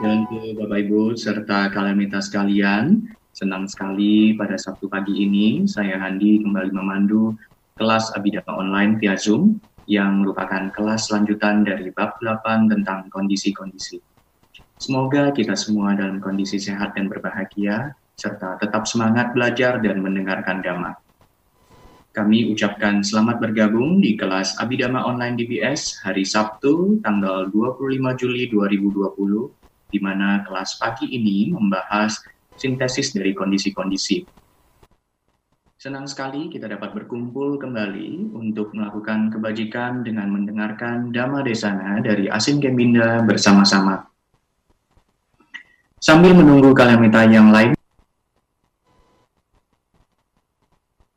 dan ke Bapak Ibu serta kalamitas sekalian. Senang sekali pada Sabtu pagi ini saya Handi kembali memandu kelas Abidama online via Zoom yang merupakan kelas lanjutan dari bab 8 tentang kondisi-kondisi. Semoga kita semua dalam kondisi sehat dan berbahagia, serta tetap semangat belajar dan mendengarkan Dhamma. Kami ucapkan selamat bergabung di kelas Abidama Online DBS hari Sabtu tanggal 25 Juli 2020 di mana kelas pagi ini membahas sintesis dari kondisi-kondisi. Senang sekali kita dapat berkumpul kembali untuk melakukan kebajikan dengan mendengarkan Dhamma Desana dari Asin Gembinda bersama-sama. Sambil menunggu kalamita yang lain,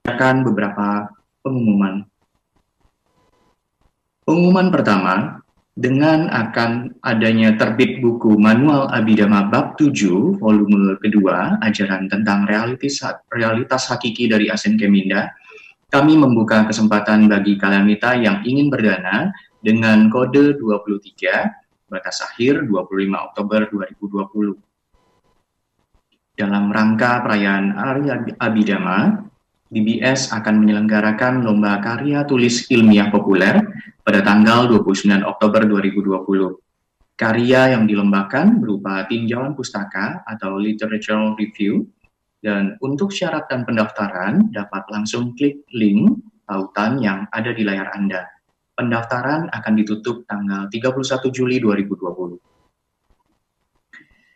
akan beberapa pengumuman. Pengumuman pertama, dengan akan adanya terbit buku Manual Abidama Bab 7 volume kedua ajaran tentang realitas realitas hakiki dari Asen Keminda, kami membuka kesempatan bagi kalamita yang ingin berdana dengan kode 23 batas akhir 25 Oktober 2020. Dalam rangka perayaan Arya Abidama, DBS akan menyelenggarakan lomba karya tulis ilmiah populer pada tanggal 29 Oktober 2020. Karya yang dilombakan berupa tinjauan pustaka atau literature review, dan untuk syarat dan pendaftaran dapat langsung klik link tautan yang ada di layar Anda. Pendaftaran akan ditutup tanggal 31 Juli 2020.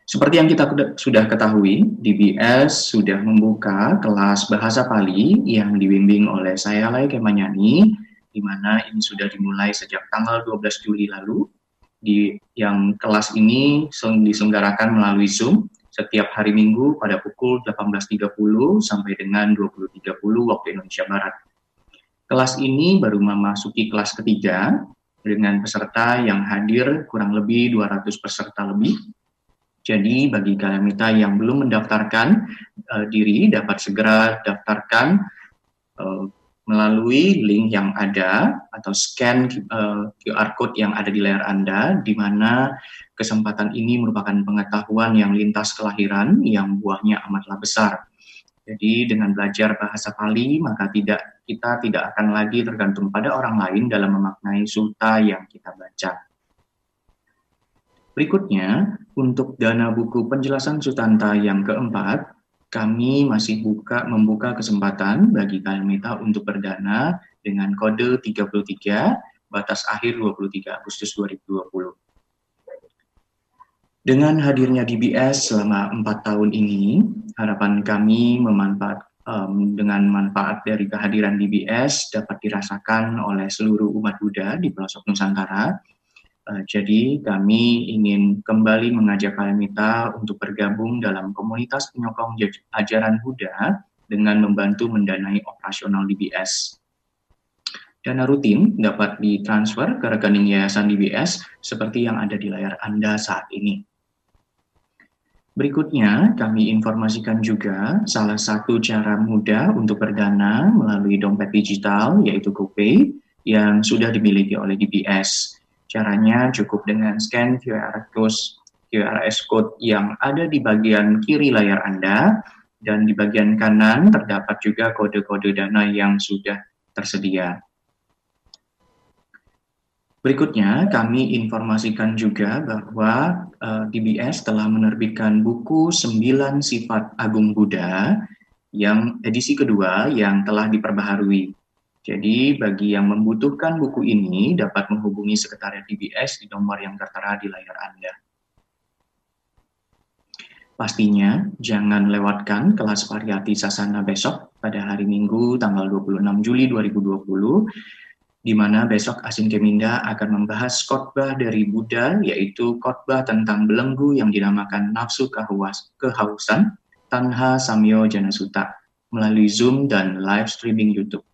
Seperti yang kita sudah ketahui, DBS sudah membuka kelas bahasa Pali yang dibimbing oleh saya Lai Kemanyani, di mana ini sudah dimulai sejak tanggal 12 Juli lalu. Di yang kelas ini diselenggarakan melalui Zoom setiap hari Minggu pada pukul 18.30 sampai dengan 20.30 waktu Indonesia Barat. Kelas ini baru memasuki kelas ketiga dengan peserta yang hadir kurang lebih 200 peserta lebih jadi bagi Galamita yang belum mendaftarkan uh, diri dapat segera daftarkan uh, melalui link yang ada atau scan uh, eh, QR code yang ada di layar Anda di mana kesempatan ini merupakan pengetahuan yang lintas kelahiran yang buahnya amatlah besar. Jadi dengan belajar bahasa Pali maka tidak kita tidak akan lagi tergantung pada orang lain dalam memaknai suta yang kita baca. Berikutnya, untuk dana buku penjelasan Sutanta yang keempat, kami masih buka membuka kesempatan bagi minta untuk berdana dengan kode 33 batas akhir 23 Agustus 2020. Dengan hadirnya DBS selama empat tahun ini, harapan kami memanfaat um, dengan manfaat dari kehadiran DBS dapat dirasakan oleh seluruh umat Buddha di pelosok Nusantara Uh, jadi kami ingin kembali mengajak Kalamita untuk bergabung dalam komunitas penyokong ajaran Buddha dengan membantu mendanai operasional DBS. Dana rutin dapat ditransfer ke rekening Yayasan DBS seperti yang ada di layar Anda saat ini. Berikutnya, kami informasikan juga salah satu cara mudah untuk berdana melalui dompet digital, yaitu GoPay, yang sudah dimiliki oleh DBS. Caranya cukup dengan scan QR code QRS code yang ada di bagian kiri layar Anda dan di bagian kanan terdapat juga kode-kode dana yang sudah tersedia. Berikutnya, kami informasikan juga bahwa uh, eh, DBS telah menerbitkan buku 9 Sifat Agung Buddha yang edisi kedua yang telah diperbaharui. Jadi bagi yang membutuhkan buku ini dapat menghubungi Sekretariat DBS di nomor yang tertera di layar Anda. Pastinya jangan lewatkan kelas variati sasana besok pada hari Minggu tanggal 26 Juli 2020 di mana besok Asin Keminda akan membahas khotbah dari Buddha yaitu khotbah tentang belenggu yang dinamakan nafsu kehausan Tanha Samyo Janasuta melalui Zoom dan live streaming YouTube.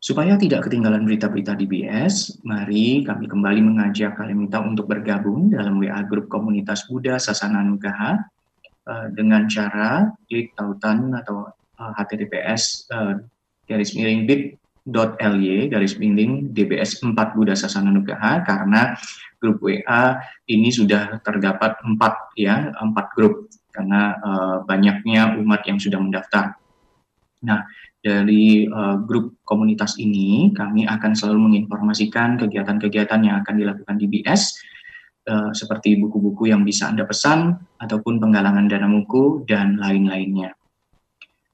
Supaya tidak ketinggalan berita-berita DBS, mari kami kembali mengajak kalian minta untuk bergabung dalam WA grup komunitas Buddha Sasana Nugaha uh, dengan cara klik tautan atau HTTPS uh, garis miring bit grup.ly garis miring DBS 4 Buddha Sasana Nugraha karena grup WA ini sudah terdapat empat ya empat grup karena uh, banyaknya umat yang sudah mendaftar. Nah, dari uh, grup komunitas ini kami akan selalu menginformasikan kegiatan-kegiatan yang akan dilakukan di BS uh, seperti buku-buku yang bisa Anda pesan ataupun penggalangan dana buku dan lain-lainnya.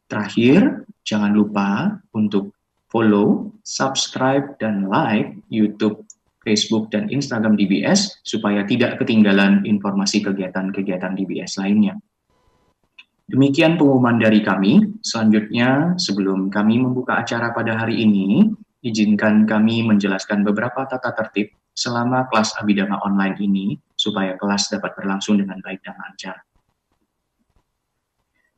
Terakhir, jangan lupa untuk follow, subscribe, dan like YouTube, Facebook, dan Instagram DBS supaya tidak ketinggalan informasi kegiatan-kegiatan DBS lainnya. Demikian pengumuman dari kami. Selanjutnya, sebelum kami membuka acara pada hari ini, izinkan kami menjelaskan beberapa tata tertib selama kelas Abidama online ini supaya kelas dapat berlangsung dengan baik dan lancar.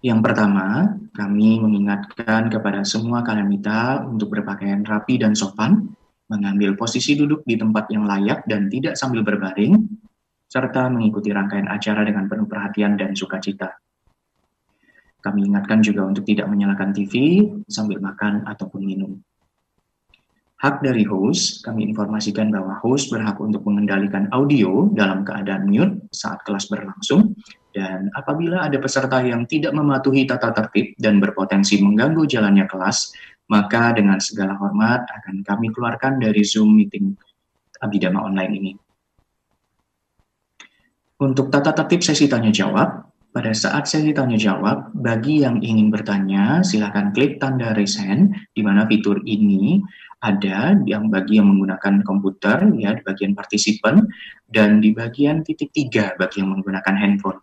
Yang pertama, kami mengingatkan kepada semua kalamita untuk berpakaian rapi dan sopan, mengambil posisi duduk di tempat yang layak dan tidak sambil berbaring, serta mengikuti rangkaian acara dengan penuh perhatian dan sukacita. Kami ingatkan juga untuk tidak menyalakan TV sambil makan ataupun minum. Hak dari host, kami informasikan bahwa host berhak untuk mengendalikan audio dalam keadaan mute saat kelas berlangsung, dan apabila ada peserta yang tidak mematuhi tata tertib dan berpotensi mengganggu jalannya kelas, maka dengan segala hormat akan kami keluarkan dari Zoom meeting Abidama online ini. Untuk tata tertib sesi tanya jawab, pada saat sesi tanya jawab, bagi yang ingin bertanya, silakan klik tanda raise hand, di mana fitur ini ada yang bagi yang menggunakan komputer, ya di bagian partisipan, dan di bagian titik tiga bagi yang menggunakan handphone.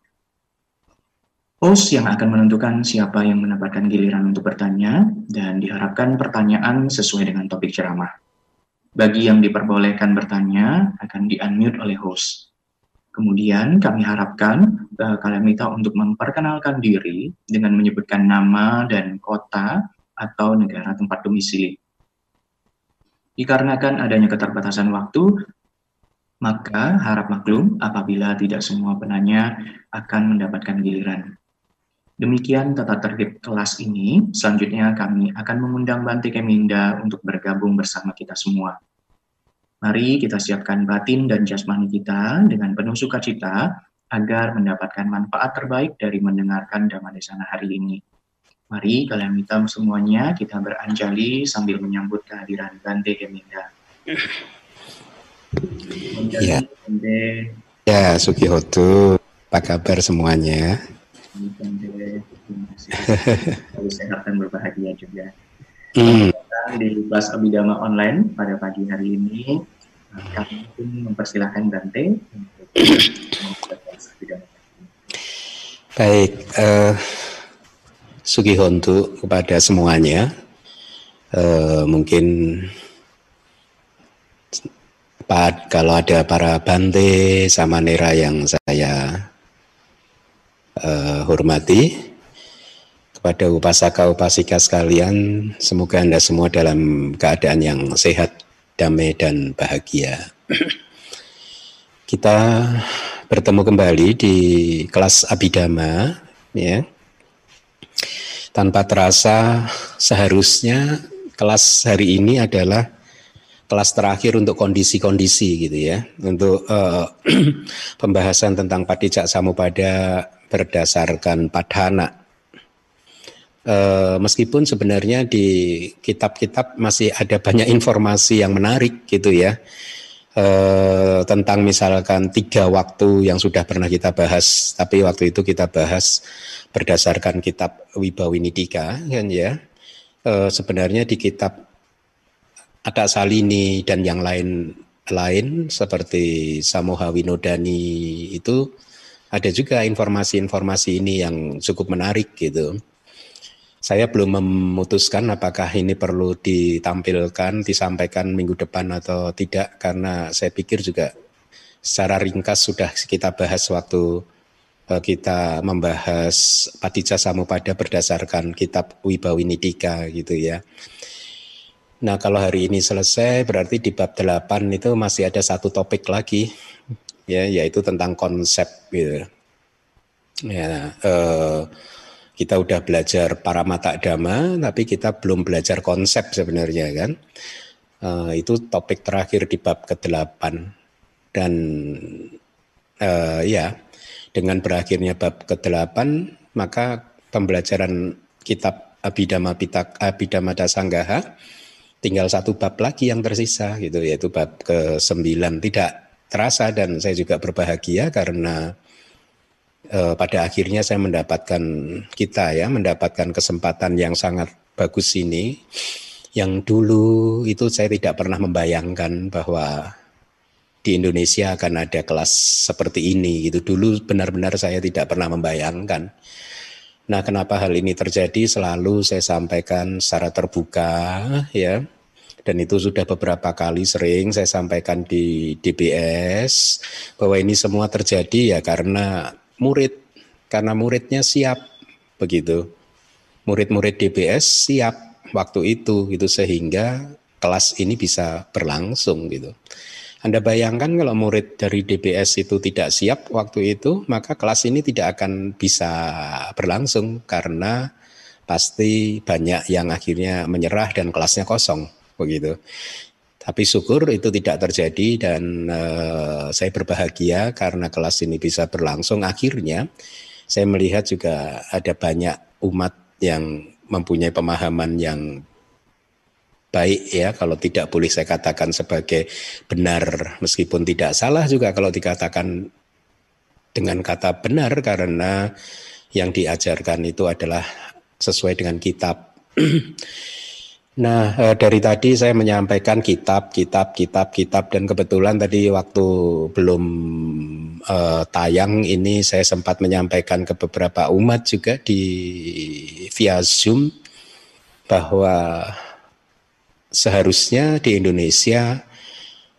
Host yang akan menentukan siapa yang mendapatkan giliran untuk bertanya, dan diharapkan pertanyaan sesuai dengan topik ceramah. Bagi yang diperbolehkan bertanya, akan di-unmute oleh host. Kemudian kami harapkan uh, kalian minta untuk memperkenalkan diri dengan menyebutkan nama dan kota atau negara tempat domisili. Dikarenakan adanya keterbatasan waktu, maka harap maklum apabila tidak semua penanya akan mendapatkan giliran. Demikian tata tertib kelas ini. Selanjutnya kami akan mengundang Bante Keminda untuk bergabung bersama kita semua. Mari kita siapkan batin dan jasmani kita dengan penuh sukacita agar mendapatkan manfaat terbaik dari mendengarkan Dhamma hari ini. Mari kalian minta semuanya kita beranjali sambil menyambut kehadiran Bante Keminda. Ya. Ya, Sukihotu. Apa kabar semuanya? Bante, terima sehat dan berbahagia juga. Hmm. Di kelas Abidama online pada pagi hari ini kami mempersilahkan Dante untuk Baik, uh, Sugihontu kepada semuanya. Uh, mungkin Pak, kalau ada para Bante sama Nera yang saya uh, hormati, kepada upasaka upasika sekalian, semoga Anda semua dalam keadaan yang sehat damai dan bahagia. Kita bertemu kembali di kelas Abidama ya. Tanpa terasa seharusnya kelas hari ini adalah kelas terakhir untuk kondisi-kondisi gitu ya. Untuk uh, pembahasan tentang Padijak Samupada berdasarkan padhana Uh, meskipun sebenarnya di kitab-kitab masih ada banyak informasi yang menarik gitu ya. Uh, tentang misalkan tiga waktu yang sudah pernah kita bahas tapi waktu itu kita bahas berdasarkan kitab Wibawinidika kan ya. Uh, sebenarnya di kitab ada Salini dan yang lain lain seperti Samoha Winodani itu ada juga informasi-informasi ini yang cukup menarik gitu saya belum memutuskan apakah ini perlu ditampilkan, disampaikan minggu depan atau tidak, karena saya pikir juga secara ringkas sudah kita bahas waktu eh, kita membahas Patija Samupada berdasarkan kitab Wibawinidika gitu ya. Nah kalau hari ini selesai berarti di bab 8 itu masih ada satu topik lagi ya yaitu tentang konsep gitu. Ya, eh, kita udah belajar para mata dhamma, tapi kita belum belajar konsep sebenarnya kan. Uh, itu topik terakhir di bab ke-8 dan uh, ya dengan berakhirnya bab ke-8 maka pembelajaran kitab Abhidhamma Pitak Abhidhamma Dasanggaha tinggal satu bab lagi yang tersisa gitu yaitu bab ke-9 tidak terasa dan saya juga berbahagia karena pada akhirnya saya mendapatkan kita ya mendapatkan kesempatan yang sangat bagus ini. Yang dulu itu saya tidak pernah membayangkan bahwa di Indonesia akan ada kelas seperti ini gitu. Dulu benar-benar saya tidak pernah membayangkan. Nah kenapa hal ini terjadi? Selalu saya sampaikan secara terbuka ya. Dan itu sudah beberapa kali sering saya sampaikan di DBS bahwa ini semua terjadi ya karena murid karena muridnya siap begitu. Murid-murid DBS siap waktu itu gitu sehingga kelas ini bisa berlangsung gitu. Anda bayangkan kalau murid dari DBS itu tidak siap waktu itu, maka kelas ini tidak akan bisa berlangsung karena pasti banyak yang akhirnya menyerah dan kelasnya kosong begitu. Tapi syukur itu tidak terjadi dan uh, saya berbahagia karena kelas ini bisa berlangsung. Akhirnya saya melihat juga ada banyak umat yang mempunyai pemahaman yang baik ya kalau tidak boleh saya katakan sebagai benar meskipun tidak salah juga kalau dikatakan dengan kata benar karena yang diajarkan itu adalah sesuai dengan kitab Nah, eh, dari tadi saya menyampaikan kitab, kitab, kitab, kitab, dan kebetulan tadi waktu belum eh, tayang ini saya sempat menyampaikan ke beberapa umat juga di via Zoom bahwa seharusnya di Indonesia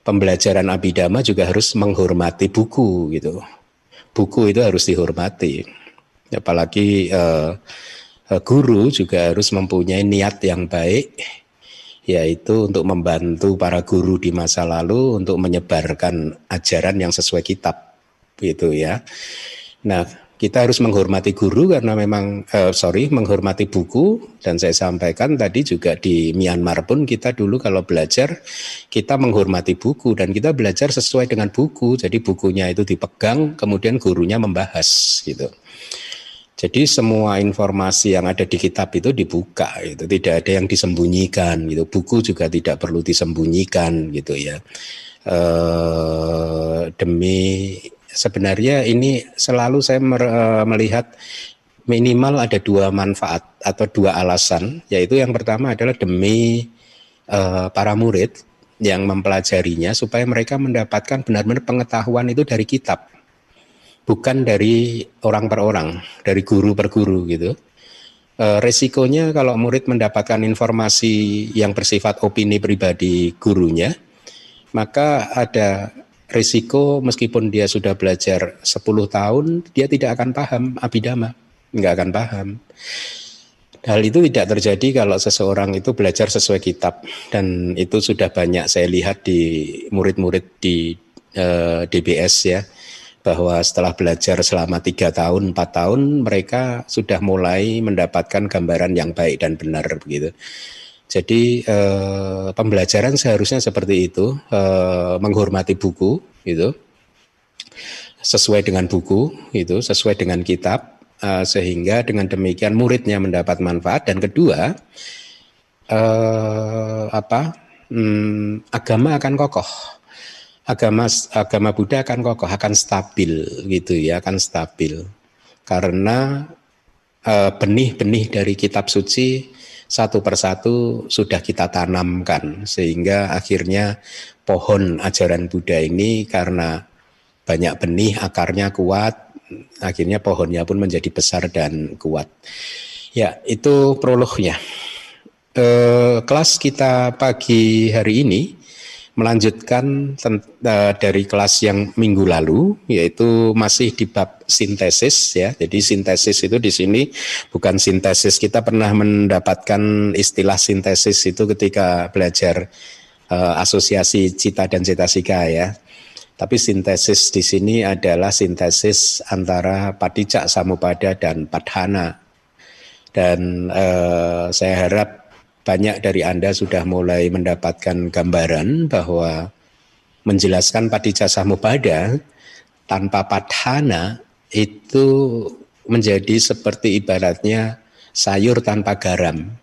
pembelajaran abidama juga harus menghormati buku gitu. Buku itu harus dihormati. Apalagi Eh, guru juga harus mempunyai niat yang baik yaitu untuk membantu para guru di masa lalu untuk menyebarkan ajaran yang sesuai kitab gitu ya. Nah, kita harus menghormati guru karena memang uh, sorry menghormati buku dan saya sampaikan tadi juga di Myanmar pun kita dulu kalau belajar kita menghormati buku dan kita belajar sesuai dengan buku jadi bukunya itu dipegang kemudian gurunya membahas gitu. Jadi semua informasi yang ada di kitab itu dibuka, itu tidak ada yang disembunyikan, gitu. Buku juga tidak perlu disembunyikan, gitu ya. E, demi sebenarnya ini selalu saya eh, melihat minimal ada dua manfaat atau dua alasan, yaitu yang pertama adalah demi e, para murid yang mempelajarinya supaya mereka mendapatkan benar-benar pengetahuan itu dari kitab bukan dari orang per orang, dari guru per guru gitu. E, resikonya kalau murid mendapatkan informasi yang bersifat opini pribadi gurunya, maka ada risiko meskipun dia sudah belajar 10 tahun, dia tidak akan paham abidama, nggak akan paham. Hal itu tidak terjadi kalau seseorang itu belajar sesuai kitab dan itu sudah banyak saya lihat di murid-murid di eh, DBS ya bahwa setelah belajar selama tiga tahun, empat tahun, mereka sudah mulai mendapatkan gambaran yang baik dan benar begitu. Jadi eh, pembelajaran seharusnya seperti itu, eh, menghormati buku, itu sesuai dengan buku, itu sesuai dengan kitab, eh, sehingga dengan demikian muridnya mendapat manfaat. Dan kedua, eh, apa? Hmm, agama akan kokoh agama agama Buddha akan kokoh, akan stabil gitu ya, akan stabil. Karena eh, benih-benih dari kitab suci satu persatu sudah kita tanamkan. Sehingga akhirnya pohon ajaran Buddha ini karena banyak benih akarnya kuat akhirnya pohonnya pun menjadi besar dan kuat. Ya itu prolognya. Eh, kelas kita pagi hari ini melanjutkan uh, dari kelas yang minggu lalu yaitu masih di bab sintesis ya. Jadi sintesis itu di sini bukan sintesis kita pernah mendapatkan istilah sintesis itu ketika belajar uh, asosiasi cita dan cetasika ya. Tapi sintesis di sini adalah sintesis antara padicak samupada dan padhana dan uh, saya harap banyak dari Anda sudah mulai mendapatkan gambaran bahwa menjelaskan padija samubada tanpa padhana itu menjadi seperti ibaratnya sayur tanpa garam.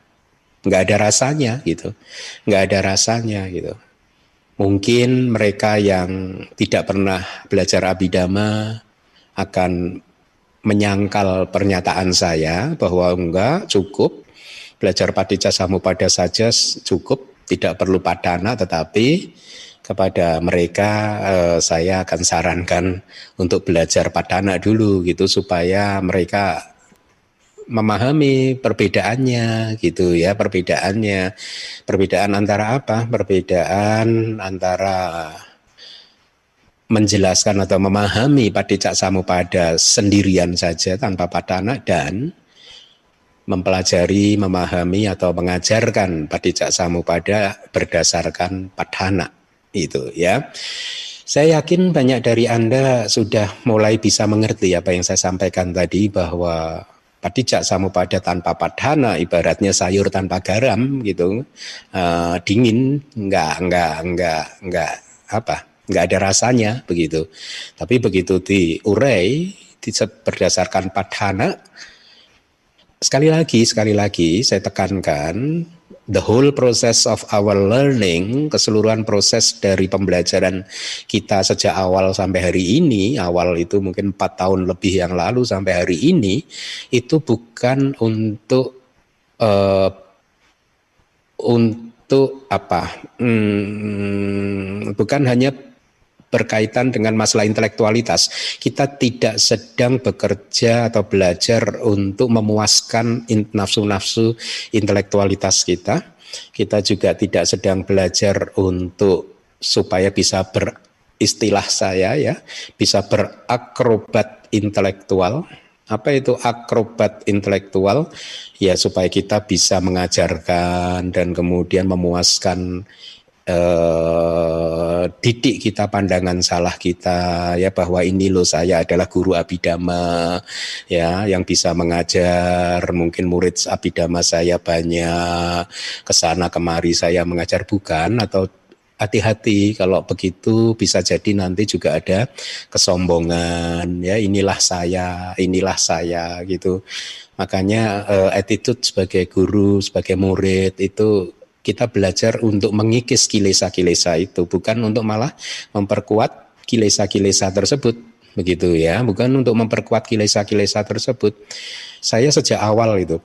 Nggak ada rasanya gitu. Nggak ada rasanya gitu. Mungkin mereka yang tidak pernah belajar abidama akan menyangkal pernyataan saya bahwa enggak cukup belajar padija samupada saja cukup, tidak perlu padana, tetapi kepada mereka eh, saya akan sarankan untuk belajar padana dulu gitu supaya mereka memahami perbedaannya gitu ya perbedaannya perbedaan antara apa? Perbedaan antara menjelaskan atau memahami padicak samupada sendirian saja tanpa padana dan mempelajari, memahami atau mengajarkan padicak samupada berdasarkan padhana itu ya. Saya yakin banyak dari Anda sudah mulai bisa mengerti apa yang saya sampaikan tadi bahwa padicak samupada tanpa padhana ibaratnya sayur tanpa garam gitu. Uh, dingin enggak enggak enggak enggak apa? enggak ada rasanya begitu. Tapi begitu diurai berdasarkan padhana sekali lagi, sekali lagi saya tekankan the whole process of our learning, keseluruhan proses dari pembelajaran kita sejak awal sampai hari ini, awal itu mungkin empat tahun lebih yang lalu sampai hari ini, itu bukan untuk uh, untuk apa? Hmm, bukan hanya berkaitan dengan masalah intelektualitas. Kita tidak sedang bekerja atau belajar untuk memuaskan nafsu-nafsu intelektualitas kita. Kita juga tidak sedang belajar untuk supaya bisa beristilah saya ya, bisa berakrobat intelektual. Apa itu akrobat intelektual? Ya supaya kita bisa mengajarkan dan kemudian memuaskan eh, didik kita pandangan salah kita ya bahwa ini loh saya adalah guru abidama ya yang bisa mengajar. Mungkin murid abidama saya banyak. Ke sana kemari saya mengajar bukan? Atau hati-hati kalau begitu bisa jadi nanti juga ada kesombongan ya inilah saya inilah saya gitu. Makanya uh, attitude sebagai guru sebagai murid itu kita belajar untuk mengikis kilesa-kilesa itu, bukan untuk malah memperkuat kilesa-kilesa tersebut. Begitu ya, bukan untuk memperkuat kilesa-kilesa tersebut. Saya sejak awal itu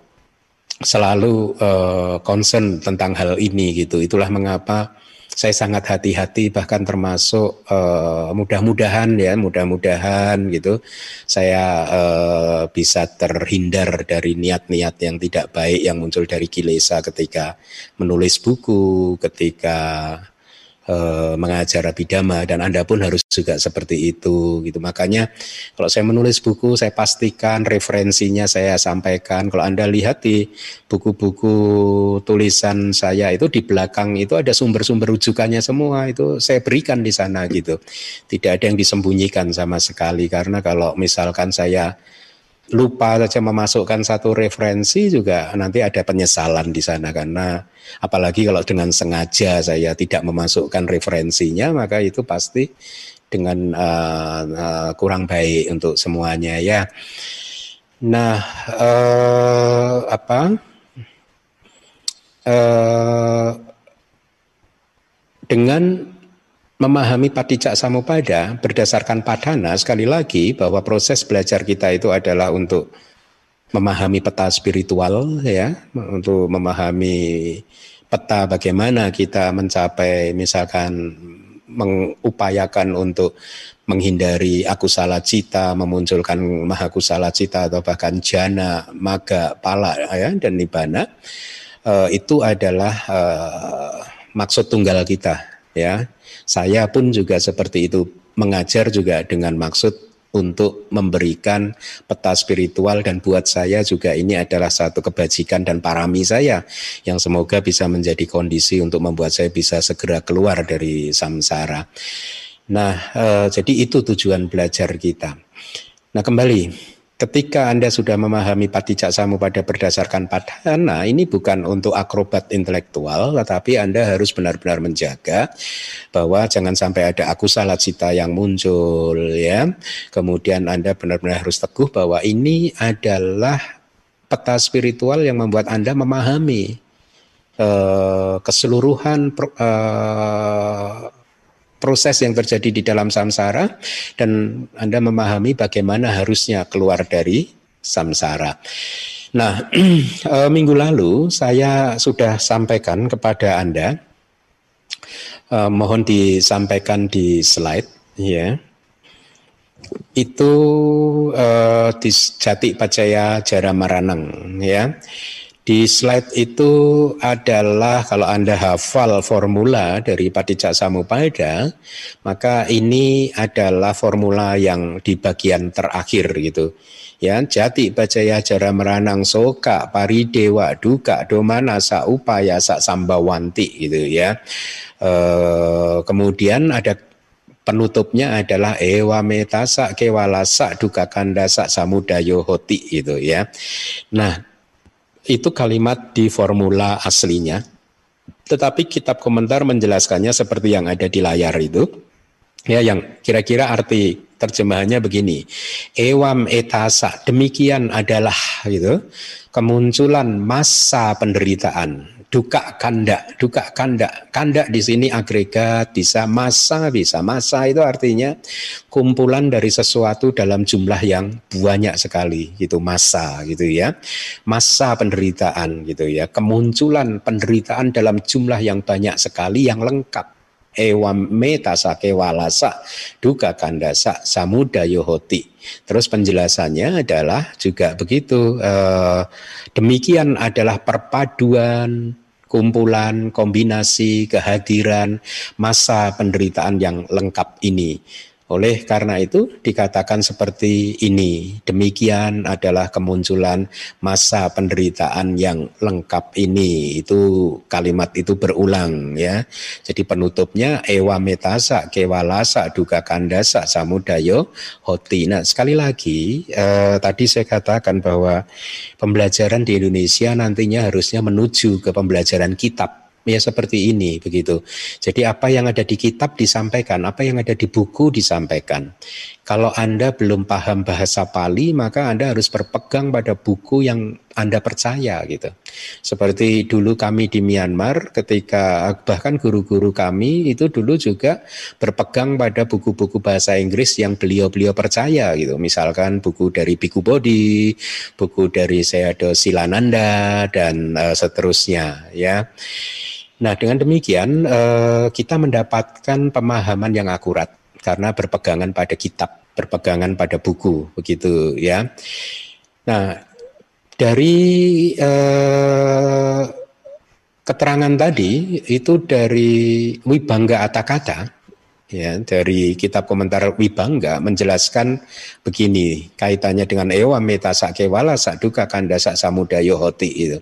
selalu uh, concern tentang hal ini gitu. Itulah mengapa saya sangat hati-hati bahkan termasuk uh, mudah-mudahan ya mudah-mudahan gitu saya uh, bisa terhindar dari niat-niat yang tidak baik yang muncul dari kilesa ketika menulis buku ketika Eh, mengajar abidama dan Anda pun harus juga seperti itu gitu. Makanya kalau saya menulis buku saya pastikan referensinya saya sampaikan. Kalau Anda lihat di buku-buku tulisan saya itu di belakang itu ada sumber-sumber rujukannya semua itu saya berikan di sana gitu. Tidak ada yang disembunyikan sama sekali karena kalau misalkan saya lupa saja memasukkan satu referensi juga nanti ada penyesalan di sana karena apalagi kalau dengan sengaja saya tidak memasukkan referensinya maka itu pasti dengan uh, uh, kurang baik untuk semuanya ya. Nah, uh, apa? Uh, dengan memahami patijak samupada berdasarkan padana sekali lagi bahwa proses belajar kita itu adalah untuk memahami peta spiritual ya untuk memahami peta bagaimana kita mencapai misalkan mengupayakan untuk menghindari akusala cita, memunculkan mahakusala cita atau bahkan jana, maga, pala ya dan nibana uh, itu adalah uh, maksud tunggal kita ya saya pun juga seperti itu mengajar juga dengan maksud untuk memberikan peta spiritual dan buat saya juga ini adalah satu kebajikan dan parami saya yang semoga bisa menjadi kondisi untuk membuat saya bisa segera keluar dari samsara. Nah, eh, jadi itu tujuan belajar kita. Nah, kembali ketika Anda sudah memahami patijak pada berdasarkan padhana, ini bukan untuk akrobat intelektual, tetapi Anda harus benar-benar menjaga bahwa jangan sampai ada aku salah cita yang muncul ya. Kemudian Anda benar-benar harus teguh bahwa ini adalah peta spiritual yang membuat Anda memahami uh, keseluruhan uh, proses yang terjadi di dalam samsara dan Anda memahami bagaimana harusnya keluar dari samsara. Nah, eh, minggu lalu saya sudah sampaikan kepada Anda, eh, mohon disampaikan di slide, ya. Itu eh, di Jati Pacaya Jara Maranang, ya. Di slide itu adalah kalau Anda hafal formula dari Patijak Samupada, maka ini adalah formula yang di bagian terakhir gitu. Ya, jati bajaya jara meranang soka paridewa duka domana sa upaya sa sambawanti gitu ya. E, kemudian ada penutupnya adalah ewa metasa kewalasa duka kandasa samudayo hoti gitu ya. Nah, itu kalimat di formula aslinya. Tetapi kitab komentar menjelaskannya seperti yang ada di layar itu. Ya, yang kira-kira arti terjemahannya begini. Ewam etasa, demikian adalah gitu. Kemunculan masa penderitaan duka kanda, duka kanda. Kanda di sini agregat, bisa masa, bisa masa itu artinya kumpulan dari sesuatu dalam jumlah yang banyak sekali, gitu masa gitu ya. Masa penderitaan gitu ya. Kemunculan penderitaan dalam jumlah yang banyak sekali yang lengkap ewam metasa kewalasa duka kandasa samudayo hoti. Terus penjelasannya adalah juga begitu. Eh, demikian adalah perpaduan kumpulan, kombinasi, kehadiran, masa penderitaan yang lengkap ini. Oleh karena itu dikatakan seperti ini. Demikian adalah kemunculan masa penderitaan yang lengkap ini. Itu kalimat itu berulang ya. Jadi penutupnya ewa metasa kewalasa duka kandasa samudayo hoti. Nah sekali lagi eh, tadi saya katakan bahwa pembelajaran di Indonesia nantinya harusnya menuju ke pembelajaran kitab ya seperti ini begitu. Jadi apa yang ada di kitab disampaikan, apa yang ada di buku disampaikan. Kalau Anda belum paham bahasa Pali, maka Anda harus berpegang pada buku yang Anda percaya gitu. Seperti dulu kami di Myanmar ketika bahkan guru-guru kami itu dulu juga berpegang pada buku-buku bahasa Inggris yang beliau-beliau percaya gitu. Misalkan buku dari Biku Bodhi, buku dari Sayadaw Silananda dan uh, seterusnya ya. Nah, dengan demikian uh, kita mendapatkan pemahaman yang akurat karena berpegangan pada kitab, berpegangan pada buku, begitu ya. Nah, dari eh, keterangan tadi itu dari Wibangga Atakata ya dari kitab komentar Wibangga menjelaskan begini kaitannya dengan ewa meta sakewala saduka kanda sak samudayo hoti itu.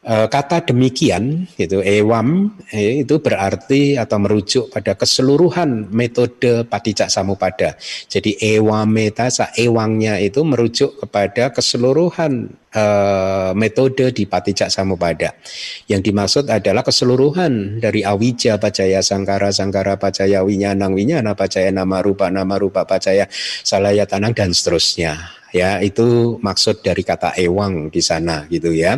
Eh, kata demikian itu ewam eh, itu berarti atau merujuk pada keseluruhan metode patijak samupada. Jadi ewametasa ewangnya itu merujuk kepada keseluruhan uh, metode di patijak samupada. Yang dimaksud adalah keseluruhan dari awija pacaya sangkara sangkara pacaya winyanang winyana pacaya nama rupa nama rupa pacaya salaya tanang dan seterusnya. Ya, itu maksud dari kata ewang di sana gitu ya.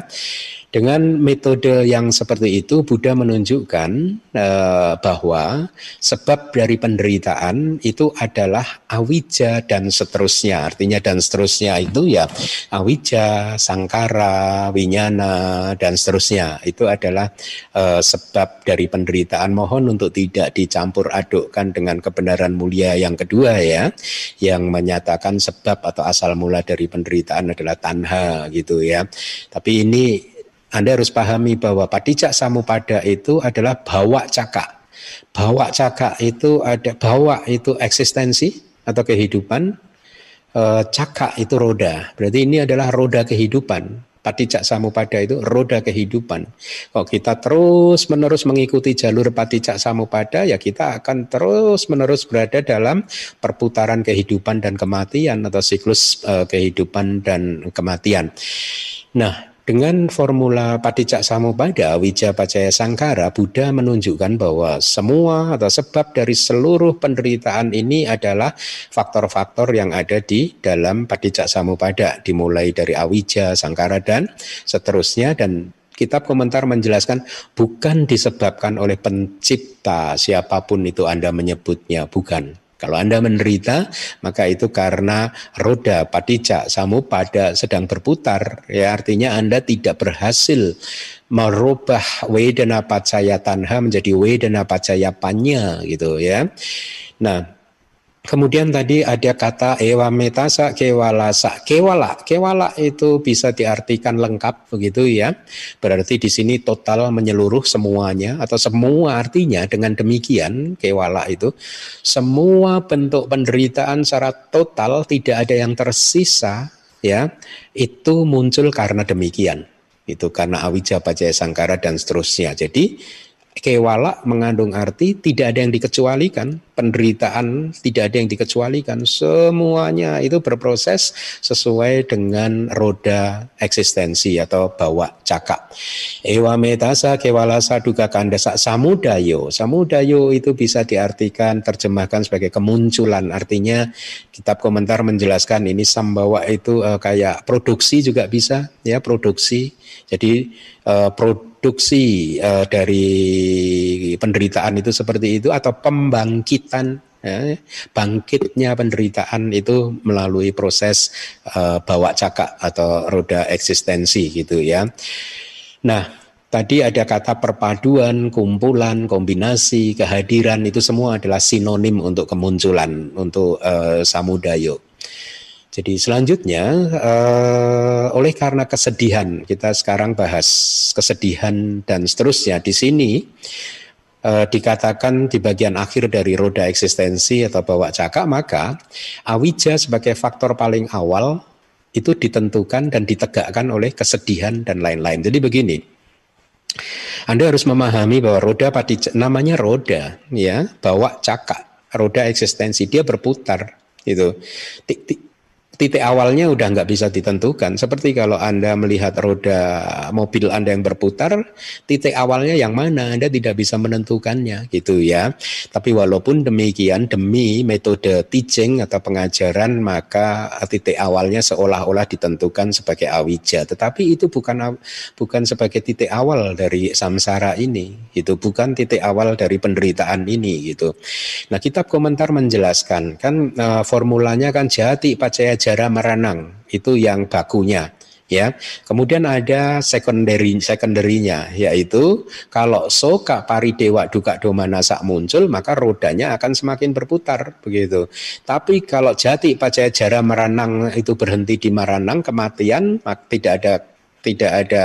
Dengan metode yang seperti itu, Buddha menunjukkan eh, bahwa sebab dari penderitaan itu adalah awija dan seterusnya. Artinya dan seterusnya itu ya awija, sangkara, winyana dan seterusnya. Itu adalah eh, sebab dari penderitaan. Mohon untuk tidak dicampur adukkan dengan kebenaran mulia yang kedua ya, yang menyatakan sebab atau asal mula dari penderitaan adalah tanha gitu ya. Tapi ini anda harus pahami bahwa patijak samupada itu adalah bawa cakak. Bawa cakak itu ada bawa itu eksistensi atau kehidupan. E, cakak itu roda. Berarti ini adalah roda kehidupan. Patijak Samupada itu roda kehidupan. Kalau kita terus menerus mengikuti jalur Patijak Samupada, ya kita akan terus menerus berada dalam perputaran kehidupan dan kematian atau siklus uh, kehidupan dan kematian. Nah, dengan formula Patijak Samupada, Wija Pacaya Sangkara, Buddha menunjukkan bahwa semua atau sebab dari seluruh penderitaan ini adalah faktor-faktor yang ada di dalam Patijak Samupada, dimulai dari Awija, Sangkara, dan seterusnya. Dan kitab komentar menjelaskan bukan disebabkan oleh pencipta siapa pun itu Anda menyebutnya, bukan. Kalau Anda menderita, maka itu karena roda patija pada sedang berputar. Ya, artinya Anda tidak berhasil merubah wedana pacaya tanha menjadi wedana pacaya panya gitu ya. Nah, Kemudian tadi ada kata ewa metasa kewalasa. Kewala, kewala itu bisa diartikan lengkap begitu ya. Berarti di sini total menyeluruh semuanya atau semua artinya dengan demikian kewala itu semua bentuk penderitaan secara total tidak ada yang tersisa ya. Itu muncul karena demikian. Itu karena awija pajaya sangkara dan seterusnya. Jadi kewala mengandung arti tidak ada yang dikecualikan, penderitaan tidak ada yang dikecualikan, semuanya itu berproses sesuai dengan roda eksistensi atau bawa cakap. Ewa metasa kewala saduga kandasa samudayo. Samudayo itu bisa diartikan terjemahkan sebagai kemunculan. Artinya kitab komentar menjelaskan ini sambawa itu uh, kayak produksi juga bisa ya produksi. Jadi uh, produksi produksi uh, dari penderitaan itu seperti itu atau pembangkitan ya, bangkitnya penderitaan itu melalui proses uh, bawa cakak atau roda eksistensi gitu ya. Nah, tadi ada kata perpaduan, kumpulan, kombinasi, kehadiran itu semua adalah sinonim untuk kemunculan untuk uh, samudayo. Jadi selanjutnya uh, oleh karena kesedihan kita sekarang bahas kesedihan dan seterusnya di sini uh, dikatakan di bagian akhir dari roda eksistensi atau bawa cakak maka awija sebagai faktor paling awal itu ditentukan dan ditegakkan oleh kesedihan dan lain-lain. Jadi begini. Anda harus memahami bahwa roda padi namanya roda ya, bawa cakak, roda eksistensi dia berputar itu titik awalnya udah nggak bisa ditentukan. Seperti kalau Anda melihat roda mobil Anda yang berputar, titik awalnya yang mana Anda tidak bisa menentukannya gitu ya. Tapi walaupun demikian demi metode teaching atau pengajaran maka titik awalnya seolah-olah ditentukan sebagai awija. Tetapi itu bukan bukan sebagai titik awal dari samsara ini. Itu bukan titik awal dari penderitaan ini gitu. Nah, kitab komentar menjelaskan kan uh, formulanya kan jati pacaya Jara Meranang itu yang bakunya ya. Kemudian ada secondary secondary-nya yaitu kalau soka paridewa duka domanasa muncul maka rodanya akan semakin berputar begitu. Tapi kalau jati pacaya jara meranang itu berhenti di meranang kematian tidak ada tidak ada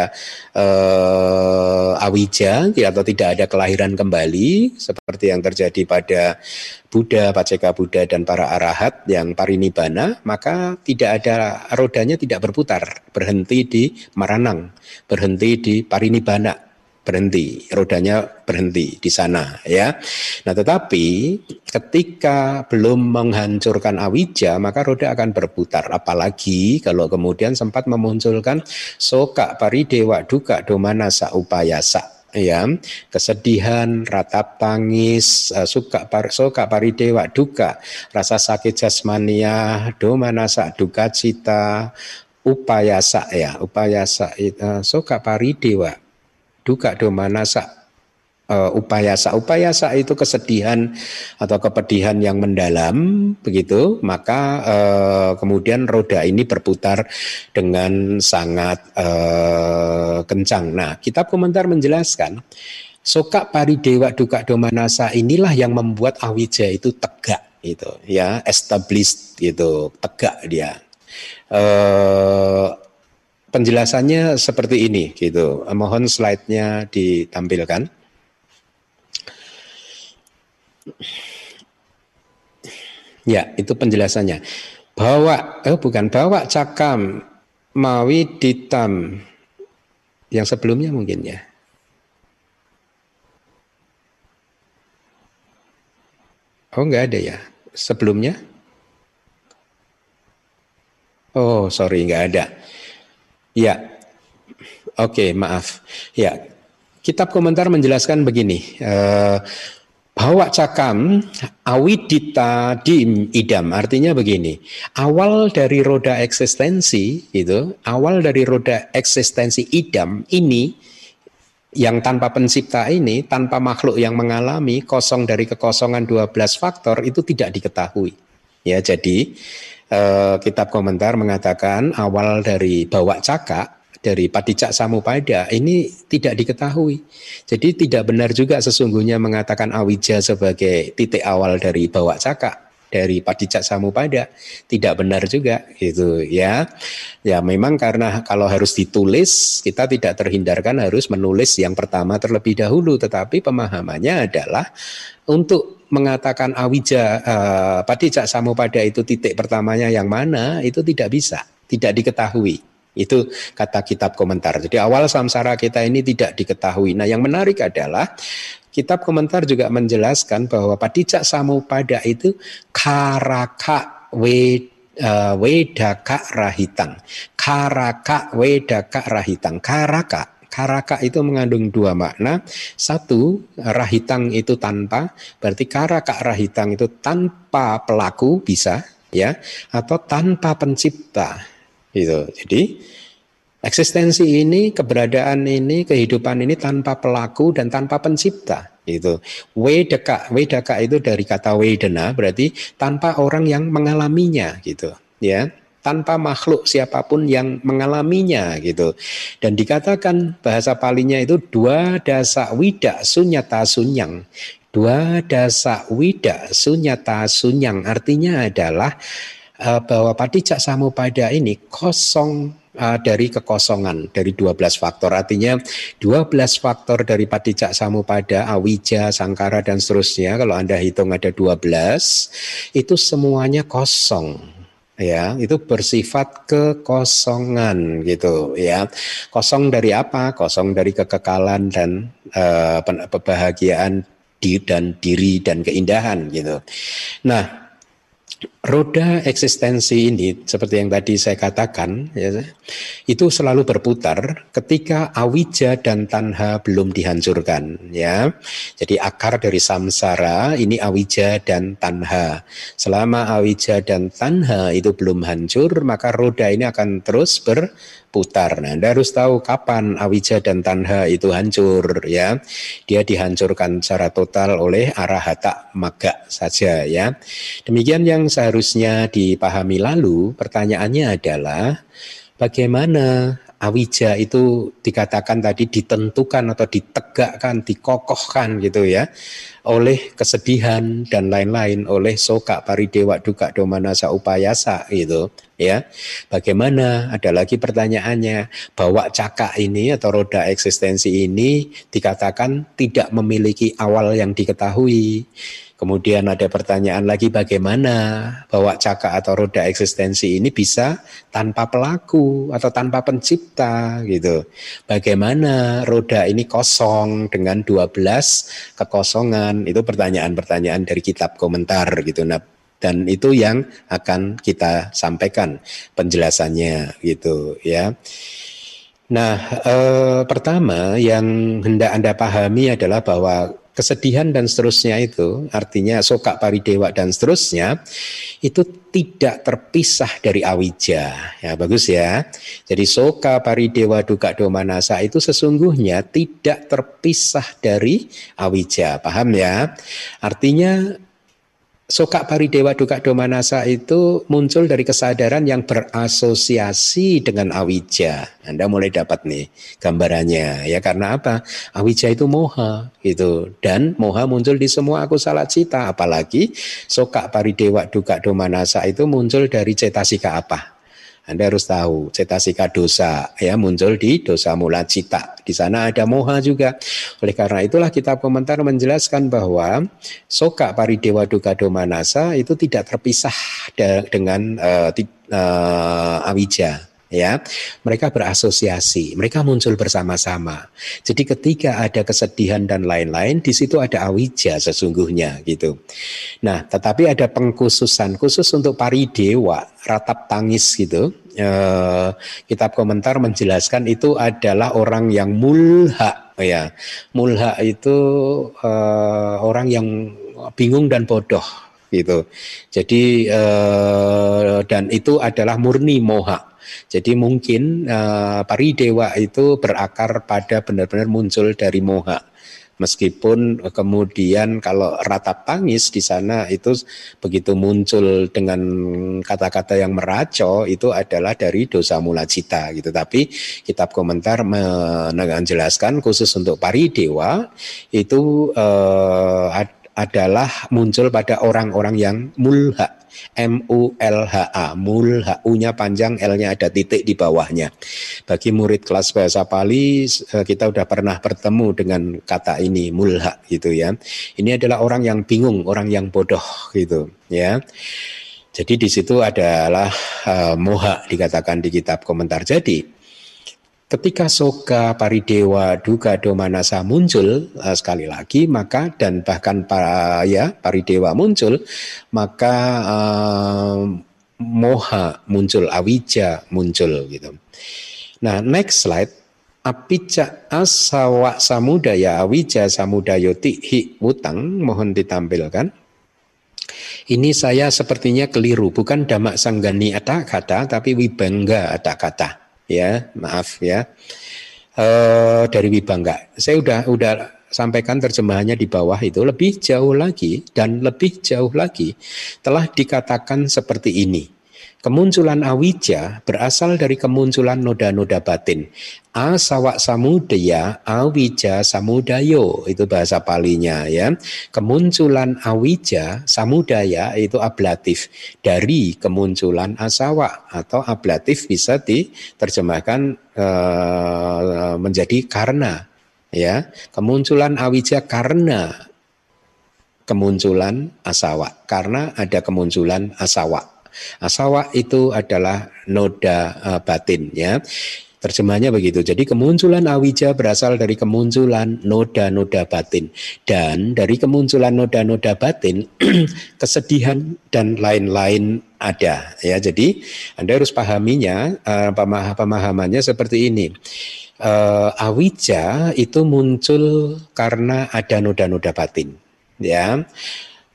uh, awija atau tidak ada kelahiran kembali seperti yang terjadi pada Buddha, Paceka Buddha dan para arahat yang parinibbana, maka tidak ada rodanya tidak berputar, berhenti di maranang, berhenti di parinibbana berhenti, rodanya berhenti di sana ya. Nah, tetapi ketika belum menghancurkan awija, maka roda akan berputar. Apalagi kalau kemudian sempat memunculkan soka paridewa duka domanasa upayasa ya kesedihan ratap tangis uh, suka par, soka paridewa duka rasa sakit jasmania domanasa duka cita upayasa ya upayasa uh, soka paridewa duka domanasa uh, upayasa. Upayasa itu kesedihan atau kepedihan yang mendalam, begitu. Maka uh, kemudian roda ini berputar dengan sangat uh, kencang. Nah, kitab komentar menjelaskan Soka paridewa duka domanasa inilah yang membuat awija itu tegak itu ya established gitu tegak dia uh, penjelasannya seperti ini gitu. Mohon slide-nya ditampilkan. Ya, itu penjelasannya. Bawa, eh bukan bawa cakam mawi ditam yang sebelumnya mungkin ya. Oh nggak ada ya sebelumnya? Oh sorry nggak ada. Ya, oke okay, maaf. Ya, kitab komentar menjelaskan begini. Uh, bahwa cakam awidita dim idam artinya begini awal dari roda eksistensi itu awal dari roda eksistensi idam ini yang tanpa pencipta ini tanpa makhluk yang mengalami kosong dari kekosongan 12 faktor itu tidak diketahui ya jadi eh, kitab komentar mengatakan awal dari bawa cakak dari Padicak Samupada ini tidak diketahui. Jadi tidak benar juga sesungguhnya mengatakan Awija sebagai titik awal dari bawa cakak dari Padicak Samupada tidak benar juga gitu ya. Ya memang karena kalau harus ditulis kita tidak terhindarkan harus menulis yang pertama terlebih dahulu tetapi pemahamannya adalah untuk mengatakan Awija uh, Padicak Samupada itu titik pertamanya yang mana itu tidak bisa, tidak diketahui. Itu kata kitab komentar. Jadi awal samsara kita ini tidak diketahui. Nah yang menarik adalah kitab komentar juga menjelaskan bahwa padicak samupada itu karaka we uh, wedaka rahitang. Karaka wedaka rahitang. Karaka Karaka itu mengandung dua makna. Satu, rahitang itu tanpa, berarti karaka rahitang itu tanpa pelaku bisa, ya, atau tanpa pencipta Gitu. Jadi eksistensi ini, keberadaan ini, kehidupan ini tanpa pelaku dan tanpa pencipta. Itu wedeka, wedeka itu dari kata wedena berarti tanpa orang yang mengalaminya gitu, ya tanpa makhluk siapa pun yang mengalaminya gitu. Dan dikatakan bahasa palinya itu dua dasa wida sunyata sunyang. Dua dasa wida sunyata sunyang artinya adalah uh, bahwa padicak samupada ini kosong uh, dari kekosongan dari 12 faktor. Artinya 12 faktor dari padicak samupada, awija, sangkara dan seterusnya kalau Anda hitung ada 12 itu semuanya kosong ya itu bersifat kekosongan gitu ya. Kosong dari apa? Kosong dari kekekalan dan uh, kebahagiaan di dan diri dan keindahan gitu. Nah roda eksistensi ini seperti yang tadi saya katakan ya, itu selalu berputar ketika awija dan tanha belum dihancurkan ya. Jadi akar dari samsara ini awija dan tanha. Selama awija dan tanha itu belum hancur maka roda ini akan terus ber putar. Nah, Anda harus tahu kapan awija dan tanha itu hancur ya. Dia dihancurkan secara total oleh arahata maga saja ya. Demikian yang seharusnya dipahami lalu. Pertanyaannya adalah bagaimana awija itu dikatakan tadi ditentukan atau ditegakkan, dikokohkan gitu ya oleh kesedihan dan lain-lain oleh soka paridewa duka domanasa upayasa gitu ya bagaimana ada lagi pertanyaannya bahwa cakak ini atau roda eksistensi ini dikatakan tidak memiliki awal yang diketahui Kemudian ada pertanyaan lagi bagaimana bahwa cakak atau roda eksistensi ini bisa tanpa pelaku atau tanpa pencipta gitu. Bagaimana roda ini kosong dengan 12 kekosongan? Itu pertanyaan-pertanyaan dari kitab komentar gitu. Nah, dan itu yang akan kita sampaikan penjelasannya gitu ya. Nah, eh, pertama yang hendak Anda pahami adalah bahwa kesedihan dan seterusnya itu artinya soka paridewa dan seterusnya itu tidak terpisah dari awija. Ya bagus ya. Jadi soka paridewa duka domanasa itu sesungguhnya tidak terpisah dari awija. Paham ya? Artinya Soka Paridewa Duka Domanasa itu muncul dari kesadaran yang berasosiasi dengan awija. Anda mulai dapat nih gambarannya. Ya karena apa? Awija itu moha gitu. Dan moha muncul di semua aku salah cita. Apalagi Soka Paridewa Duka Domanasa itu muncul dari cetasika apa? Anda harus tahu cetasika dosa ya muncul di dosa mula cita. Di sana ada moha juga. Oleh karena itulah kitab komentar menjelaskan bahwa soka paridewa duka domanasa itu tidak terpisah dengan uh, uh, awija ya mereka berasosiasi mereka muncul bersama-sama. Jadi ketika ada kesedihan dan lain-lain di situ ada awija sesungguhnya gitu. Nah tetapi ada pengkhususan khusus untuk pari dewa ratap tangis gitu. Eh, kitab komentar menjelaskan itu adalah orang yang mulha ya. Mulha itu eh, orang yang bingung dan bodoh gitu. Jadi eh, dan itu adalah murni moha jadi mungkin uh, paridewa itu berakar pada benar-benar muncul dari moha. Meskipun kemudian kalau ratap tangis di sana itu begitu muncul dengan kata-kata yang meraco itu adalah dari dosa mula cita gitu. Tapi kitab komentar menjelaskan khusus untuk paridewa itu uh, adalah muncul pada orang-orang yang mulha M U L H A mulha U-nya panjang L-nya ada titik di bawahnya. Bagi murid kelas bahasa Pali eh, kita sudah pernah bertemu dengan kata ini mulha gitu ya. Ini adalah orang yang bingung, orang yang bodoh gitu ya. Jadi di situ adalah uh, moha dikatakan di kitab komentar. Jadi Ketika soga paridewa duga domanasa muncul uh, sekali lagi maka dan bahkan para ya paridewa muncul maka uh, moha muncul awija muncul gitu. Nah next slide apica asawa samudaya awija samudayo tihi utang mohon ditampilkan. Ini saya sepertinya keliru, bukan damak sanggani ada kata, tapi wibangga ada kata ya maaf ya e, dari Wibangga. Saya udah udah sampaikan terjemahannya di bawah itu lebih jauh lagi dan lebih jauh lagi telah dikatakan seperti ini. Kemunculan awija berasal dari kemunculan noda-noda batin. Asawa samudaya, awija samudayo, itu bahasa palinya ya. Kemunculan awija, samudaya itu ablatif dari kemunculan asawa atau ablatif bisa diterjemahkan uh, menjadi karena ya. Kemunculan awija karena kemunculan asawa, karena ada kemunculan asawa. Asawa itu adalah noda uh, batin ya. Terjemahnya begitu. Jadi kemunculan awija berasal dari kemunculan noda-noda batin dan dari kemunculan noda-noda batin kesedihan dan lain-lain ada ya. Jadi Anda harus pahaminya uh, pemahamannya seperti ini. Uh, awija itu muncul karena ada noda-noda batin ya.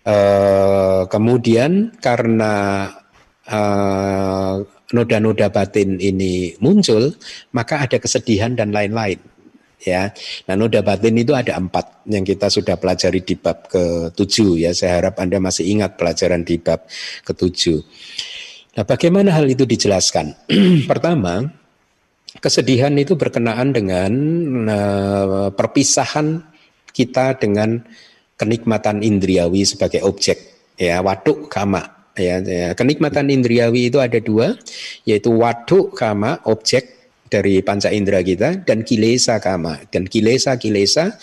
Uh, kemudian karena Eh, noda-noda batin ini muncul, maka ada kesedihan dan lain-lain. Ya, nah noda batin itu ada empat yang kita sudah pelajari di bab ke-7 ya. Saya harap Anda masih ingat pelajaran di bab ke-7. Nah, bagaimana hal itu dijelaskan? Pertama, kesedihan itu berkenaan dengan uh, perpisahan kita dengan kenikmatan indriawi sebagai objek ya waduk kama Ya, ya, kenikmatan indriawi itu ada dua, yaitu waduk kama objek dari panca indera kita dan kilesa kama dan kilesa kilesa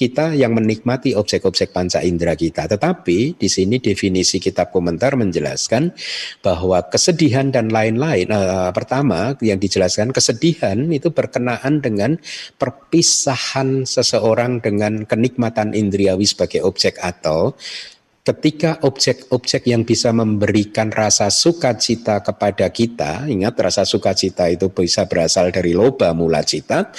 kita yang menikmati objek-objek panca indera kita. Tetapi di sini definisi kitab komentar menjelaskan bahwa kesedihan dan lain-lain. Uh, pertama yang dijelaskan kesedihan itu berkenaan dengan perpisahan seseorang dengan kenikmatan indriawi sebagai objek atau ketika objek-objek yang bisa memberikan rasa sukacita kepada kita, ingat rasa sukacita itu bisa berasal dari loba mula cita,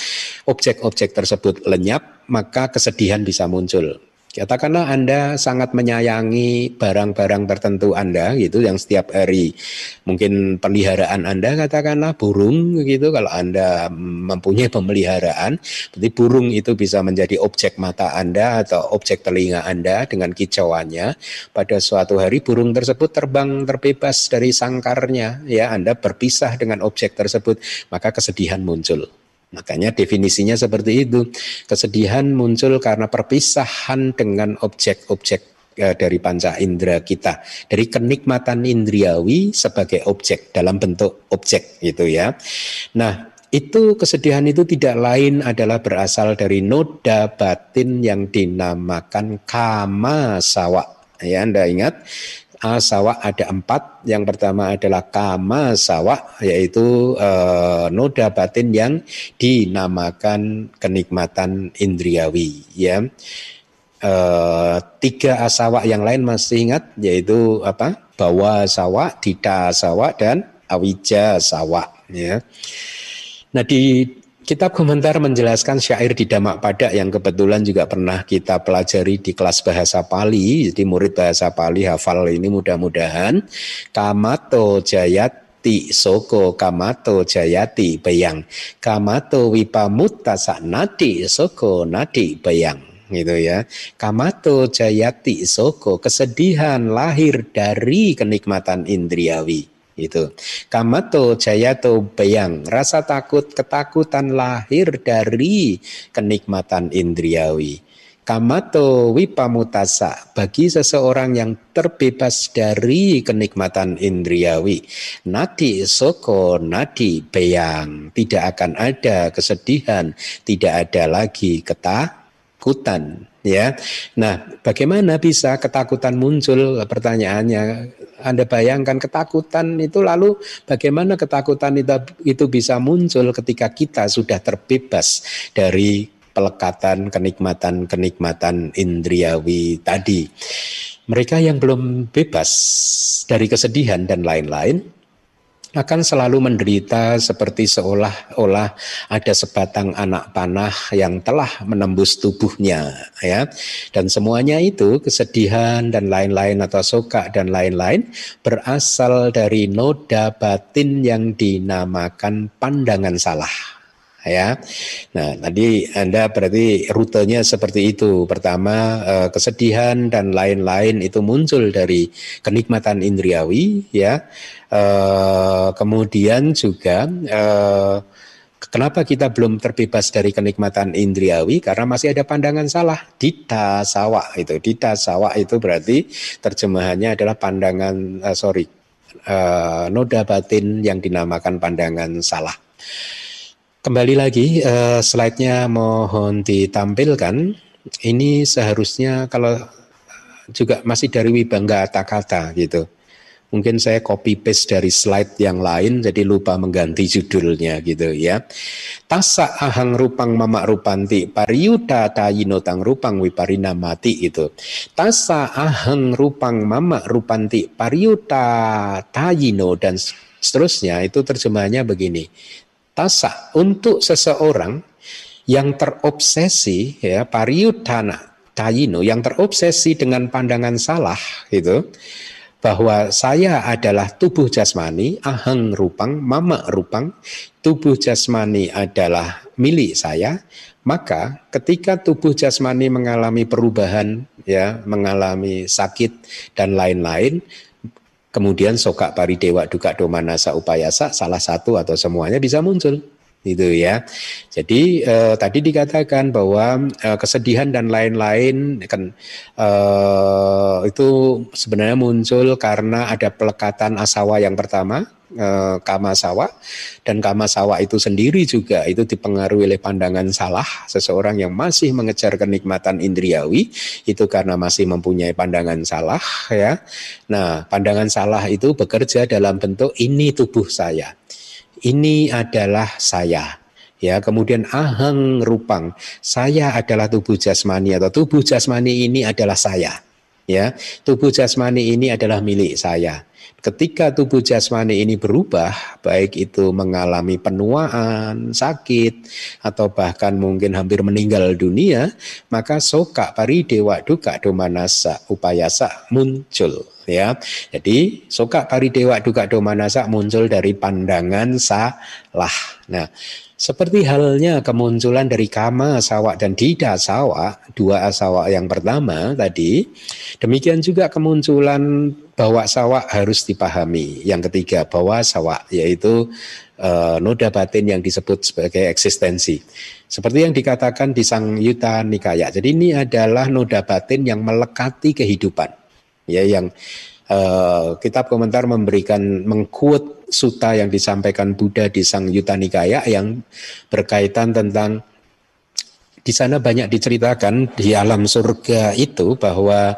objek-objek tersebut lenyap, maka kesedihan bisa muncul. Katakanlah Anda sangat menyayangi barang-barang tertentu Anda gitu yang setiap hari. Mungkin peliharaan Anda katakanlah burung gitu kalau Anda mempunyai pemeliharaan. Berarti burung itu bisa menjadi objek mata Anda atau objek telinga Anda dengan kicauannya. Pada suatu hari burung tersebut terbang terbebas dari sangkarnya. Ya Anda berpisah dengan objek tersebut maka kesedihan muncul Makanya definisinya seperti itu. Kesedihan muncul karena perpisahan dengan objek-objek e, dari panca indera kita, dari kenikmatan indriawi sebagai objek dalam bentuk objek gitu ya. Nah, itu kesedihan itu tidak lain adalah berasal dari noda batin yang dinamakan kama sawa. Ya, Anda ingat asawa ada empat. Yang pertama adalah kama sawa, yaitu uh, noda batin yang dinamakan kenikmatan indriawi. Ya, uh, tiga asawa yang lain masih ingat, yaitu apa? Bawa sawa, dita sawa, dan awija sawa. Ya. Nah di Kitab komentar menjelaskan syair di Damak Padak yang kebetulan juga pernah kita pelajari di kelas bahasa Pali. Jadi murid bahasa Pali hafal ini mudah-mudahan. Kamato Jayati Soko Kamato Jayati Bayang. Kamato Wipamutasa Nadi Soko Nadi Bayang gitu ya. Kamato Jayati Soko kesedihan lahir dari kenikmatan indriawi itu. Kamato jayato bayang, rasa takut ketakutan lahir dari kenikmatan indriawi. Kamato wipamutasa bagi seseorang yang terbebas dari kenikmatan indriawi. Nadi soko nadi bayang, tidak akan ada kesedihan, tidak ada lagi ketakutan ya. Nah, bagaimana bisa ketakutan muncul? Pertanyaannya, Anda bayangkan ketakutan itu lalu bagaimana ketakutan itu, itu bisa muncul ketika kita sudah terbebas dari pelekatan kenikmatan-kenikmatan indriawi tadi. Mereka yang belum bebas dari kesedihan dan lain-lain, akan selalu menderita seperti seolah-olah ada sebatang anak panah yang telah menembus tubuhnya ya. Dan semuanya itu kesedihan dan lain-lain atau soka dan lain-lain berasal dari noda batin yang dinamakan pandangan salah ya. Nah, tadi Anda berarti rutenya seperti itu. Pertama, eh, kesedihan dan lain-lain itu muncul dari kenikmatan indriawi ya. Eh, kemudian juga eh, Kenapa kita belum terbebas dari kenikmatan indriawi? Karena masih ada pandangan salah. Dita sawa itu, dita sawa itu berarti terjemahannya adalah pandangan sorry noda batin yang dinamakan pandangan salah. Kembali lagi uh, slide-nya mohon ditampilkan. Ini seharusnya kalau juga masih dari Wibangga Kata gitu Mungkin saya copy paste dari slide yang lain jadi lupa mengganti judulnya gitu ya. Tasa ahang rupang mama rupanti pariyuta tayino tang rupang wiparina mati itu. Tasa ahang rupang mama rupanti pariyuta tayino dan seterusnya itu terjemahnya begini. Tasa untuk seseorang yang terobsesi ya pariyutana tayino yang terobsesi dengan pandangan salah gitu bahwa saya adalah tubuh jasmani, ahang rupang, mama rupang, tubuh jasmani adalah milik saya, maka ketika tubuh jasmani mengalami perubahan, ya, mengalami sakit dan lain-lain, kemudian soka paridewa duka domanasa upayasa salah satu atau semuanya bisa muncul itu ya. Jadi eh, tadi dikatakan bahwa eh, kesedihan dan lain-lain kan eh, itu sebenarnya muncul karena ada pelekatan asawa yang pertama eh, kama sawa dan kama sawa itu sendiri juga itu dipengaruhi oleh pandangan salah seseorang yang masih mengejar kenikmatan indriawi itu karena masih mempunyai pandangan salah ya. Nah, pandangan salah itu bekerja dalam bentuk ini tubuh saya ini adalah saya. Ya, kemudian ahang rupang, saya adalah tubuh jasmani atau tubuh jasmani ini adalah saya. Ya, tubuh jasmani ini adalah milik saya. Ketika tubuh jasmani ini berubah, baik itu mengalami penuaan, sakit, atau bahkan mungkin hampir meninggal dunia, maka soka pari dewa duka domanasa upayasa muncul ya. Jadi soka paridewa duka domanasa muncul dari pandangan salah. Nah, seperti halnya kemunculan dari kama sawak dan dida sawak, dua asawak yang pertama tadi, demikian juga kemunculan bawa sawak harus dipahami. Yang ketiga bawa sawak yaitu uh, noda batin yang disebut sebagai eksistensi. Seperti yang dikatakan di Sang Yuta Nikaya. Jadi ini adalah noda batin yang melekati kehidupan ya yang uh, kitab komentar memberikan mengkut suta yang disampaikan Buddha di Sang Yuta Nikaya yang berkaitan tentang di sana banyak diceritakan di alam surga itu bahwa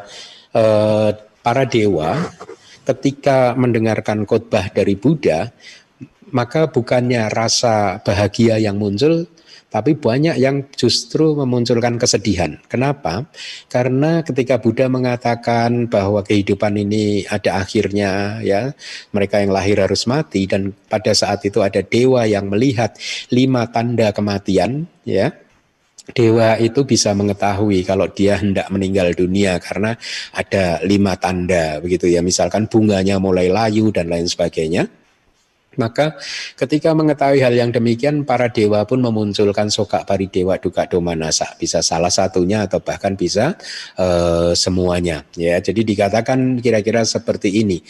uh, para dewa ketika mendengarkan khotbah dari Buddha, maka bukannya rasa bahagia yang muncul, tapi banyak yang justru memunculkan kesedihan. Kenapa? Karena ketika Buddha mengatakan bahwa kehidupan ini ada akhirnya, ya, mereka yang lahir harus mati, dan pada saat itu ada dewa yang melihat lima tanda kematian, ya, dewa itu bisa mengetahui kalau dia hendak meninggal dunia karena ada lima tanda begitu ya misalkan bunganya mulai layu dan lain sebagainya maka ketika mengetahui hal yang demikian, para dewa pun memunculkan soka pari dewa duka domanasa. Bisa salah satunya atau bahkan bisa uh, semuanya. Ya, jadi dikatakan kira-kira seperti ini.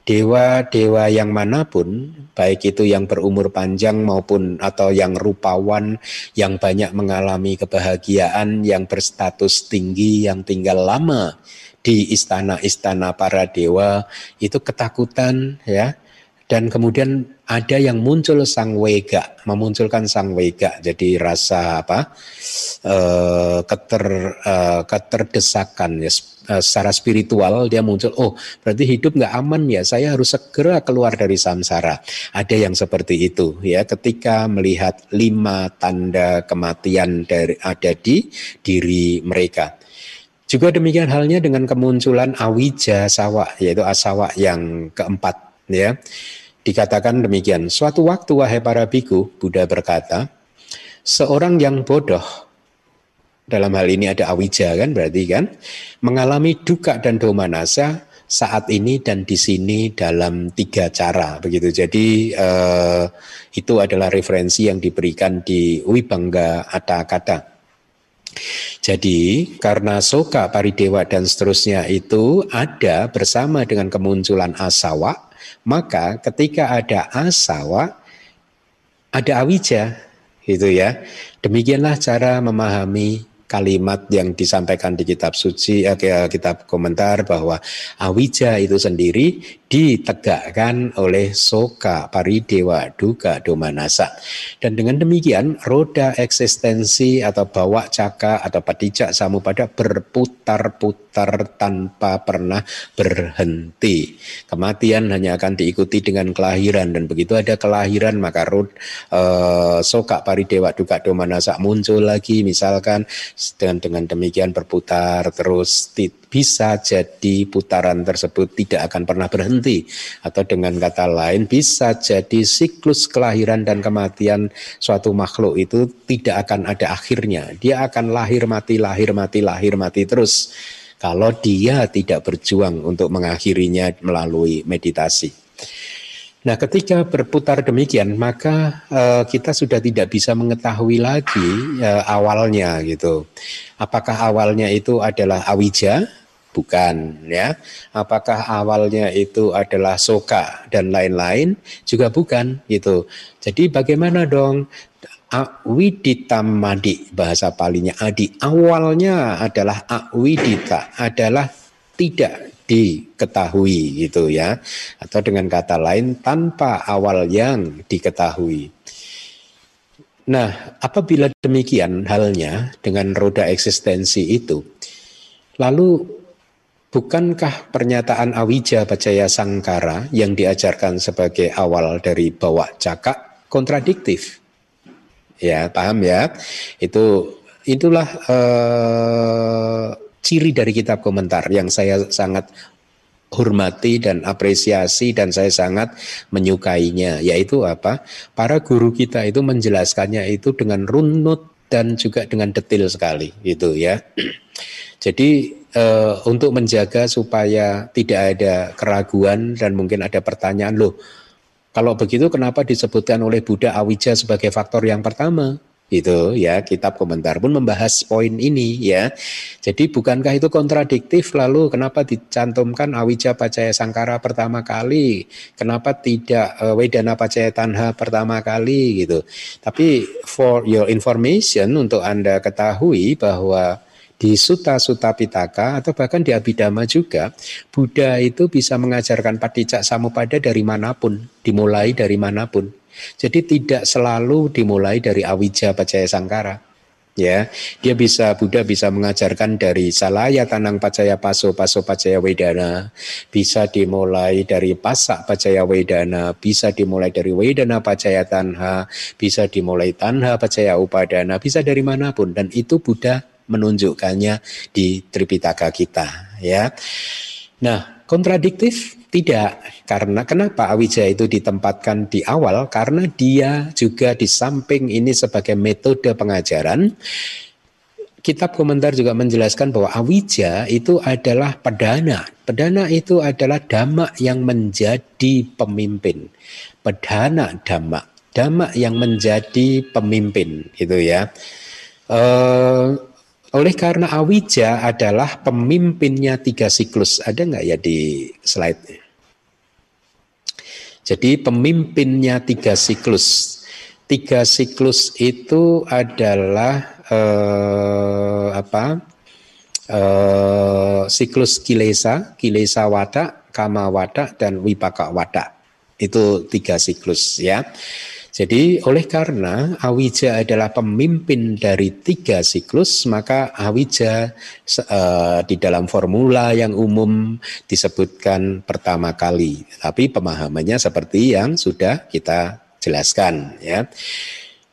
Dewa-dewa yang mana pun, baik itu yang berumur panjang maupun atau yang rupawan, yang banyak mengalami kebahagiaan, yang berstatus tinggi, yang tinggal lama di istana-istana para dewa, itu ketakutan ya dan kemudian ada yang muncul sang wega, memunculkan sang wega. Jadi rasa apa? E, keter e, keterdesakan ya e, secara spiritual dia muncul. Oh, berarti hidup nggak aman ya. Saya harus segera keluar dari samsara. Ada yang seperti itu ya. Ketika melihat lima tanda kematian dari ada di diri mereka. Juga demikian halnya dengan kemunculan awija sawa, yaitu asawa yang keempat ya Dikatakan demikian, suatu waktu wahai para biku, Buddha berkata, seorang yang bodoh, dalam hal ini ada awija kan berarti kan, mengalami duka dan domanasa saat ini dan di sini dalam tiga cara begitu. Jadi eh, itu adalah referensi yang diberikan di Wibangga Atta Kata. Jadi karena soka, paridewa dan seterusnya itu ada bersama dengan kemunculan asawa, maka ketika ada asawa, ada awija, gitu ya. Demikianlah cara memahami kalimat yang disampaikan di kitab suci, eh, kitab komentar bahwa awija itu sendiri ditegakkan oleh soka, paridewa, duka, domanasa. Dan dengan demikian roda eksistensi atau bawa caka atau padijak samupada berputar-putar tanpa pernah berhenti. Kematian hanya akan diikuti dengan kelahiran dan begitu ada kelahiran maka rod, eh, soka, paridewa, duka, domanasa muncul lagi misalkan dengan dengan demikian berputar terus bisa jadi putaran tersebut tidak akan pernah berhenti. Atau dengan kata lain bisa jadi siklus kelahiran dan kematian suatu makhluk itu tidak akan ada akhirnya. Dia akan lahir mati lahir mati lahir mati terus. Kalau dia tidak berjuang untuk mengakhirinya melalui meditasi Nah, ketika berputar demikian, maka uh, kita sudah tidak bisa mengetahui lagi uh, awalnya gitu. Apakah awalnya itu adalah awija? Bukan, ya. Apakah awalnya itu adalah soka dan lain-lain? Juga bukan, gitu. Jadi bagaimana dong? Awidita madi bahasa palinya adi awalnya adalah awidita adalah tidak diketahui gitu ya atau dengan kata lain tanpa awal yang diketahui. Nah, apabila demikian halnya dengan roda eksistensi itu, lalu bukankah pernyataan Awija Pacaya Sangkara yang diajarkan sebagai awal dari bawa cakak kontradiktif? Ya, paham ya? Itu itulah eh, ciri dari kitab komentar yang saya sangat hormati dan apresiasi dan saya sangat menyukainya yaitu apa? Para guru kita itu menjelaskannya itu dengan runut dan juga dengan detail sekali gitu ya. Jadi e, untuk menjaga supaya tidak ada keraguan dan mungkin ada pertanyaan loh kalau begitu kenapa disebutkan oleh Buddha awija sebagai faktor yang pertama itu ya. Kitab komentar pun membahas poin ini ya. Jadi bukankah itu kontradiktif? Lalu kenapa dicantumkan awija pacaya sangkara pertama kali? Kenapa tidak uh, wedana pacaya tanha pertama kali? Gitu. Tapi for your information untuk anda ketahui bahwa di Suta-Suta Pitaka atau bahkan di Abhidhamma juga Buddha itu bisa mengajarkan padicak samupada dari mana pun dimulai dari mana pun jadi tidak selalu dimulai dari awija pacaya sangkara. ya. Dia bisa Buddha bisa mengajarkan dari salaya tanang pacaya paso paso pacaya wedana bisa dimulai dari pasak pacaya wedana bisa dimulai dari wedana pacaya tanha bisa dimulai tanha pacaya upadana bisa dari mana pun. Dan itu Buddha menunjukkannya di Tripitaka kita ya. Nah kontradiktif tidak, karena kenapa Awijaya itu ditempatkan di awal? Karena dia juga di samping ini sebagai metode pengajaran, kitab komentar juga menjelaskan bahwa Awija itu adalah pedana. Pedana itu adalah dhamma yang menjadi pemimpin. Pedana dhamma. Dhamma yang menjadi pemimpin itu ya. Uh, oleh karena Awija adalah pemimpinnya tiga siklus. Ada nggak ya di slide? Jadi pemimpinnya tiga siklus. Tiga siklus itu adalah eh, apa? Eh, siklus kilesa, kilesa wada, kama wada, dan wipaka wada. Itu tiga siklus ya. Jadi oleh karena Awija adalah pemimpin dari tiga siklus, maka Awija uh, di dalam formula yang umum disebutkan pertama kali. Tapi pemahamannya seperti yang sudah kita jelaskan. Ya.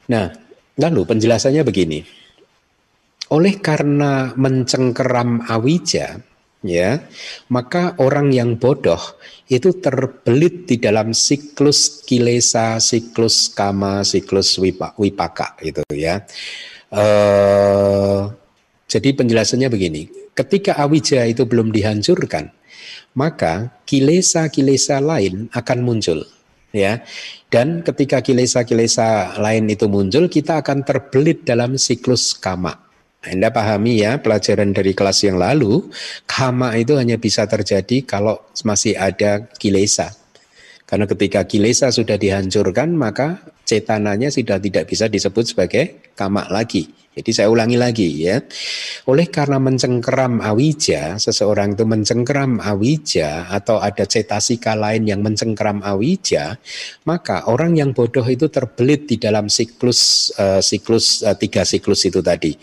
Nah, lalu penjelasannya begini. Oleh karena mencengkeram Awija, ya maka orang yang bodoh itu terbelit di dalam siklus kilesa, siklus kama, siklus wipaka gitu ya. Uh, jadi penjelasannya begini, ketika awija itu belum dihancurkan, maka kilesa-kilesa lain akan muncul ya. Dan ketika kilesa-kilesa lain itu muncul, kita akan terbelit dalam siklus kama. Anda pahami ya pelajaran dari kelas yang lalu, kama itu hanya bisa terjadi kalau masih ada kilesa. Karena ketika kilesa sudah dihancurkan, maka cetananya sudah tidak bisa disebut sebagai kama lagi. Jadi saya ulangi lagi ya. Oleh karena mencengkeram awija, seseorang itu mencengkeram awija atau ada cetasika lain yang mencengkeram awija, maka orang yang bodoh itu terbelit di dalam siklus uh, siklus uh, tiga siklus itu tadi.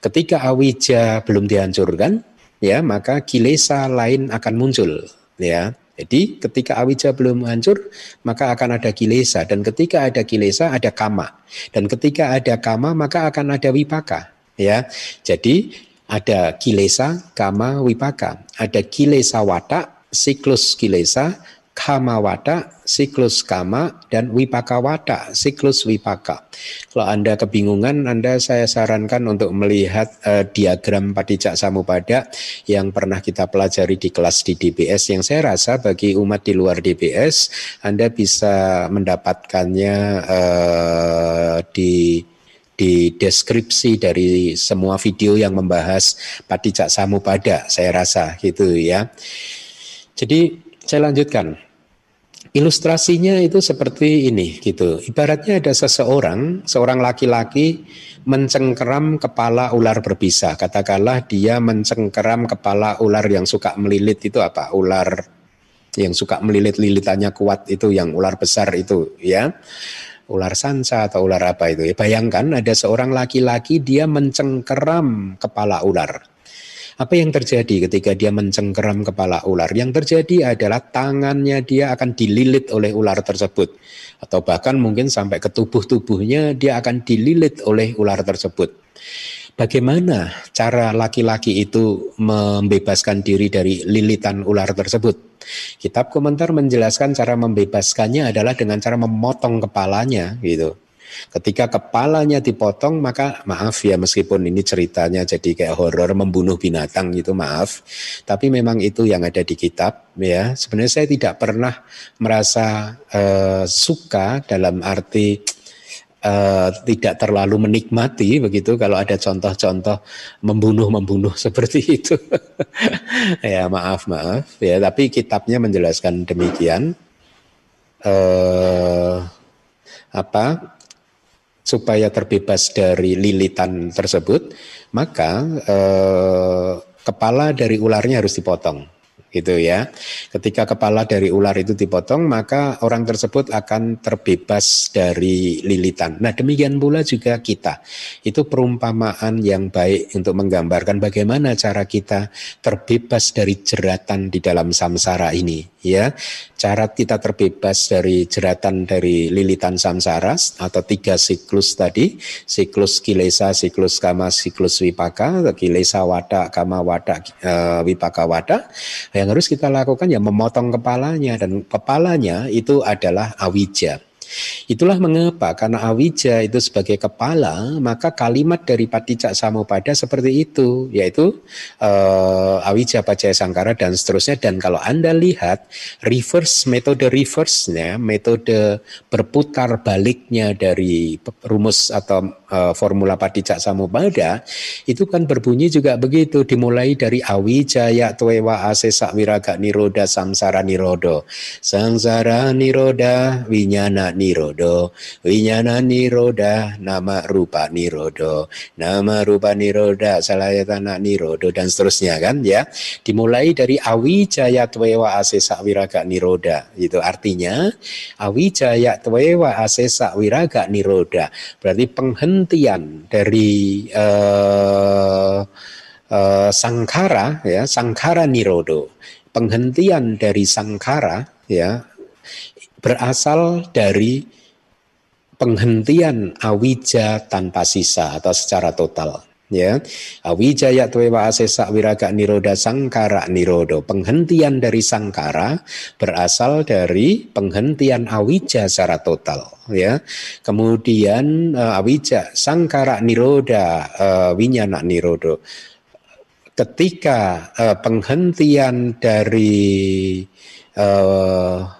Ketika awija belum dihancurkan, ya maka kilesa lain akan muncul, ya. Jadi ketika awija belum hancur, maka akan ada kilesa. Dan ketika ada kilesa, ada kama. Dan ketika ada kama, maka akan ada wipaka. Ya, Jadi ada kilesa, kama, wipaka. Ada kilesa watak, siklus kilesa, kama wata, siklus kama, dan wipaka wata, siklus wipaka. Kalau Anda kebingungan, Anda saya sarankan untuk melihat uh, diagram padicak samupada yang pernah kita pelajari di kelas di DBS yang saya rasa bagi umat di luar DBS, Anda bisa mendapatkannya uh, di di deskripsi dari semua video yang membahas padicak samupada saya rasa gitu ya. Jadi saya lanjutkan. Ilustrasinya itu seperti ini gitu. Ibaratnya ada seseorang, seorang laki-laki mencengkeram kepala ular berbisa. Katakanlah dia mencengkeram kepala ular yang suka melilit itu apa? Ular yang suka melilit lilitannya kuat itu yang ular besar itu ya. Ular sanca atau ular apa itu ya. Bayangkan ada seorang laki-laki dia mencengkeram kepala ular apa yang terjadi ketika dia mencengkeram kepala ular? Yang terjadi adalah tangannya dia akan dililit oleh ular tersebut. Atau bahkan mungkin sampai ke tubuh-tubuhnya dia akan dililit oleh ular tersebut. Bagaimana cara laki-laki itu membebaskan diri dari lilitan ular tersebut? Kitab komentar menjelaskan cara membebaskannya adalah dengan cara memotong kepalanya gitu. Ketika kepalanya dipotong maka maaf ya meskipun ini ceritanya jadi kayak horor membunuh binatang gitu maaf. Tapi memang itu yang ada di kitab ya. Sebenarnya saya tidak pernah merasa uh, suka dalam arti uh, tidak terlalu menikmati begitu kalau ada contoh-contoh membunuh-membunuh seperti itu. ya maaf maaf ya tapi kitabnya menjelaskan demikian. Uh, apa supaya terbebas dari lilitan tersebut, maka eh, kepala dari ularnya harus dipotong. gitu ya. Ketika kepala dari ular itu dipotong, maka orang tersebut akan terbebas dari lilitan. Nah, demikian pula juga kita. Itu perumpamaan yang baik untuk menggambarkan bagaimana cara kita terbebas dari jeratan di dalam samsara ini, ya. Cara kita terbebas dari jeratan dari lilitan samsara atau tiga siklus tadi, siklus kilesa, siklus kama, siklus wipaka, kilesa wada, kama wada, e, wipaka wada yang harus kita lakukan ya memotong kepalanya dan kepalanya itu adalah awija. Itulah mengapa karena awija itu sebagai kepala, maka kalimat dari patijak samupada seperti itu, yaitu uh, awija pacaya sangkara dan seterusnya. Dan kalau Anda lihat reverse metode reverse-nya, metode berputar baliknya dari rumus atau uh, formula patijak samupada, itu kan berbunyi juga begitu, dimulai dari awijaya tuewa asesa wiraga niroda samsara nirodo. Samsara niroda winyana nirodo, winyana niroda, nama rupa nirodo, nama rupa niroda, salayatana nirodo dan seterusnya kan ya. Dimulai dari awijaya twewa asesa wiraga niroda. Itu artinya awijaya twewa asesa wiraga niroda. Berarti penghentian dari uh, uh, sangkara ya, sangkara nirodo. Penghentian dari sangkara ya berasal dari penghentian awija tanpa sisa atau secara total ya. Awija ya tuwa asesa wiraga niroda sangkara nirodo. Penghentian dari sangkara berasal dari penghentian awija secara total ya. Kemudian uh, awija sangkara niroda uh, winyana nirodo. Ketika uh, penghentian dari uh,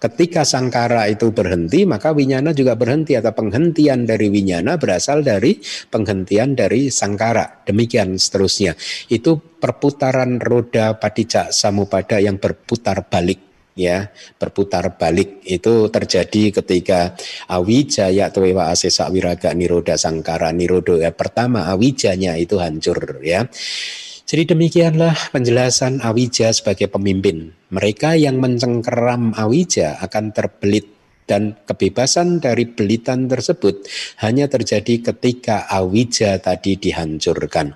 Ketika sangkara itu berhenti, maka winyana juga berhenti atau penghentian dari winyana berasal dari penghentian dari sangkara. Demikian seterusnya. Itu perputaran roda padicak samupada yang berputar balik ya berputar balik itu terjadi ketika awijaya atau ewa asesa wiraga niroda sangkara nirodo ya pertama awijanya itu hancur ya jadi demikianlah penjelasan Awija sebagai pemimpin. Mereka yang mencengkeram Awija akan terbelit dan kebebasan dari belitan tersebut hanya terjadi ketika awija tadi dihancurkan.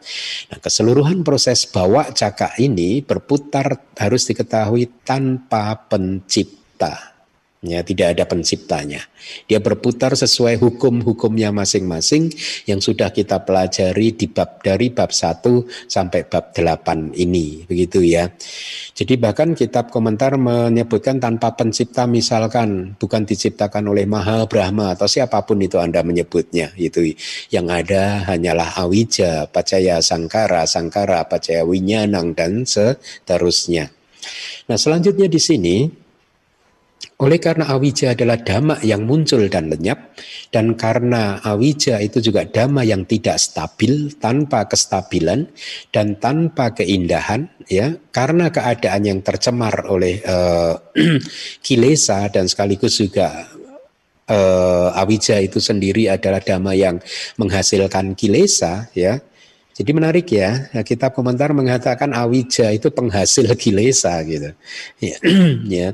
Nah, keseluruhan proses bawa cakak ini berputar harus diketahui tanpa pencipta. Ya, tidak ada penciptanya. Dia berputar sesuai hukum-hukumnya masing-masing yang sudah kita pelajari di bab dari bab 1 sampai bab 8 ini. Begitu ya. Jadi bahkan kitab komentar menyebutkan tanpa pencipta misalkan bukan diciptakan oleh Maha Brahma atau siapa pun itu Anda menyebutnya. Itu yang ada hanyalah awija, pacaya sangkara, sangkara, pacaya winyanang dan seterusnya. Nah, selanjutnya di sini oleh karena awija adalah dhamma yang muncul dan lenyap, dan karena awija itu juga dhamma yang tidak stabil, tanpa kestabilan dan tanpa keindahan, ya, karena keadaan yang tercemar oleh uh, kilesa dan sekaligus juga uh, awija itu sendiri adalah dhamma yang menghasilkan kilesa, ya. Jadi menarik ya, kitab komentar mengatakan awija itu penghasil kilesa gitu. ya.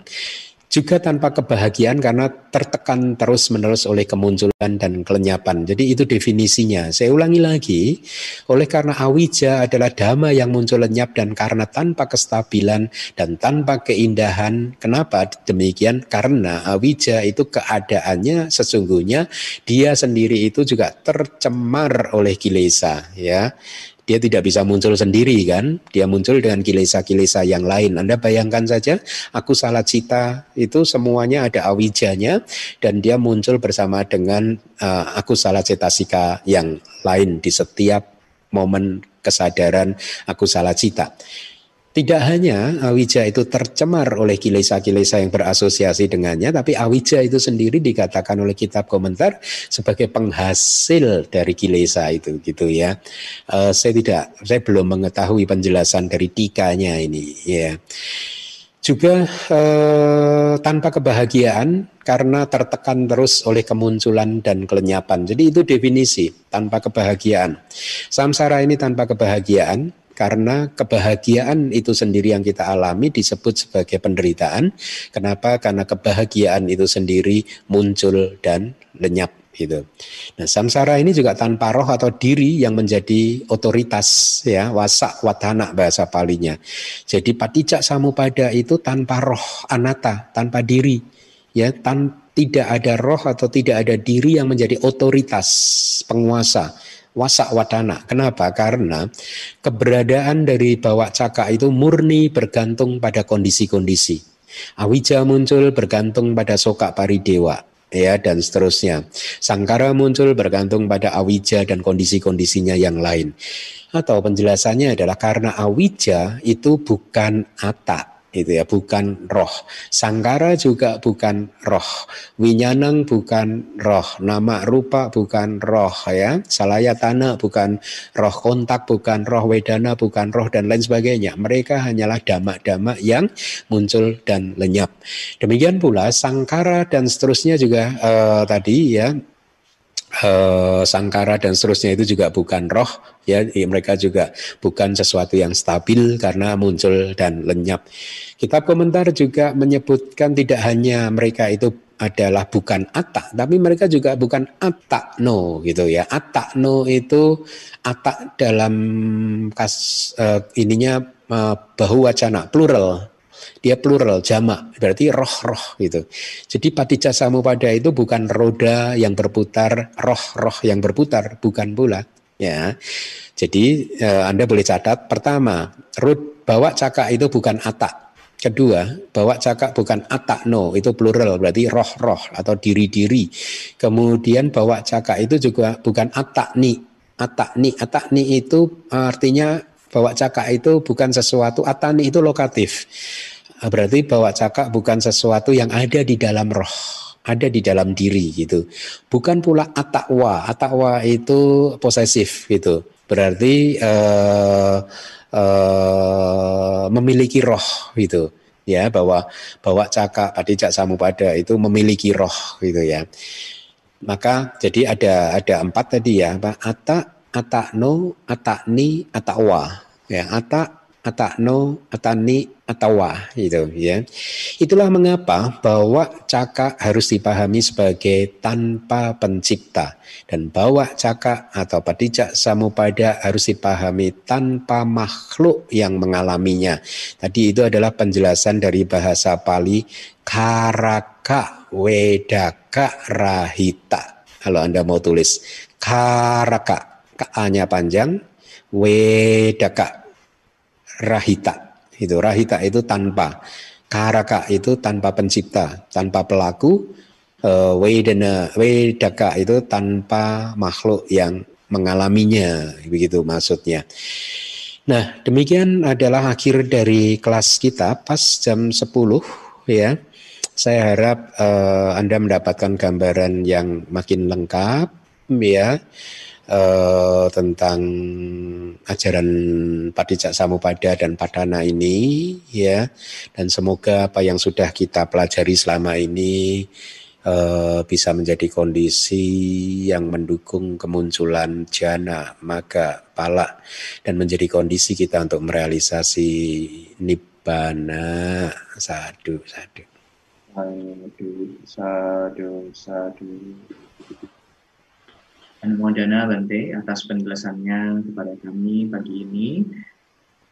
juga tanpa kebahagiaan karena tertekan terus-menerus oleh kemunculan dan kelenyapan. Jadi itu definisinya. Saya ulangi lagi, oleh karena awija adalah dhamma yang muncul lenyap dan karena tanpa kestabilan dan tanpa keindahan. Kenapa demikian? Karena awija itu keadaannya sesungguhnya dia sendiri itu juga tercemar oleh kilesa ya dia tidak bisa muncul sendiri kan, dia muncul dengan kilesa-kilesa yang lain. Anda bayangkan saja, aku salah cita itu semuanya ada awijanya dan dia muncul bersama dengan uh, aku salah cetasika yang lain di setiap momen kesadaran aku salah cita. Tidak hanya awija itu tercemar oleh kilesa-kilesa yang berasosiasi dengannya, tapi awija itu sendiri dikatakan oleh kitab komentar sebagai penghasil dari kilesa itu, gitu ya. Uh, saya tidak, saya belum mengetahui penjelasan dari tikanya ini, ya. Juga uh, tanpa kebahagiaan karena tertekan terus oleh kemunculan dan kelenyapan. Jadi itu definisi tanpa kebahagiaan. Samsara ini tanpa kebahagiaan karena kebahagiaan itu sendiri yang kita alami disebut sebagai penderitaan. Kenapa? Karena kebahagiaan itu sendiri muncul dan lenyap gitu. Nah, samsara ini juga tanpa roh atau diri yang menjadi otoritas ya, wasak watana bahasa palinya. Jadi patijak samupada itu tanpa roh anata, tanpa diri ya, tan tidak ada roh atau tidak ada diri yang menjadi otoritas penguasa wasak wadana. Kenapa? Karena keberadaan dari bawah caka itu murni bergantung pada kondisi-kondisi. Awija muncul bergantung pada soka paridewa ya dan seterusnya. Sangkara muncul bergantung pada awija dan kondisi-kondisinya yang lain. Atau penjelasannya adalah karena awija itu bukan atak itu ya bukan roh. Sangkara juga bukan roh. Winyanang bukan roh. Nama rupa bukan roh ya. Salaya tanah bukan roh. Kontak bukan roh. Wedana bukan roh dan lain sebagainya. Mereka hanyalah damak-damak yang muncul dan lenyap. Demikian pula sangkara dan seterusnya juga uh, tadi ya uh, sangkara dan seterusnya itu juga bukan roh ya mereka juga bukan sesuatu yang stabil karena muncul dan lenyap. Kitab komentar juga menyebutkan tidak hanya mereka itu adalah bukan atak, tapi mereka juga bukan atak no gitu ya. Atak no itu atak dalam kas uh, ininya uh, bahu wacana plural dia plural jamak berarti roh-roh gitu. Jadi patija samupada itu bukan roda yang berputar, roh-roh yang berputar, bukan pula ya. Jadi eh, Anda boleh catat pertama, rud bawa cakak itu bukan atak. Kedua, bawa cakak bukan atak no, itu plural berarti roh-roh atau diri-diri. Kemudian bawa cakak itu juga bukan atak ni. Atak ni, atak ni itu artinya bawa cakak itu bukan sesuatu, atani itu lokatif. Ah, berarti bahwa cakak bukan sesuatu yang ada di dalam roh, ada di dalam diri gitu. Bukan pula atakwa, atakwa itu posesif gitu. Berarti uh, uh, memiliki roh gitu ya bahwa bahwa cakak cak samupada itu memiliki roh gitu ya. Maka jadi ada ada empat tadi ya, apa? Ata, atakno, atakni, atakwa. Ya, atak, atakno, atani, atawa gitu ya. Itulah mengapa bahwa caka harus dipahami sebagai tanpa pencipta dan bahwa caka atau padijak samupada harus dipahami tanpa makhluk yang mengalaminya. Tadi itu adalah penjelasan dari bahasa Pali karaka wedaka rahita. Kalau Anda mau tulis karaka, ka-nya panjang, wedaka rahita. Itu rahita itu tanpa. Karaka itu tanpa pencipta tanpa pelaku uh, wedana wedaka itu tanpa makhluk yang mengalaminya begitu maksudnya. Nah demikian adalah akhir dari kelas kita pas jam 10 ya. Saya harap uh, Anda mendapatkan gambaran yang makin lengkap ya uh, tentang ajaran Padijak Samupada dan Padana ini ya. Dan semoga apa yang sudah kita pelajari selama ini uh, bisa menjadi kondisi yang mendukung kemunculan jana maka pala dan menjadi kondisi kita untuk merealisasi nibbana. Sadu sadu. Sadu sadu sadu Anumodana Bante atas penjelasannya kepada kami pagi ini.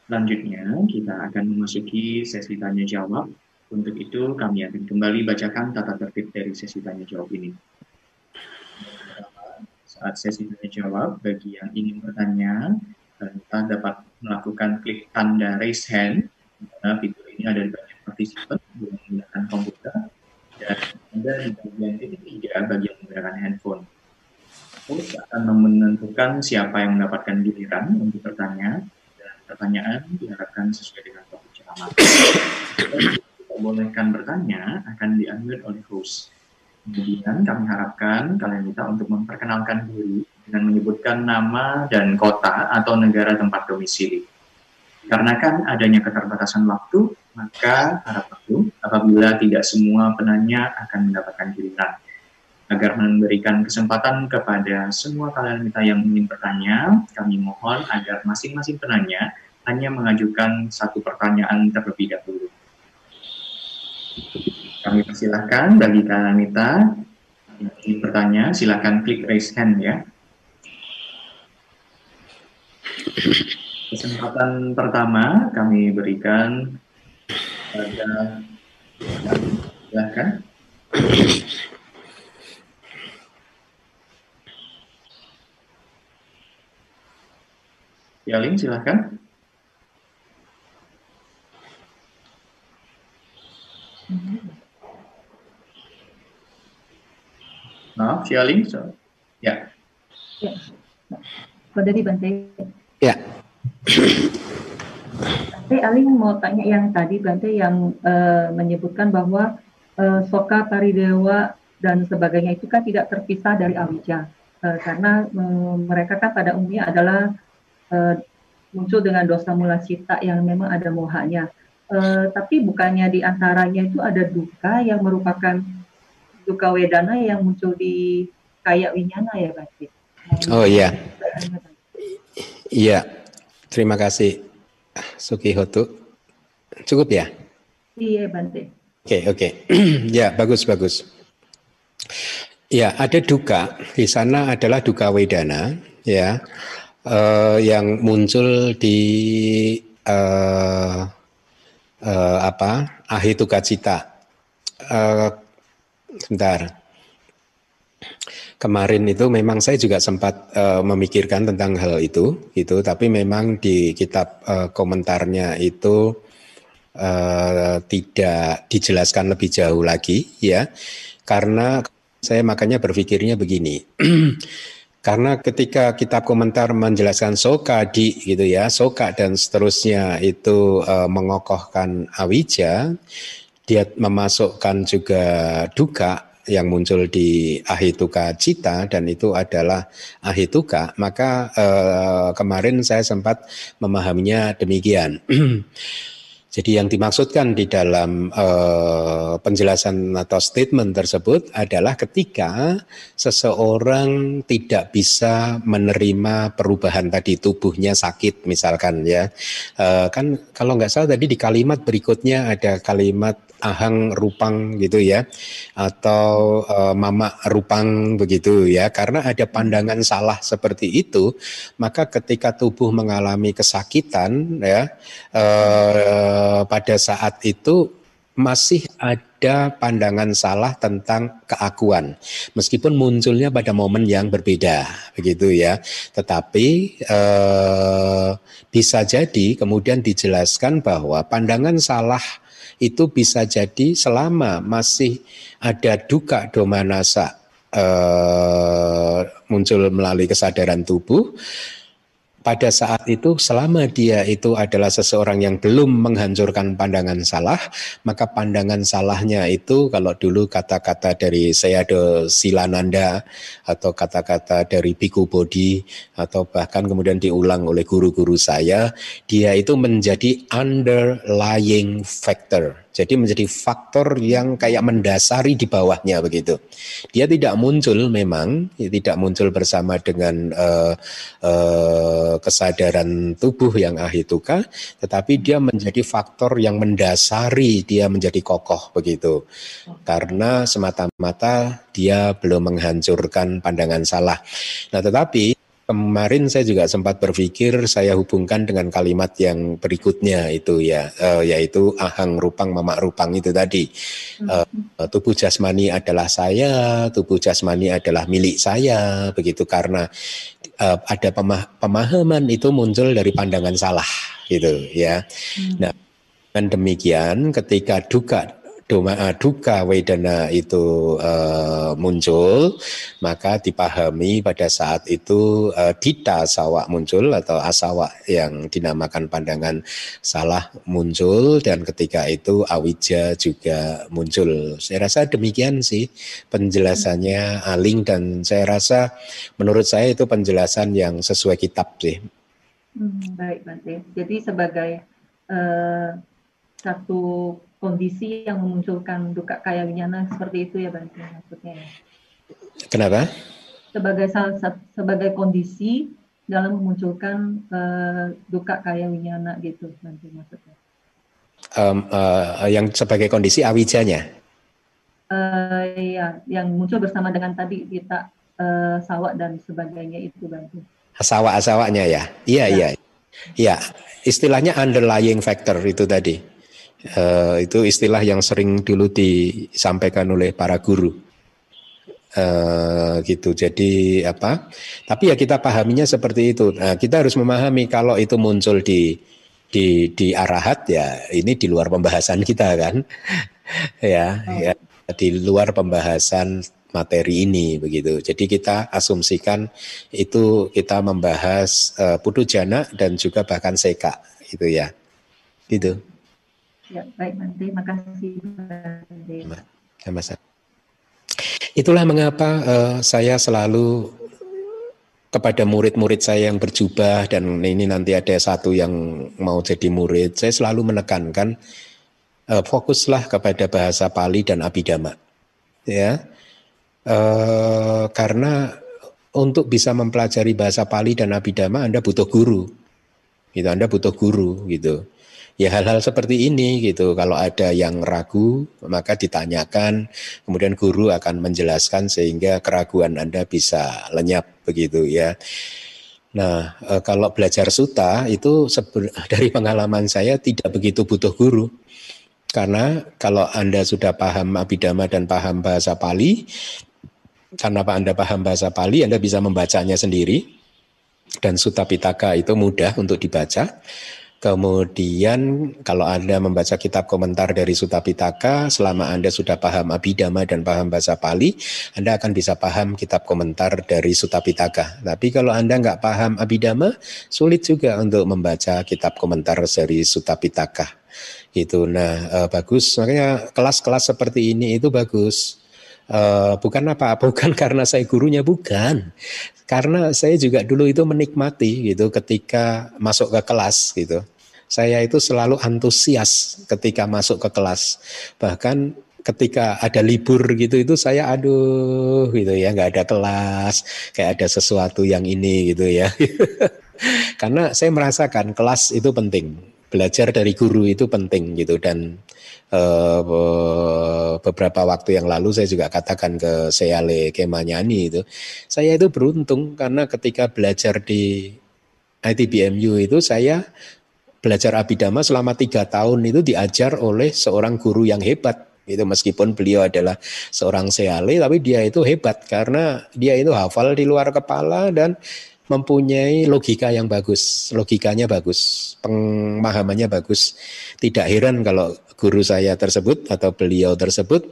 Selanjutnya kita akan memasuki sesi tanya jawab. Untuk itu kami akan kembali bacakan tata tertib dari sesi tanya jawab ini. Saat sesi tanya jawab, bagi yang ingin bertanya, kita dapat melakukan klik tanda raise hand. Karena fitur ini ada di bagian partisipan menggunakan komputer dan ada di bagian titik tiga bagi yang menggunakan handphone host akan menentukan siapa yang mendapatkan giliran untuk bertanya dan pertanyaan diharapkan sesuai dengan topik ceramah. Bolehkan bertanya akan diambil oleh host. Kemudian kami harapkan kalian minta untuk memperkenalkan diri dengan menyebutkan nama dan kota atau negara tempat domisili. Karena kan adanya keterbatasan waktu, maka harap maklum apabila tidak semua penanya akan mendapatkan giliran agar memberikan kesempatan kepada semua kalian kita yang ingin bertanya, kami mohon agar masing-masing penanya hanya mengajukan satu pertanyaan terlebih dahulu. Kami persilahkan bagi Anita yang ingin bertanya, silakan klik raise hand ya. Kesempatan pertama kami berikan pada silakan. Yaling, silakan. Maaf, Yaling. So, ya. Ya. Bante, Bante. Ya. Bante, Aling mau tanya yang tadi Bante yang uh, menyebutkan bahwa uh, Soka Paridewa dan sebagainya itu kan tidak terpisah dari Awija. Uh, karena uh, mereka kan pada umumnya adalah uh, muncul dengan dosa mula cita yang memang ada mohanya. Uh, tapi bukannya di antaranya itu ada duka yang merupakan duka wedana yang muncul di kayak winyana ya Pak? Oh iya. Iya. Terima kasih Suki Hotu. Cukup ya? Iya Bante. Oke okay, oke. Okay. ya bagus bagus. Ya ada duka di sana adalah duka wedana ya uh, yang muncul di uh, uh, apa ahituka cita. Uh, sebentar. Kemarin itu memang saya juga sempat uh, memikirkan tentang hal itu, itu. Tapi memang di kitab uh, komentarnya itu uh, tidak dijelaskan lebih jauh lagi, ya. Karena saya makanya berpikirnya begini. Karena ketika kitab komentar menjelaskan soka di gitu ya, soka dan seterusnya itu e, mengokohkan awija, dia memasukkan juga duka yang muncul di ahituka cita dan itu adalah ahituka, maka e, kemarin saya sempat memahaminya demikian. Jadi yang dimaksudkan di dalam uh, penjelasan atau statement tersebut adalah ketika seseorang tidak bisa menerima perubahan tadi tubuhnya sakit misalkan ya, uh, kan kalau nggak salah tadi di kalimat berikutnya ada kalimat ahang rupang gitu ya atau uh, mama rupang begitu ya. Karena ada pandangan salah seperti itu maka ketika tubuh mengalami kesakitan ya uh, pada saat itu masih ada pandangan salah tentang keakuan. Meskipun munculnya pada momen yang berbeda begitu ya. Tetapi eh, bisa jadi kemudian dijelaskan bahwa pandangan salah itu bisa jadi selama masih ada duka domanasa eh, muncul melalui kesadaran tubuh pada saat itu selama dia itu adalah seseorang yang belum menghancurkan pandangan salah, maka pandangan salahnya itu kalau dulu kata-kata dari Sayado Silananda atau kata-kata dari Biku Bodhi atau bahkan kemudian diulang oleh guru-guru saya, dia itu menjadi underlying factor jadi menjadi faktor yang kayak mendasari di bawahnya begitu. Dia tidak muncul memang, tidak muncul bersama dengan uh, uh, kesadaran tubuh yang ahituka, tetapi dia menjadi faktor yang mendasari dia menjadi kokoh begitu. Karena semata-mata dia belum menghancurkan pandangan salah. Nah, tetapi Kemarin saya juga sempat berpikir saya hubungkan dengan kalimat yang berikutnya itu ya, uh, yaitu ahang rupang mamak rupang itu tadi. Uh, tubuh jasmani adalah saya, tubuh jasmani adalah milik saya, begitu karena uh, ada pemah pemahaman itu muncul dari pandangan salah gitu ya. Hmm. Nah, dan demikian ketika duka doma, uh, duka wedana itu uh, muncul, maka dipahami pada saat itu uh, dita sawa muncul atau asawa yang dinamakan pandangan salah muncul dan ketika itu awija juga muncul. Saya rasa demikian sih penjelasannya Aling dan saya rasa menurut saya itu penjelasan yang sesuai kitab sih. Hmm, baik Bante. Jadi sebagai uh, satu kondisi yang memunculkan duka kaya winyana seperti itu ya Bante maksudnya ya. Kenapa? Sebagai salah sebagai kondisi dalam memunculkan uh, duka kaya winyana gitu nanti maksudnya. Um, uh, yang sebagai kondisi awijanya. Uh, ya, yang muncul bersama dengan tadi kita uh, sawak dan sebagainya itu bantu. Sawak-sawaknya ya, iya ya. iya, iya. Istilahnya underlying factor itu tadi. Uh, itu istilah yang sering dulu disampaikan oleh para guru Uh, gitu. Jadi apa? Tapi ya kita pahaminya seperti itu. Nah, kita harus memahami kalau itu muncul di di di arahat ya ini di luar pembahasan kita kan. ya, oh. ya di luar pembahasan materi ini begitu. Jadi kita asumsikan itu kita membahas uh, putu jana dan juga bahkan seka itu ya. Gitu. Ya, baik nanti makasih. Sama-sama. Itulah mengapa uh, saya selalu kepada murid-murid saya yang berjubah dan ini nanti ada satu yang mau jadi murid, saya selalu menekankan uh, fokuslah kepada bahasa Pali dan Abhidhamma, ya, uh, karena untuk bisa mempelajari bahasa Pali dan Abhidhamma Anda butuh guru, gitu, Anda butuh guru, gitu. Ya hal-hal seperti ini gitu. Kalau ada yang ragu, maka ditanyakan, kemudian guru akan menjelaskan sehingga keraguan Anda bisa lenyap begitu ya. Nah, e, kalau belajar suta itu dari pengalaman saya tidak begitu butuh guru. Karena kalau Anda sudah paham Abhidhamma dan paham bahasa Pali, karena Anda paham bahasa Pali, Anda bisa membacanya sendiri. Dan Sutta Pitaka itu mudah untuk dibaca. Kemudian kalau Anda membaca kitab komentar dari Sutta Pitaka, selama Anda sudah paham Abhidhamma dan paham bahasa Pali, Anda akan bisa paham kitab komentar dari Sutta Pitaka. Tapi kalau Anda nggak paham Abhidhamma, sulit juga untuk membaca kitab komentar dari Sutta Pitaka. Itu, nah eh, bagus. Makanya kelas-kelas seperti ini itu bagus. Uh, bukan apa, bukan karena saya gurunya, bukan. Karena saya juga dulu itu menikmati gitu ketika masuk ke kelas gitu. Saya itu selalu antusias ketika masuk ke kelas. Bahkan ketika ada libur gitu itu saya aduh gitu ya nggak ada kelas kayak ada sesuatu yang ini gitu ya karena saya merasakan kelas itu penting belajar dari guru itu penting gitu. Dan uh, beberapa waktu yang lalu saya juga katakan ke Seale Kemanyani itu, saya itu beruntung karena ketika belajar di ITBMU itu saya belajar abidama selama tiga tahun itu diajar oleh seorang guru yang hebat itu meskipun beliau adalah seorang seale tapi dia itu hebat karena dia itu hafal di luar kepala dan mempunyai logika yang bagus, logikanya bagus, pemahamannya bagus. Tidak heran kalau guru saya tersebut atau beliau tersebut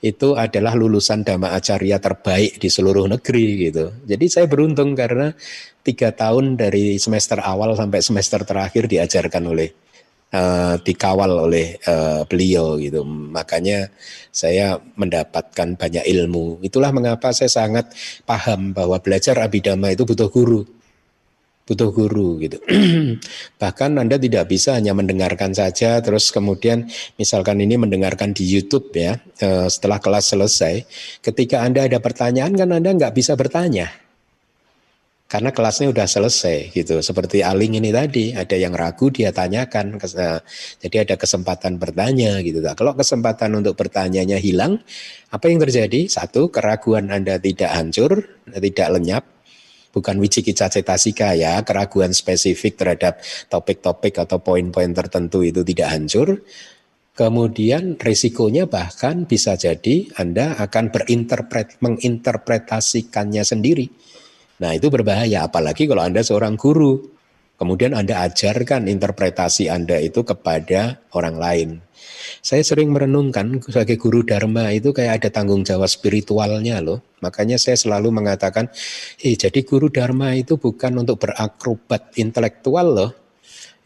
itu adalah lulusan Dhamma Acarya terbaik di seluruh negeri gitu. Jadi saya beruntung karena tiga tahun dari semester awal sampai semester terakhir diajarkan oleh uh, dikawal oleh uh, beliau gitu. Makanya saya mendapatkan banyak ilmu. Itulah mengapa saya sangat paham bahwa belajar abidama itu butuh guru butuh guru gitu. Bahkan Anda tidak bisa hanya mendengarkan saja terus kemudian misalkan ini mendengarkan di YouTube ya eh, setelah kelas selesai. Ketika Anda ada pertanyaan kan Anda nggak bisa bertanya. Karena kelasnya udah selesai gitu. Seperti Aling ini tadi, ada yang ragu dia tanyakan. Eh, jadi ada kesempatan bertanya gitu. Nah, kalau kesempatan untuk bertanyanya hilang, apa yang terjadi? Satu, keraguan Anda tidak hancur, tidak lenyap bukan wicikita cetasika ya, keraguan spesifik terhadap topik-topik atau poin-poin tertentu itu tidak hancur. Kemudian risikonya bahkan bisa jadi Anda akan berinterpret menginterpretasikannya sendiri. Nah, itu berbahaya apalagi kalau Anda seorang guru. Kemudian Anda ajarkan interpretasi Anda itu kepada orang lain. Saya sering merenungkan sebagai guru dharma itu kayak ada tanggung jawab spiritualnya loh. Makanya saya selalu mengatakan, eh jadi guru dharma itu bukan untuk berakrobat intelektual loh.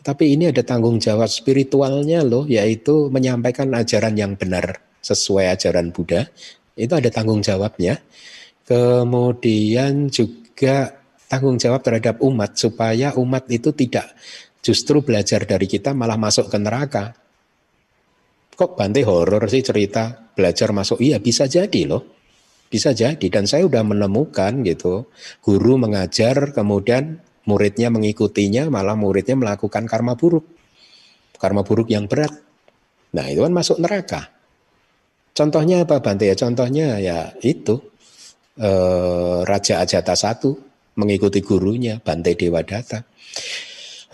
Tapi ini ada tanggung jawab spiritualnya loh, yaitu menyampaikan ajaran yang benar sesuai ajaran Buddha. Itu ada tanggung jawabnya. Kemudian juga tanggung jawab terhadap umat supaya umat itu tidak justru belajar dari kita malah masuk ke neraka. Kok Bante horor sih cerita belajar masuk? Iya bisa jadi loh. Bisa jadi dan saya udah menemukan gitu guru mengajar kemudian muridnya mengikutinya, malah muridnya melakukan karma buruk. Karma buruk yang berat. Nah itu kan masuk neraka. Contohnya apa Bante ya? Contohnya ya itu eh, Raja Ajata satu mengikuti gurunya Bante Dewa Data.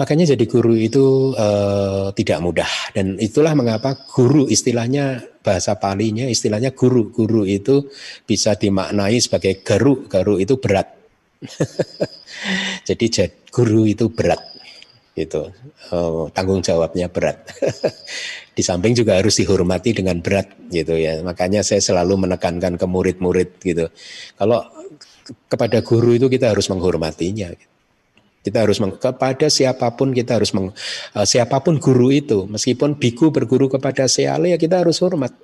Makanya jadi guru itu eh, tidak mudah dan itulah mengapa guru istilahnya bahasa palinya istilahnya guru. Guru itu bisa dimaknai sebagai garu. Garu itu berat. jadi guru itu berat gitu. Oh, tanggung jawabnya berat. Di samping juga harus dihormati dengan berat gitu ya. Makanya saya selalu menekankan ke murid-murid gitu. Kalau kepada guru itu kita harus menghormatinya. Gitu. Kita harus meng, kepada siapa pun kita harus meng, uh, siapa pun guru itu, meskipun biku berguru kepada seale ya kita harus hormat.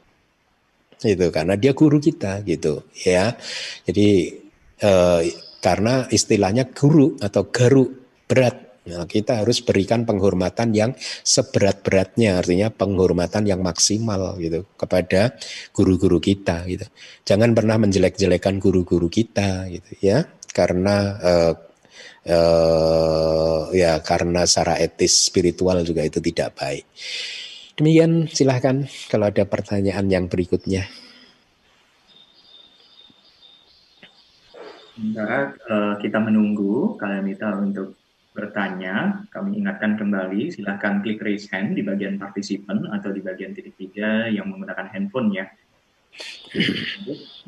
Itu karena dia guru kita gitu ya. Jadi uh, karena istilahnya guru atau garu berat Nah, kita harus berikan penghormatan yang seberat-beratnya, artinya penghormatan yang maksimal gitu kepada guru-guru kita gitu. Jangan pernah menjelek-jelekan guru-guru kita gitu ya, karena uh, uh, ya karena secara etis spiritual juga itu tidak baik. Demikian silahkan kalau ada pertanyaan yang berikutnya. Sementara uh, kita menunggu kalian minta untuk bertanya, kami ingatkan kembali, silahkan klik raise hand di bagian partisipan atau di bagian titik tiga yang menggunakan handphone ya.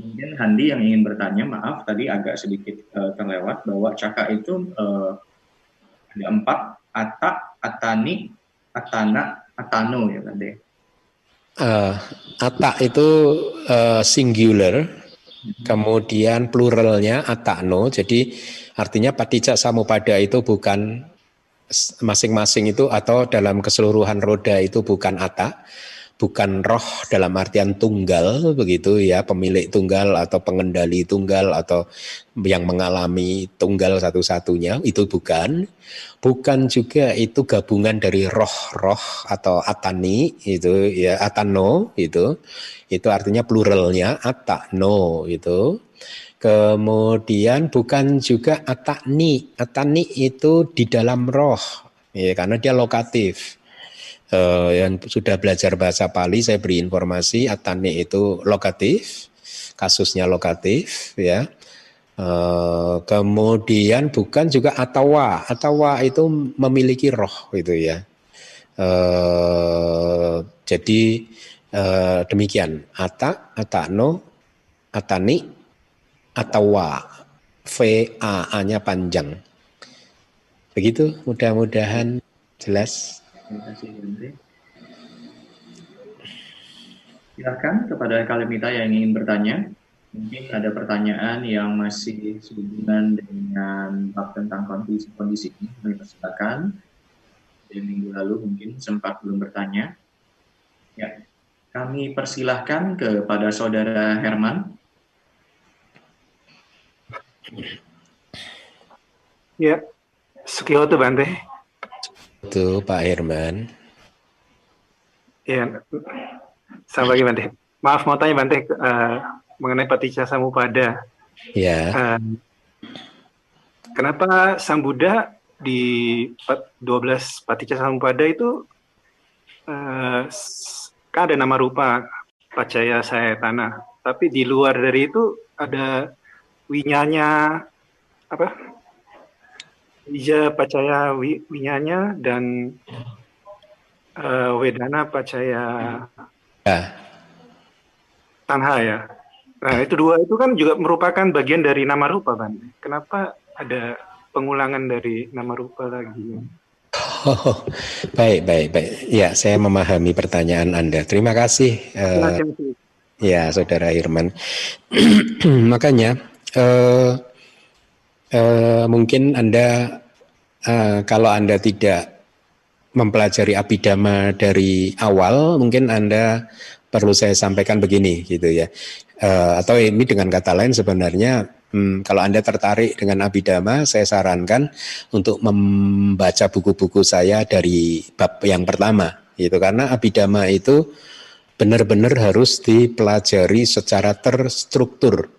Mungkin Handi yang ingin bertanya, maaf tadi agak sedikit uh, terlewat bahwa caka itu uh, ada empat, ata, atani, atana, atano ya tadi. Uh, ata itu uh, singular, mhm. kemudian pluralnya atano, jadi artinya patijak samupada itu bukan masing-masing itu atau dalam keseluruhan roda itu bukan ata, bukan roh dalam artian tunggal begitu ya pemilik tunggal atau pengendali tunggal atau yang mengalami tunggal satu-satunya itu bukan. Bukan juga itu gabungan dari roh-roh atau atani itu ya atano itu. Itu artinya pluralnya atano itu kemudian bukan juga atani atani itu di dalam roh. Ya karena dia lokatif. Uh, yang sudah belajar bahasa Pali saya beri informasi atani itu lokatif kasusnya lokatif ya. Uh, kemudian bukan juga atawa. Atawa itu memiliki roh gitu ya. Uh, jadi uh, demikian. Ata atano atani atawa v a a nya panjang begitu mudah-mudahan jelas. Silakan kepada Kalimita yang ingin bertanya. Mungkin ada pertanyaan yang masih sehubungan dengan bab tentang kondisi-kondisi ini. Kami persilakan. Dari minggu lalu mungkin sempat belum bertanya. Ya, kami persilahkan kepada saudara Herman. Ya, Sukioto Bante. Itu Pak Herman. Ya, sama lagi Bante. Maaf mau tanya Bante uh, mengenai Paticca Samupada. Ya. Uh, kenapa Sang Buddha di 12 Paticca Samupada itu uh, kan ada nama rupa Pacaya saya tanah, tapi di luar dari itu ada winyanya apa Ija Pacaya Winyanya dan uh, Wedana Pacaya ya. Tanha ya. Nah itu dua itu kan juga merupakan bagian dari nama rupa kan. Kenapa ada pengulangan dari nama rupa lagi? Oh, baik, baik, baik. Ya, saya memahami pertanyaan Anda. Terima kasih. Uh, ya, Saudara Irman. Makanya, uh, Uh, mungkin Anda uh, kalau Anda tidak mempelajari abidama dari awal, mungkin Anda perlu saya sampaikan begini gitu ya. Uh, atau ini dengan kata lain sebenarnya hmm, kalau Anda tertarik dengan abidama, saya sarankan untuk membaca buku-buku saya dari bab yang pertama gitu karena abidama itu benar-benar harus dipelajari secara terstruktur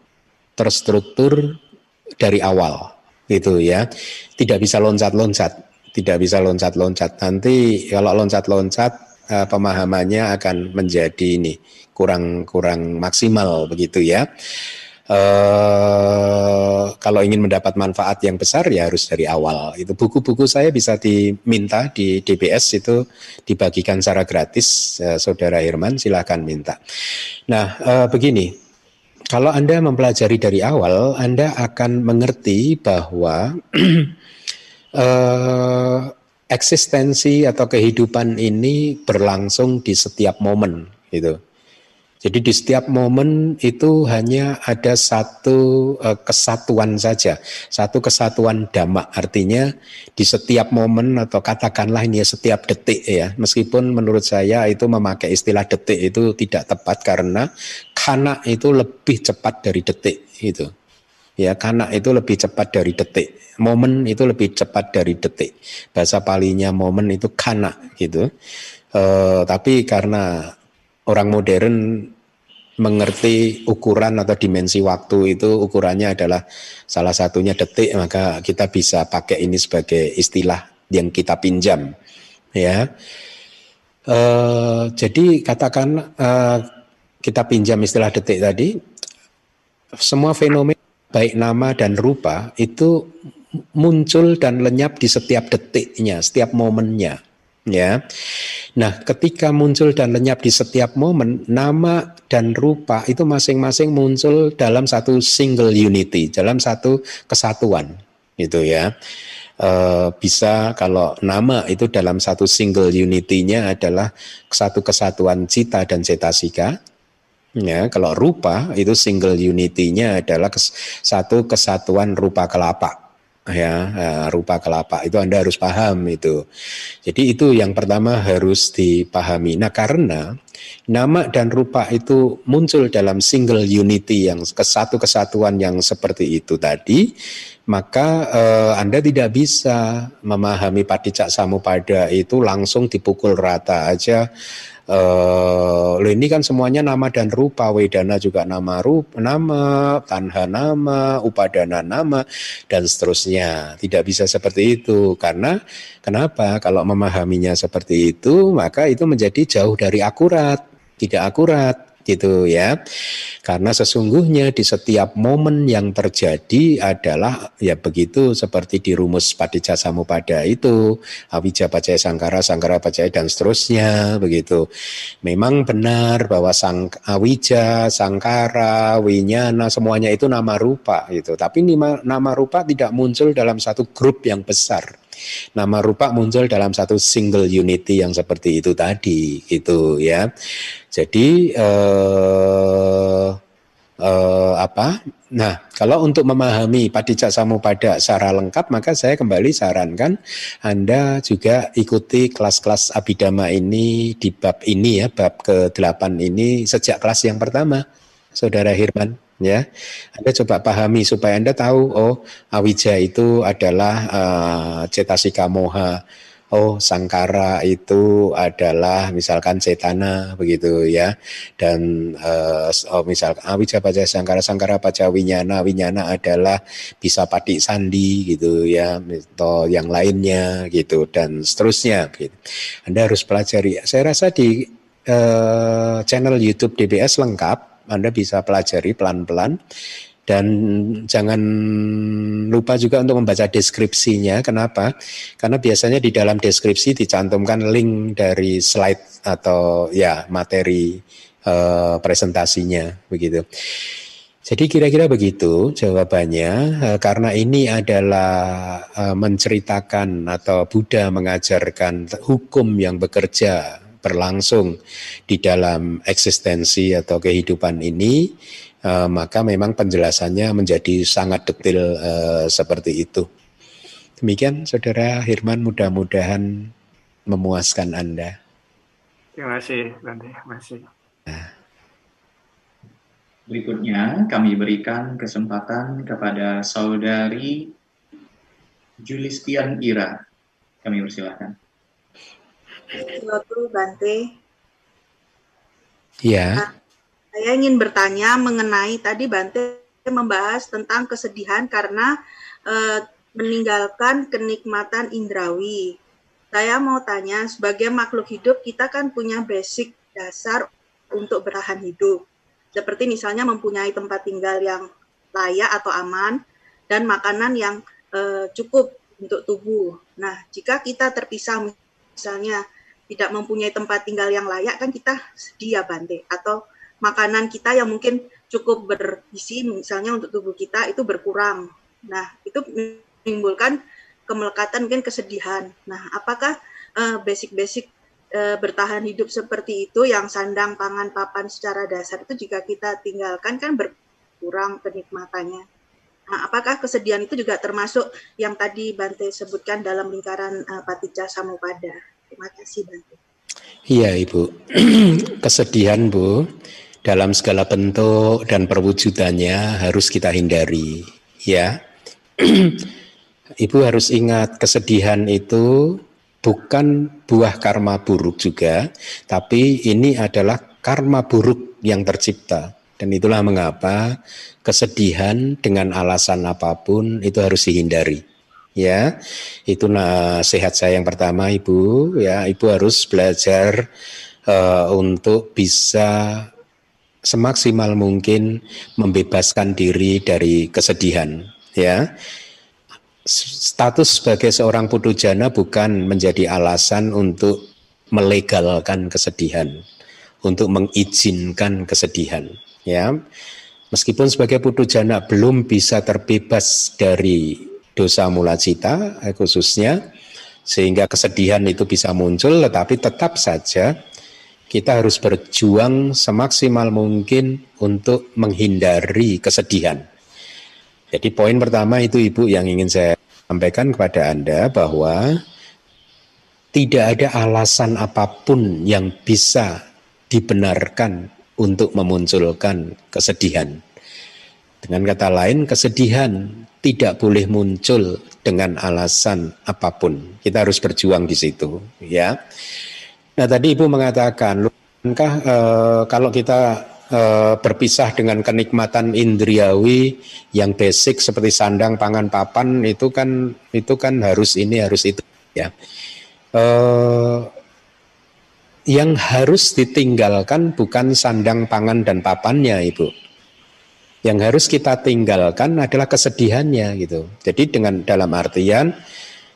terstruktur dari awal gitu ya. Tidak bisa loncat-loncat, tidak bisa loncat-loncat. Nanti kalau loncat-loncat uh, pemahamannya akan menjadi ini kurang kurang maksimal begitu ya. Uh, kalau ingin mendapat manfaat yang besar ya harus dari awal. Itu buku-buku saya bisa diminta di DBS itu dibagikan secara gratis, uh, Saudara Herman silahkan minta. Nah uh, begini, kalau Anda mempelajari dari awal, Anda akan mengerti bahwa uh, eksistensi atau kehidupan ini berlangsung di setiap momen, gitu. Jadi di setiap momen itu hanya ada satu uh, kesatuan saja, satu kesatuan damak. Artinya di setiap momen atau katakanlah ini ya setiap detik ya. Meskipun menurut saya itu memakai istilah detik itu tidak tepat karena kana itu lebih cepat dari detik itu. Ya, kana itu lebih cepat dari detik. Momen itu lebih cepat dari detik. Bahasa palinya momen itu kana gitu. Uh, tapi karena orang modern mengerti ukuran atau dimensi waktu itu ukurannya adalah salah satunya detik maka kita bisa pakai ini sebagai istilah yang kita pinjam ya. E, jadi katakan e, kita pinjam istilah detik tadi semua fenomena baik nama dan rupa itu muncul dan lenyap di setiap detiknya setiap momennya ya. Nah, ketika muncul dan lenyap di setiap momen, nama dan rupa itu masing-masing muncul dalam satu single unity, dalam satu kesatuan, gitu ya. E, bisa kalau nama itu dalam satu single unity-nya adalah satu kesatuan cita dan cetasika. Ya, kalau rupa itu single unity-nya adalah kes, satu kesatuan rupa kelapa ya eh, rupa kelapa itu Anda harus paham itu. Jadi itu yang pertama harus dipahami. Nah, karena nama dan rupa itu muncul dalam single unity yang kesatu kesatuan yang seperti itu tadi, maka eh, Anda tidak bisa memahami paticak samupada itu langsung dipukul rata aja Uh, ini kan semuanya nama dan rupa, Wedana juga nama rupa, nama, Tanha nama, Upadana nama, dan seterusnya. Tidak bisa seperti itu karena kenapa? Kalau memahaminya seperti itu, maka itu menjadi jauh dari akurat, tidak akurat gitu ya. Karena sesungguhnya di setiap momen yang terjadi adalah ya begitu seperti di rumus Padicca Samupada itu, Awija Pacaya Sangkara, Sangkara Pacaya dan seterusnya begitu. Memang benar bahwa sang Awija, Sangkara, Winyana semuanya itu nama rupa gitu. Tapi nama rupa tidak muncul dalam satu grup yang besar Nama rupa muncul dalam satu single unity yang seperti itu tadi, gitu ya. Jadi eh, eh, apa? Nah, kalau untuk memahami Padicca Samupada secara lengkap, maka saya kembali sarankan Anda juga ikuti kelas-kelas Abidama ini di bab ini ya, bab ke-8 ini sejak kelas yang pertama, Saudara Hirman ya. Anda coba pahami supaya Anda tahu oh awija itu adalah uh, cetasika moha. Oh, sangkara itu adalah misalkan cetana begitu ya. Dan uh, oh misalkan awija baca sangkara sangkara baca winyana winyana adalah bisa patik sandi gitu ya atau yang lainnya gitu dan seterusnya gitu. Anda harus pelajari. Saya rasa di uh, channel YouTube DBS lengkap anda bisa pelajari pelan-pelan dan jangan lupa juga untuk membaca deskripsinya. Kenapa? Karena biasanya di dalam deskripsi dicantumkan link dari slide atau ya materi uh, presentasinya begitu. Jadi kira-kira begitu jawabannya uh, karena ini adalah uh, menceritakan atau Buddha mengajarkan hukum yang bekerja berlangsung di dalam eksistensi atau kehidupan ini, uh, maka memang penjelasannya menjadi sangat detail uh, seperti itu. Demikian, Saudara Hirman, mudah-mudahan memuaskan Anda. Terima kasih, Bante. Terima kasih. Nah. Berikutnya kami berikan kesempatan kepada Saudari Julistian Ira. Kami persilahkan. Suatu Bante. Iya. Nah, saya ingin bertanya mengenai tadi Bante membahas tentang kesedihan karena eh, meninggalkan kenikmatan indrawi. Saya mau tanya, sebagai makhluk hidup kita kan punya basic dasar untuk bertahan hidup. Seperti misalnya mempunyai tempat tinggal yang layak atau aman dan makanan yang uh, cukup untuk tubuh. Nah, jika kita terpisah misalnya tidak mempunyai tempat tinggal yang layak kan kita sedih ya Bante atau makanan kita yang mungkin cukup berisi misalnya untuk tubuh kita itu berkurang. Nah, itu menimbulkan kemelekatan mungkin kesedihan. Nah, apakah eh, basic-basic uh, uh, bertahan hidup seperti itu yang sandang, pangan, papan secara dasar itu jika kita tinggalkan kan berkurang kenikmatannya. Nah, apakah kesedihan itu juga termasuk yang tadi Bante sebutkan dalam lingkaran uh, Patija Samupada? Terima kasih Bante. Iya Ibu, kesedihan Bu dalam segala bentuk dan perwujudannya harus kita hindari ya. Ibu harus ingat kesedihan itu bukan buah karma buruk juga, tapi ini adalah karma buruk yang tercipta. Dan itulah mengapa kesedihan dengan alasan apa pun itu harus dihindari. Ya, itu nasihat saya yang pertama, Ibu. Ya, Ibu harus belajar uh, untuk bisa semaksimal mungkin membebaskan diri dari kesedihan. Ya, status sebagai seorang putujana bukan menjadi alasan untuk melegalkan kesedihan, untuk mengizinkan kesedihan. Ya, meskipun sebagai putujana belum bisa terbebas dari dosa mula cita eh, khususnya, sehingga kesedihan itu bisa muncul, tetapi tetap saja kita harus berjuang semaksimal mungkin untuk menghindari kesedihan. Jadi poin pertama itu Ibu yang ingin saya sampaikan kepada Anda bahwa tidak ada alasan apa pun yang bisa dibenarkan untuk memunculkan kesedihan. Dengan kata lain, kesedihan tidak boleh muncul dengan alasan apa pun. Kita harus berjuang di situ, ya. Nah, tadi Ibu mengatakan, bukankah e, kalau kita e, berpisah dengan kenikmatan indriawi yang basic seperti sandang, pangan, papan itu kan itu kan harus ini harus itu ya. E, yang harus ditinggalkan bukan sandang, pangan dan papannya, Ibu. Yang harus kita tinggalkan adalah kesedihannya gitu. Jadi dengan dalam artian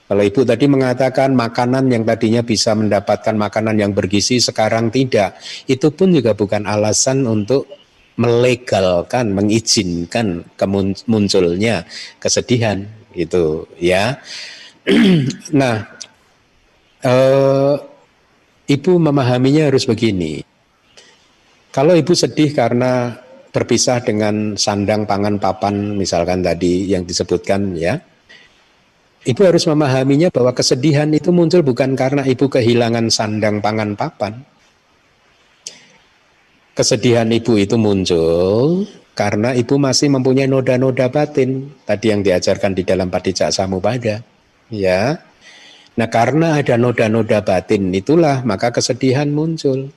kalau Ibu tadi mengatakan makanan yang tadinya bisa mendapatkan makanan yang bergizi sekarang tidak, itu pun juga bukan alasan untuk melegalkan, mengizinkan kemunculnya kesedihan gitu ya. nah, eh, ibu memahaminya harus begini. Kalau ibu sedih karena berpisah dengan sandang pangan papan misalkan tadi yang disebutkan ya, Ibu harus memahaminya bahwa kesedihan itu muncul bukan karena ibu kehilangan sandang pangan papan. Kesedihan ibu itu muncul karena ibu masih mempunyai noda-noda batin tadi yang diajarkan di dalam Padijak Samupada. Ya. Nah, karena ada noda-noda batin itulah maka kesedihan muncul.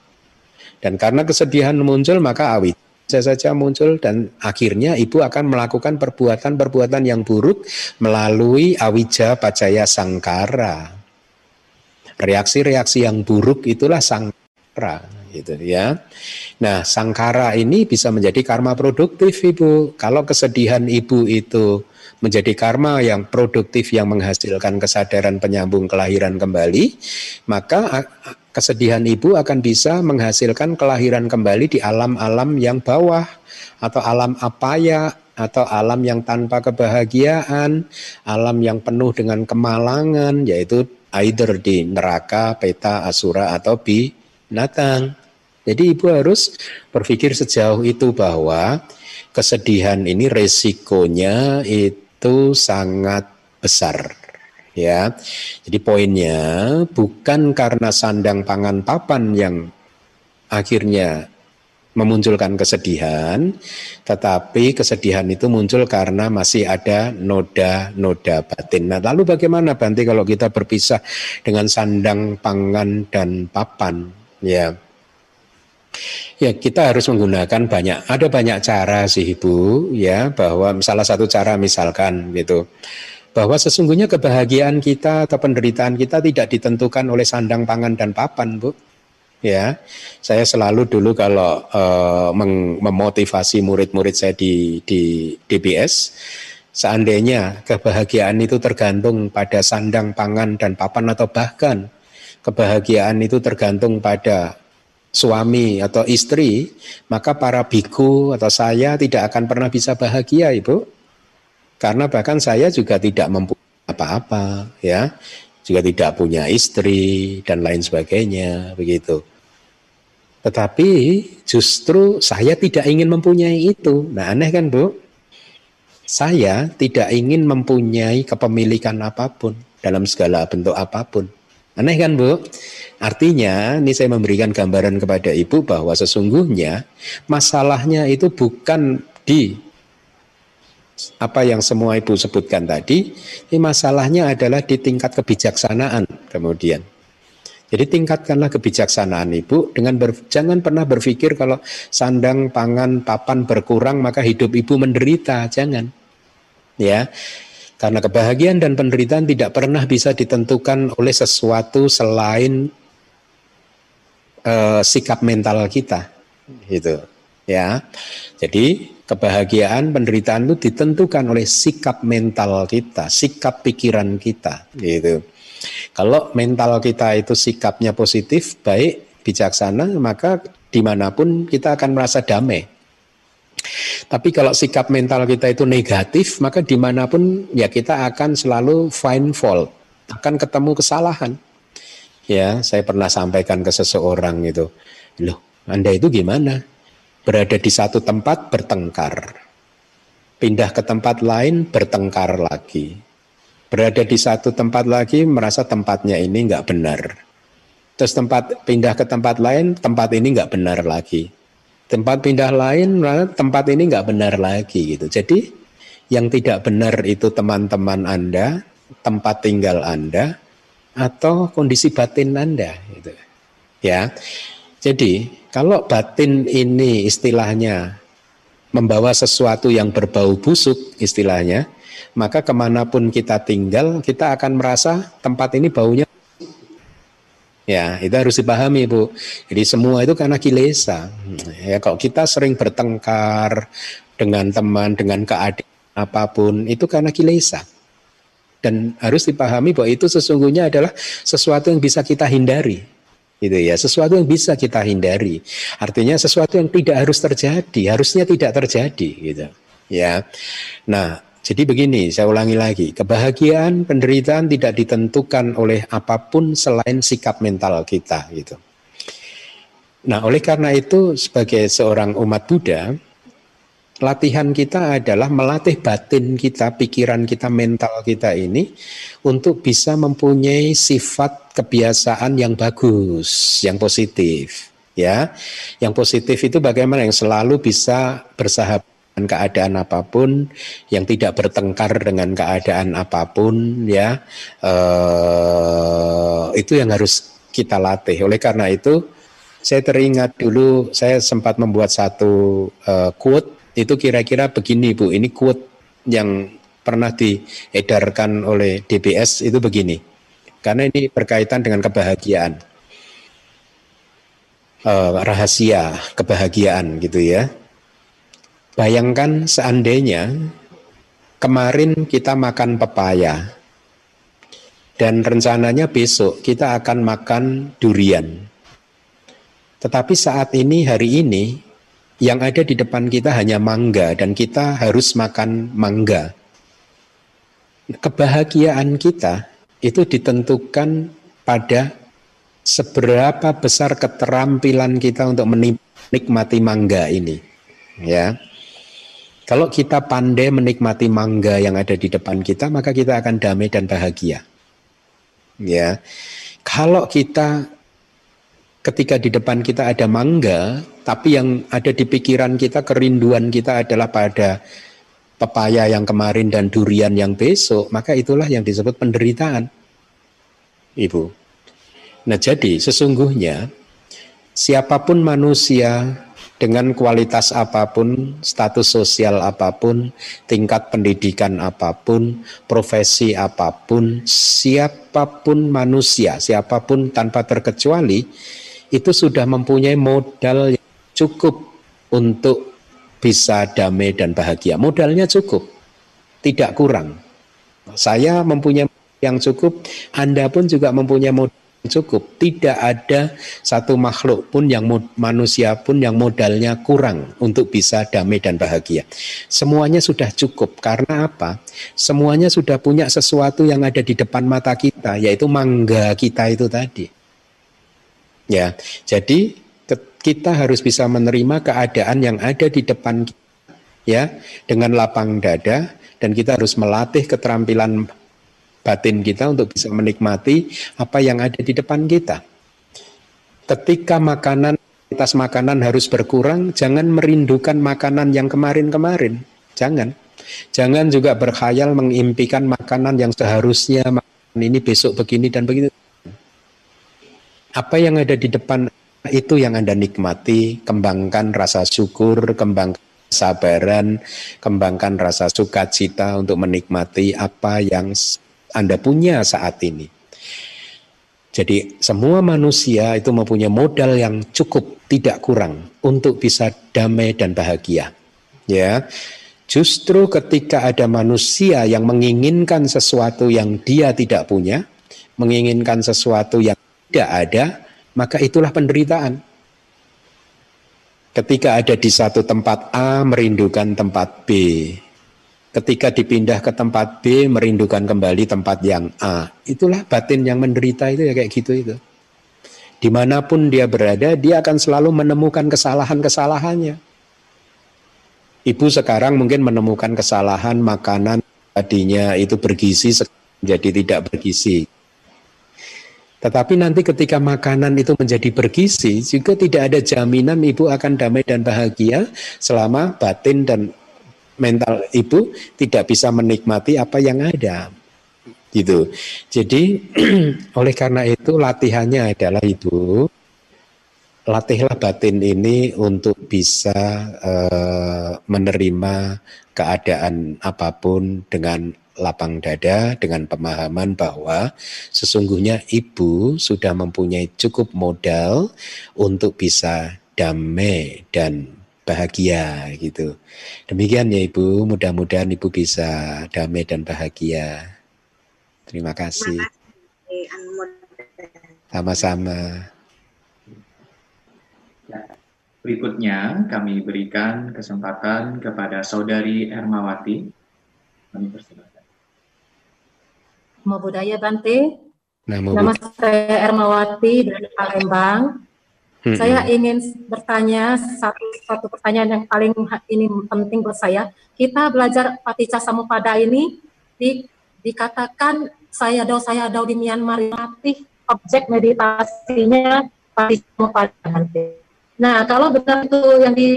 Dan karena kesedihan muncul maka awit bisa saja muncul dan akhirnya ibu akan melakukan perbuatan-perbuatan yang buruk melalui awija pacaya sangkara. Reaksi-reaksi yang buruk itulah sangkara gitu ya. Nah, sangkara ini bisa menjadi karma produktif Ibu. Kalau kesedihan Ibu itu menjadi karma yang produktif yang menghasilkan kesadaran penyambung kelahiran kembali, maka kesedihan ibu akan bisa menghasilkan kelahiran kembali di alam-alam yang bawah atau alam apaya atau alam yang tanpa kebahagiaan, alam yang penuh dengan kemalangan yaitu either di neraka, peta, asura atau binatang. Jadi ibu harus berpikir sejauh itu bahwa kesedihan ini resikonya itu sangat besar ya. Jadi poinnya bukan karena sandang pangan papan yang akhirnya memunculkan kesedihan, tetapi kesedihan itu muncul karena masih ada noda-noda batin. Nah, lalu bagaimana Banti kalau kita berpisah dengan sandang pangan dan papan? Ya, Ya kita harus menggunakan banyak, ada banyak cara sih Ibu ya bahwa salah satu cara misalkan gitu bahwa sesungguhnya kebahagiaan kita atau penderitaan kita tidak ditentukan oleh sandang pangan dan papan, Bu. Ya, saya selalu dulu kalau uh, memotivasi murid-murid saya di di DBS, seandainya kebahagiaan itu tergantung pada sandang pangan dan papan atau bahkan kebahagiaan itu tergantung pada suami atau istri, maka para biku atau saya tidak akan pernah bisa bahagia, Ibu. Karena bahkan saya juga tidak mempunyai apa-apa, ya, juga tidak punya istri dan lain sebagainya, begitu. Tetapi justru saya tidak ingin mempunyai itu. Nah, aneh kan, Bu? Saya tidak ingin mempunyai kepemilikan apa pun dalam segala bentuk apa pun. Aneh kan, Bu? Artinya, ini saya memberikan gambaran kepada Ibu bahwa sesungguhnya masalahnya itu bukan di apa yang semua ibu sebutkan tadi, ini masalahnya adalah di tingkat kebijaksanaan kemudian. Jadi tingkatkanlah kebijaksanaan ibu dengan ber, jangan pernah berpikir kalau sandang, pangan, papan berkurang maka hidup ibu menderita, jangan. Ya, karena kebahagiaan dan penderitaan tidak pernah bisa ditentukan oleh sesuatu selain uh, sikap mental kita, gitu. Ya, jadi kebahagiaan, penderitaan itu ditentukan oleh sikap mental kita, sikap pikiran kita, gitu. Kalau mental kita itu sikapnya positif, baik, bijaksana, maka di mana pun kita akan merasa damai. Tapi kalau sikap mental kita itu negatif, maka di mana pun ya kita akan selalu find fault, akan ketemu kesalahan. Ya, saya pernah sampaikan ke seseorang itu, loh, anda itu gimana? Berada di satu tempat bertengkar, pindah ke tempat lain bertengkar lagi, berada di satu tempat lagi merasa tempatnya ini nggak benar, terus tempat pindah ke tempat lain tempat ini nggak benar lagi, tempat pindah lain tempat ini nggak benar lagi gitu. Jadi yang tidak benar itu teman-teman anda, tempat tinggal anda, atau kondisi batin anda gitu. Ya. Jadi kalau batin ini istilahnya membawa sesuatu yang berbau busuk istilahnya, maka ke mana pun kita tinggal kita akan merasa tempat ini baunya Ya, itu harus dipahami, Bu. Jadi semua itu karena kilesa. Ya, kalau kita sering bertengkar dengan teman, dengan keadaan apa pun, itu karena kilesa. Dan harus dipahami bahwa itu sesungguhnya adalah sesuatu yang bisa kita hindari gitu ya. Sesuatu yang bisa kita hindari. Artinya sesuatu yang tidak harus terjadi. Harusnya tidak terjadi gitu. Ya. Nah jadi begini saya ulangi lagi. Kebahagiaan penderitaan tidak ditentukan oleh apa pun selain sikap mental kita gitu. Nah oleh karena itu sebagai seorang umat Buddha latihan kita adalah melatih batin kita, pikiran kita, mental kita ini untuk bisa mempunyai sifat kebiasaan yang bagus, yang positif, ya. Yang positif itu bagaimana yang selalu bisa bersahabat dengan keadaan apa pun, yang tidak bertengkar dengan keadaan apa pun, ya. Uh, itu yang harus kita latih. Oleh karena itu, saya teringat dulu saya sempat membuat satu uh, quote itu kira-kira begini Bu, ini quote yang pernah diedarkan oleh DBS itu begini. Karena ini berkaitan dengan kebahagiaan. Uh, rahasia kebahagiaan gitu ya. Bayangkan seandainya kemarin kita makan pepaya dan rencananya besok kita akan makan durian. Tetapi saat ini hari ini yang ada di depan kita hanya mangga dan kita harus makan mangga. Kebahagiaan kita itu ditentukan pada seberapa besar keterampilan kita untuk menikmati mangga ini. Ya. Kalau kita pandai menikmati mangga yang ada di depan kita, maka kita akan damai dan bahagia. Ya. Kalau kita ketika di depan kita ada mangga, tapi yang ada di pikiran kita, kerinduan kita adalah pada pepaya yang kemarin dan durian yang besok, maka itulah yang disebut penderitaan. Ibu. Nah jadi sesungguhnya siapa pun manusia dengan kualitas apa pun, status sosial apa pun, tingkat pendidikan apa pun, profesi apa pun, siapa pun manusia, siapa pun tanpa terkecuali, itu sudah mempunyai modal yang cukup untuk bisa damai dan bahagia. Modalnya cukup, tidak kurang. Saya mempunyai yang cukup, Anda pun juga mempunyai modal cukup. Tidak ada satu makhluk pun yang manusia pun yang modalnya kurang untuk bisa damai dan bahagia. Semuanya sudah cukup karena apa? Semuanya sudah punya sesuatu yang ada di depan mata kita, yaitu mangga kita itu tadi. Ya, jadi kita harus bisa menerima keadaan yang ada di depan kita, ya, dengan lapang dada dan kita harus melatih keterampilan batin kita untuk bisa menikmati apa yang ada di depan kita. Ketika makanan kualitas makanan harus berkurang, jangan merindukan makanan yang kemarin-kemarin. Jangan. Jangan juga berkhayal mengimpikan makanan yang seharusnya makanan ini besok begini dan begitu. Apa yang ada di depan itu yang Anda nikmati, kembangkan rasa syukur, kembangkan sabaran, kembangkan rasa sukacita untuk menikmati apa yang anda punya saat ini. Jadi semua manusia itu mempunyai modal yang cukup, tidak kurang untuk bisa damai dan bahagia. Ya. Justru ketika ada manusia yang menginginkan sesuatu yang dia tidak punya, menginginkan sesuatu yang tidak ada, maka itulah penderitaan. Ketika ada di satu tempat A merindukan tempat B, ketika dipindah ke tempat B merindukan kembali tempat yang A. Itulah batin yang menderita itu ya kayak gitu itu. Di mana pun dia berada, dia akan selalu menemukan kesalahan-kesalahannya. Ibu sekarang mungkin menemukan kesalahan makanan tadinya itu bergizi jadi tidak bergizi. Tetapi nanti ketika makanan itu menjadi bergizi, juga tidak ada jaminan ibu akan damai dan bahagia selama batin dan mental ibu tidak bisa menikmati apa yang ada gitu. Jadi oleh karena itu latihannya adalah ibu latihlah batin ini untuk bisa uh, menerima keadaan apa pun dengan lapang dada dengan pemahaman bahwa sesungguhnya ibu sudah mempunyai cukup modal untuk bisa damai dan bahagia gitu. Demikian ya Ibu, mudah-mudahan Ibu bisa damai dan bahagia. Terima kasih. Sama-sama. Ya, berikutnya kami berikan kesempatan kepada Saudari Ermawati. Kami persilakan. Mau budaya Bante. Nama saya Ermawati dari Palembang. Hmm. Saya ingin bertanya satu satu pertanyaan yang paling ini penting buat saya. Kita belajar Paticca Samupada ini di, dikatakan saya do saya do di Myanmar latih objek meditasinya Paticca Samupada nanti. Nah, kalau benar itu yang di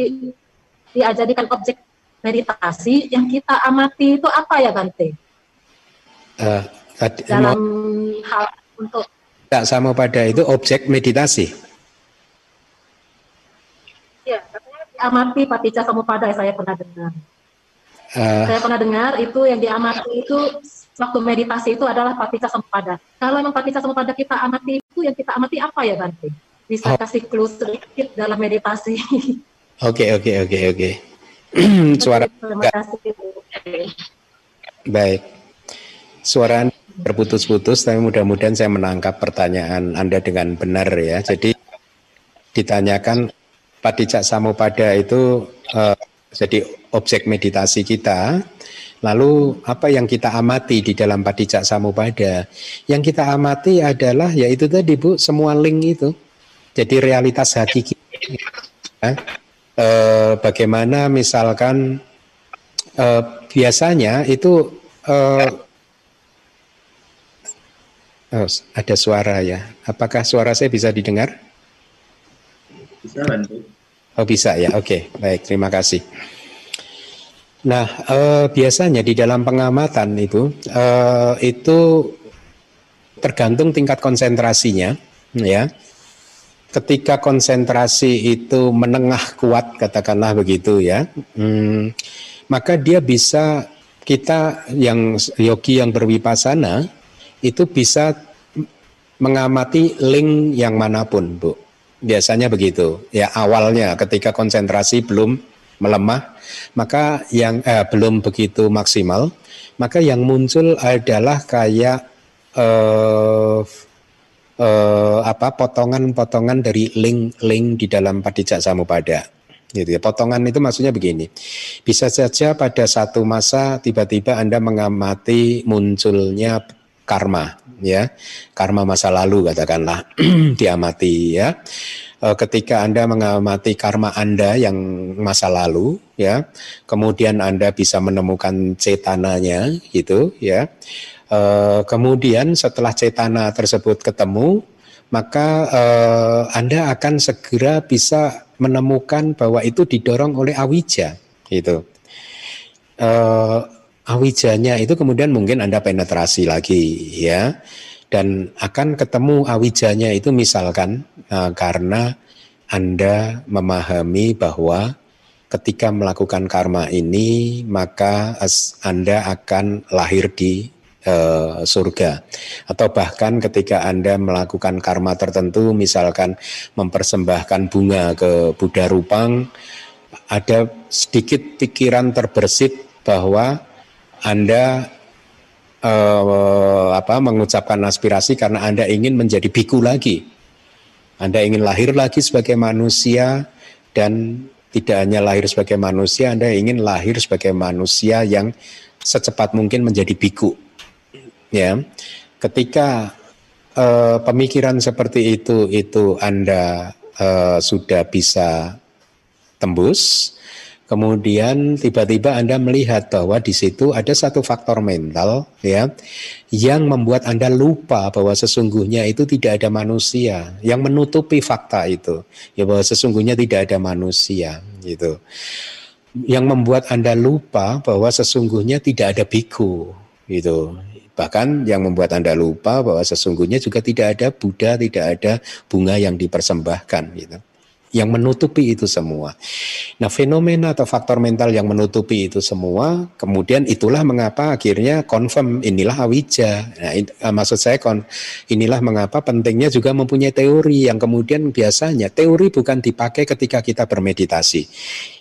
diajadikan objek meditasi yang kita amati itu apa ya Bante? Uh, Dalam hal untuk tak sama pada itu objek meditasi. Ya, katanya diamati paticca samupada saya pernah dengar. Uh, saya pernah dengar itu yang diamati itu waktu meditasi itu adalah paticca samupada. Kalau memang paticca samupada kita amati itu yang kita amati apa ya Bante? Bisa oh. kasih clue sedikit dalam meditasi. Oke oke oke oke. Suara. Terima kasih. Baik. Suara terputus-putus, tapi mudah-mudahan saya menangkap pertanyaan Anda dengan benar ya. Jadi ditanyakan Padicak Samupada itu uh, jadi objek meditasi kita. Lalu apa yang kita amati di dalam Padicak Samupada? Yang kita amati adalah yaitu tadi Bu, semua link itu. Jadi realitas hati kita. Ya. Bagaimana misalkan uh, biasanya itu uh, oh, ada suara ya. Apakah suara saya bisa didengar? Bisa bantu. Oh bisa ya, oke, baik, terima kasih. Nah, eh, biasanya di dalam pengamatan itu eh, itu tergantung tingkat konsentrasinya, ya. ketika konsentrasi itu menengah kuat katakanlah begitu ya hmm, maka dia bisa kita yang yogi yang berwipasana itu bisa mengamati link yang mana pun bu biasanya begitu ya awalnya ketika konsentrasi belum melemah maka yang eh, belum begitu maksimal maka yang muncul adalah kayak eh, eh, apa potongan-potongan dari link-link di dalam padijak samupada gitu ya. Potongan itu maksudnya begini. Bisa saja pada satu masa tiba-tiba Anda mengamati munculnya karma ya. Karma masa lalu katakanlah diamati ya. Eh, ketika Anda mengamati karma Anda yang masa lalu ya, kemudian Anda bisa menemukan cetananya gitu ya. Uh, kemudian setelah cetana tersebut ketemu, maka uh, Anda akan segera bisa menemukan bahwa itu didorong oleh awija, gitu. Uh, awijanya itu kemudian mungkin Anda penetrasi lagi, ya, dan akan ketemu awijanya itu misalkan uh, karena Anda memahami bahwa ketika melakukan karma ini maka Anda akan lahir di uh, surga. Atau bahkan ketika Anda melakukan karma tertentu misalkan mempersembahkan bunga ke Buddha Rupang ada sedikit pikiran terbersit bahwa Anda uh, apa mengucapkan aspirasi karena Anda ingin menjadi biku lagi. Anda ingin lahir lagi sebagai manusia dan tidak hanya lahir sebagai manusia, Anda ingin lahir sebagai manusia yang secepat mungkin menjadi biku ya ketika uh, pemikiran seperti itu itu anda uh, sudah bisa tembus kemudian tiba-tiba anda melihat bahwa di situ ada satu faktor mental ya yang membuat anda lupa bahwa sesungguhnya itu tidak ada manusia yang menutupi fakta itu ya bahwa sesungguhnya tidak ada manusia gitu yang membuat anda lupa bahwa sesungguhnya tidak ada biku gitu Bahkan yang membuat Anda lupa bahwa sesungguhnya juga tidak ada Buddha, tidak ada bunga yang dipersembahkan gitu. Yang menutupi itu semua. Nah, fenomena atau faktor mental yang menutupi itu semua, kemudian itulah mengapa akhirnya confirm inilah awija. Nah, in, uh, maksud saya kon, inilah mengapa pentingnya juga mempunyai teori yang kemudian biasanya teori bukan dipakai ketika kita bermeditasi.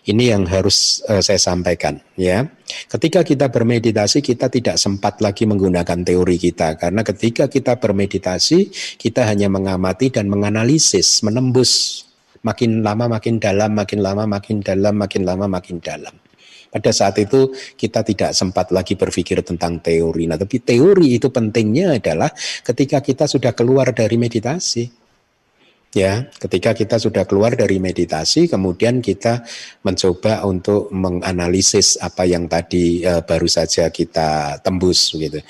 Ini yang harus uh, saya sampaikan ya. Ketika kita bermeditasi kita tidak sempat lagi menggunakan teori kita karena ketika kita bermeditasi kita hanya mengamati dan menganalisis, menembus makin lama makin dalam, makin lama makin dalam, makin lama makin dalam. Pada saat itu kita tidak sempat lagi berpikir tentang teori. Nah, tapi teori itu pentingnya adalah ketika kita sudah keluar dari meditasi. Ya, ketika kita sudah keluar dari meditasi, kemudian kita mencoba untuk menganalisis apa yang tadi uh, baru saja kita tembus gitu.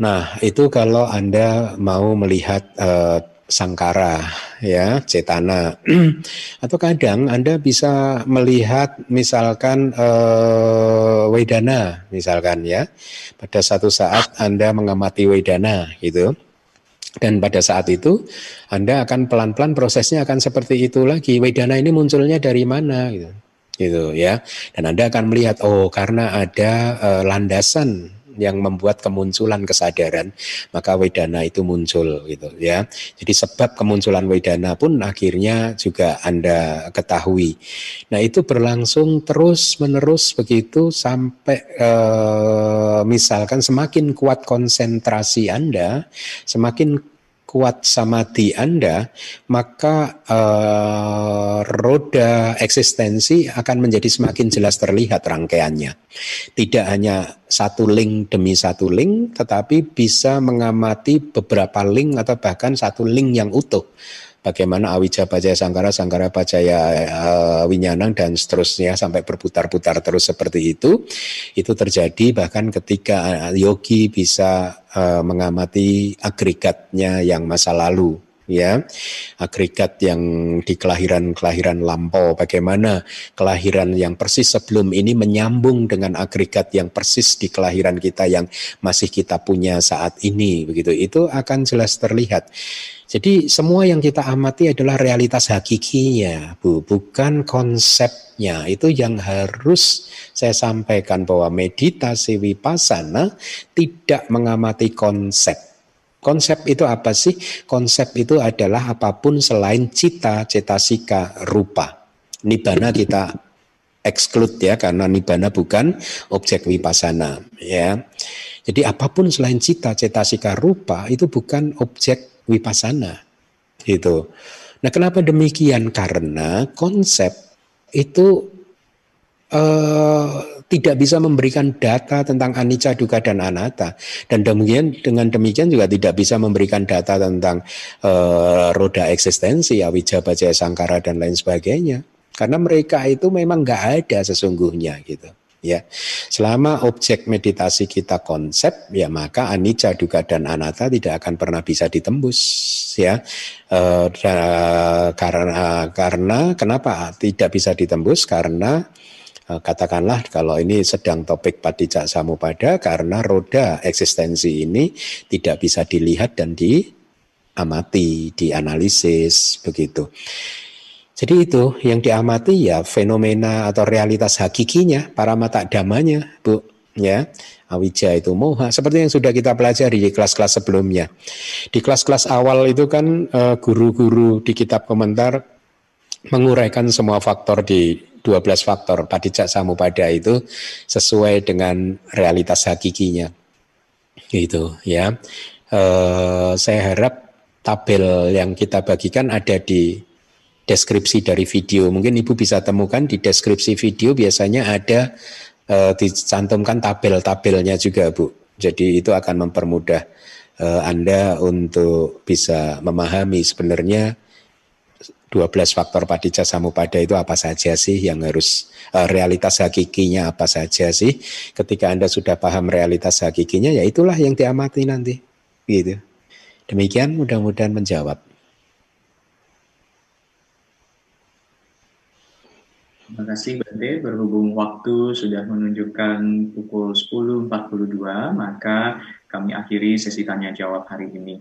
Nah, itu kalau Anda mau melihat uh, sangkara ya cetana. Atau kadang Anda bisa melihat misalkan uh, wedana misalkan ya. Pada satu saat Anda mengamati wedana gitu. Dan pada saat itu Anda akan pelan-pelan prosesnya akan seperti itu lagi. Wedana ini munculnya dari mana gitu. Gitu ya. Dan Anda akan melihat oh karena ada uh, landasan yang membuat kemunculan kesadaran maka wedana itu muncul gitu ya. Jadi sebab kemunculan wedana pun akhirnya juga anda ketahui. Nah itu berlangsung terus menerus begitu sampai eh, misalkan semakin kuat konsentrasi anda semakin kuat samadhi Anda, maka uh, roda eksistensi akan menjadi semakin jelas terlihat rangkaiannya. Tidak hanya satu link demi satu link, tetapi bisa mengamati beberapa link atau bahkan satu link yang utuh bagaimana Awija Bajaya Sangkara, Sangkara Bajaya uh, Winyanang dan seterusnya sampai berputar-putar terus seperti itu. Itu terjadi bahkan ketika yogi bisa uh, mengamati agregatnya yang masa lalu ya. Agregat yang di kelahiran-kelahiran lampau. Bagaimana kelahiran yang persis sebelum ini menyambung dengan agregat yang persis di kelahiran kita yang masih kita punya saat ini begitu. Itu akan jelas terlihat jadi semua yang kita amati adalah realitas hakikinya Bu bukan konsepnya itu yang harus saya sampaikan bahwa meditasi vipassana tidak mengamati konsep Konsep itu apa sih? Konsep itu adalah apa pun selain cita, cetasika, rupa. Nibana kita exclude ya karena nibana bukan objek wipasana ya. Jadi apa pun selain cita, cetasika, rupa itu bukan objek wipasana. Itu. Nah, kenapa demikian? Karena konsep itu uh, tidak bisa memberikan data tentang anicca, dukkha dan anatta dan demikian dengan demikian juga tidak bisa memberikan data tentang uh, roda eksistensi, awija, bajaya, sangkara dan lain sebagainya karena mereka itu memang nggak ada sesungguhnya gitu ya. Selama objek meditasi kita konsep ya maka anicca dukkha dan anatta tidak akan pernah bisa ditembus ya. E, karena karena kenapa tidak bisa ditembus? Karena Eh, katakanlah kalau ini sedang topik padicak samupada karena roda eksistensi ini tidak bisa dilihat dan diamati, dianalisis begitu. Jadi itu yang diamati ya fenomena atau realitas hakikinya, para mata damanya, Bu, ya. Awija itu moha, seperti yang sudah kita pelajari di kelas-kelas sebelumnya. Di kelas-kelas awal itu kan eh, guru-guru di kitab komentar menguraikan semua faktor di 12 faktor padijak samupada itu sesuai dengan realitas hakikinya. Gitu ya. E, saya harap tabel yang kita bagikan ada di deskripsi dari video. Mungkin Ibu bisa temukan di deskripsi video biasanya ada e, dicantumkan tabel-tabelnya juga, Bu. Jadi itu akan mempermudah e, Anda untuk bisa memahami sebenarnya 12 faktor padicca samupada itu apa saja sih yang harus uh, realitas hakikinya apa saja sih ketika Anda sudah paham realitas hakikinya ya itulah yang diamati nanti gitu demikian mudah-mudahan menjawab Terima kasih Bante, berhubung waktu sudah menunjukkan pukul 10.42, maka kami akhiri sesi tanya jawab hari ini.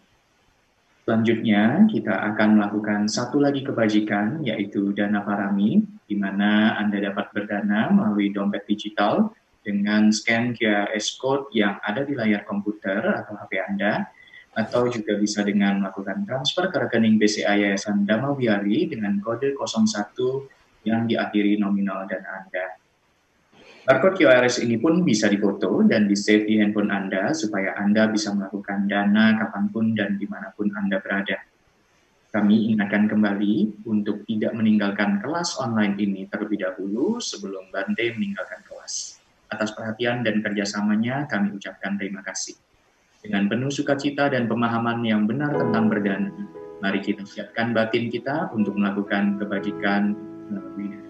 Selanjutnya, kita akan melakukan satu lagi kebajikan, yaitu dana parami, di mana Anda dapat berdana melalui dompet digital dengan scan QRS code yang ada di layar komputer atau HP Anda, atau juga bisa dengan melakukan transfer ke rekening BCA Yayasan Damawiari dengan kode 01 yang diakhiri nominal dana Anda. Barcode QRS ini pun bisa difoto dan di-save di handphone Anda supaya Anda bisa melakukan dana kapan pun dan di mana pun Anda berada. Kami ingatkan kembali untuk tidak meninggalkan kelas online ini terlebih dahulu sebelum Bante meninggalkan kelas. Atas perhatian dan kerjasamanya kami ucapkan terima kasih. Dengan penuh sukacita dan pemahaman yang benar tentang berdana, mari kita siapkan batin kita untuk melakukan kebajikan melalui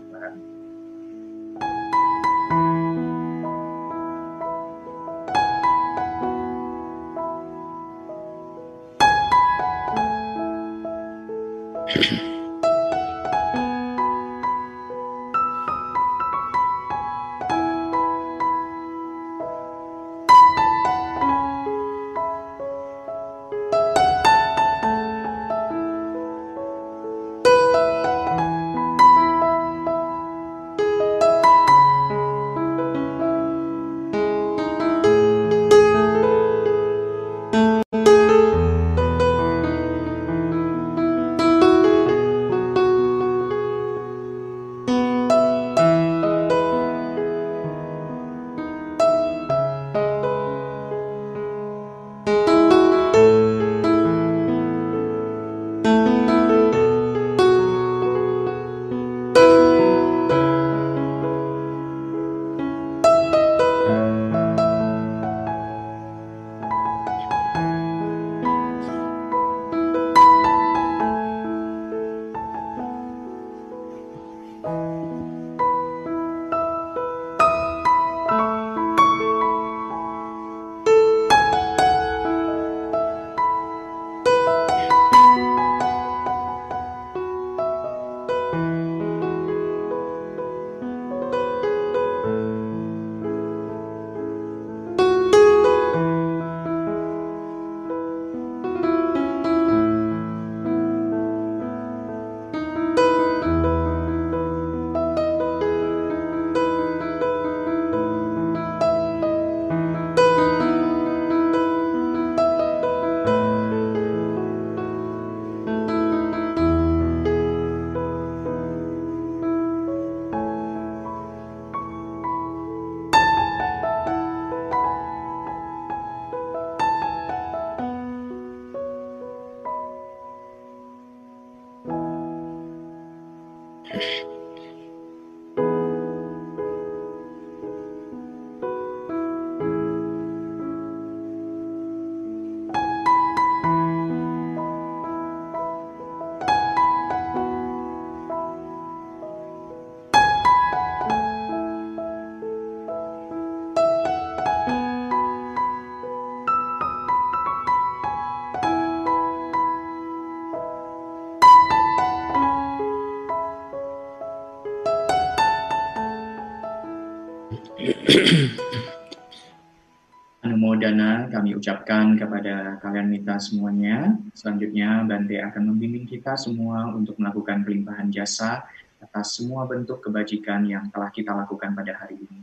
Anumodana kami ucapkan kepada kalian mita semuanya. Selanjutnya Bante akan membimbing kita semua untuk melakukan pelimpahan jasa atas semua bentuk kebajikan yang telah kita lakukan pada hari ini.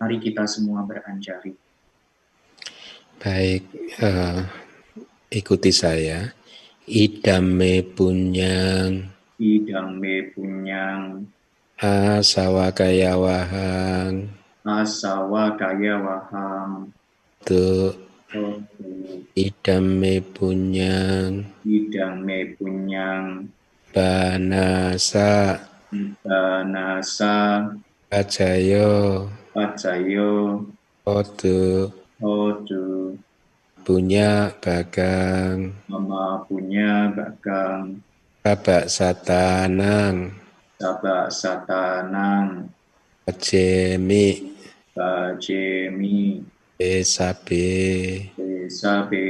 Mari kita semua beranjari. Baik, uh, ikuti saya. Idame punyang. Idame punyang. Asawa kaya wahang. Asawa kaya wahang tu idame punyang. Idame punyang. Banasa. Banasa. Pacayo pacayo otu otu punya bagang. Mama punya bagang. Babak satanang. Babak satanang. Bajemi Bajemi Esabe. Esabe.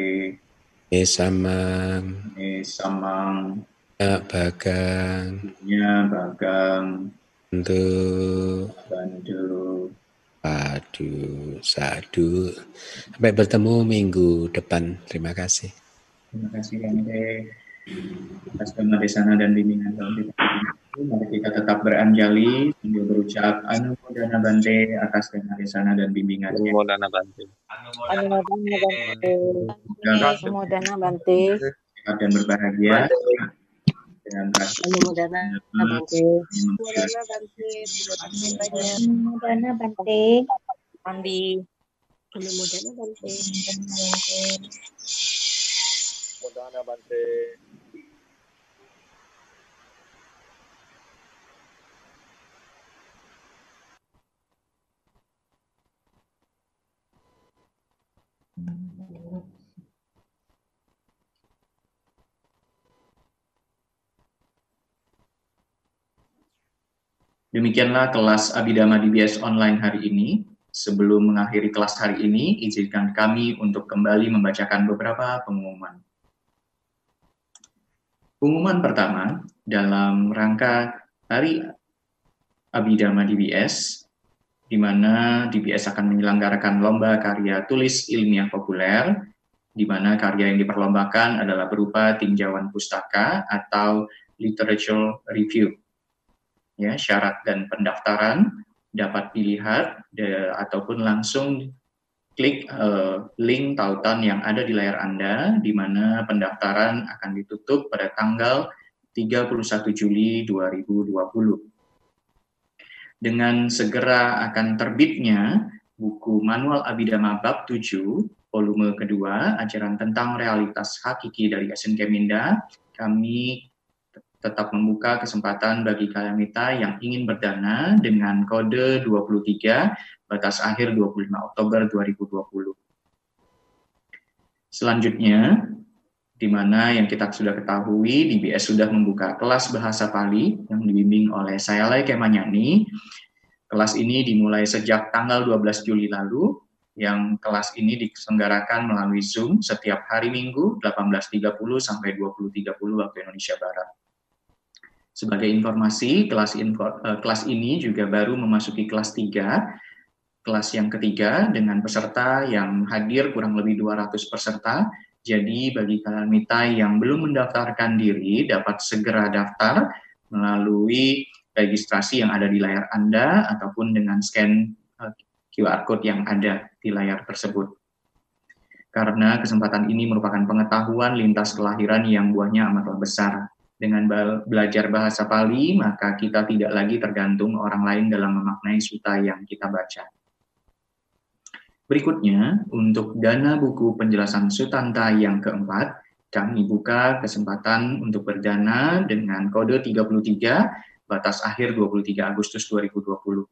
Esamang. Esamang. Ya bagang. Ya bagang. Bantu. Bantu. Aduh, sadu. Sampai bertemu minggu depan. Terima kasih. Terima kasih, Ande. Atas sana dan bimbingan Tuhan Mari kita tetap beranjali sambil berucap anu dana bante atas dana sana dan bimbingannya. Anu dana bante. Anu dana bante. Anu dana bante. Sehat dan berbahagia dengan rasa anu dana bante. Anu dana bante. Anu dana bante. Andi. Anu dana bante. Anu dana bante. Demikianlah kelas Abidama DBS online hari ini. Sebelum mengakhiri kelas hari ini, izinkan kami untuk kembali membacakan beberapa pengumuman. Pengumuman pertama, dalam rangka Hari Abidama DBS, di mana DBS akan menyelenggarakan lomba karya tulis ilmiah populer, di mana karya yang diperlombakan adalah berupa tinjauan pustaka atau literature review ya syarat dan pendaftaran dapat dilihat de, ataupun langsung klik uh, link tautan yang ada di layar Anda di mana pendaftaran akan ditutup pada tanggal 31 Juli 2020. Dengan segera akan terbitnya buku Manual Abidama Bab 7 volume kedua ajaran tentang realitas hakiki dari Yasin Keminda, kami tetap membuka kesempatan bagi kalian mita yang ingin berdana dengan kode 23 batas akhir 25 Oktober 2020. Selanjutnya, di mana yang kita sudah ketahui, DBS sudah membuka kelas bahasa Pali yang dibimbing oleh saya Lai Kemanyani. Kelas ini dimulai sejak tanggal 12 Juli lalu, yang kelas ini diselenggarakan melalui Zoom setiap hari Minggu 18.30 sampai 20.30 waktu Indonesia Barat. Sebagai informasi, kelas, info, uh, kelas ini juga baru memasuki kelas 3, kelas yang ketiga dengan peserta yang hadir kurang lebih 200 peserta. Jadi bagi kalian mita yang belum mendaftarkan diri dapat segera daftar melalui registrasi yang ada di layar Anda ataupun dengan scan eh, QR code yang ada di layar tersebut. Karena kesempatan ini merupakan pengetahuan lintas kelahiran yang buahnya amatlah besar dengan belajar bahasa Pali, maka kita tidak lagi tergantung orang lain dalam memaknai suta yang kita baca. Berikutnya, untuk dana buku penjelasan Sutanta yang keempat, kami buka kesempatan untuk berdana dengan kode 33, batas akhir 23 Agustus 2020.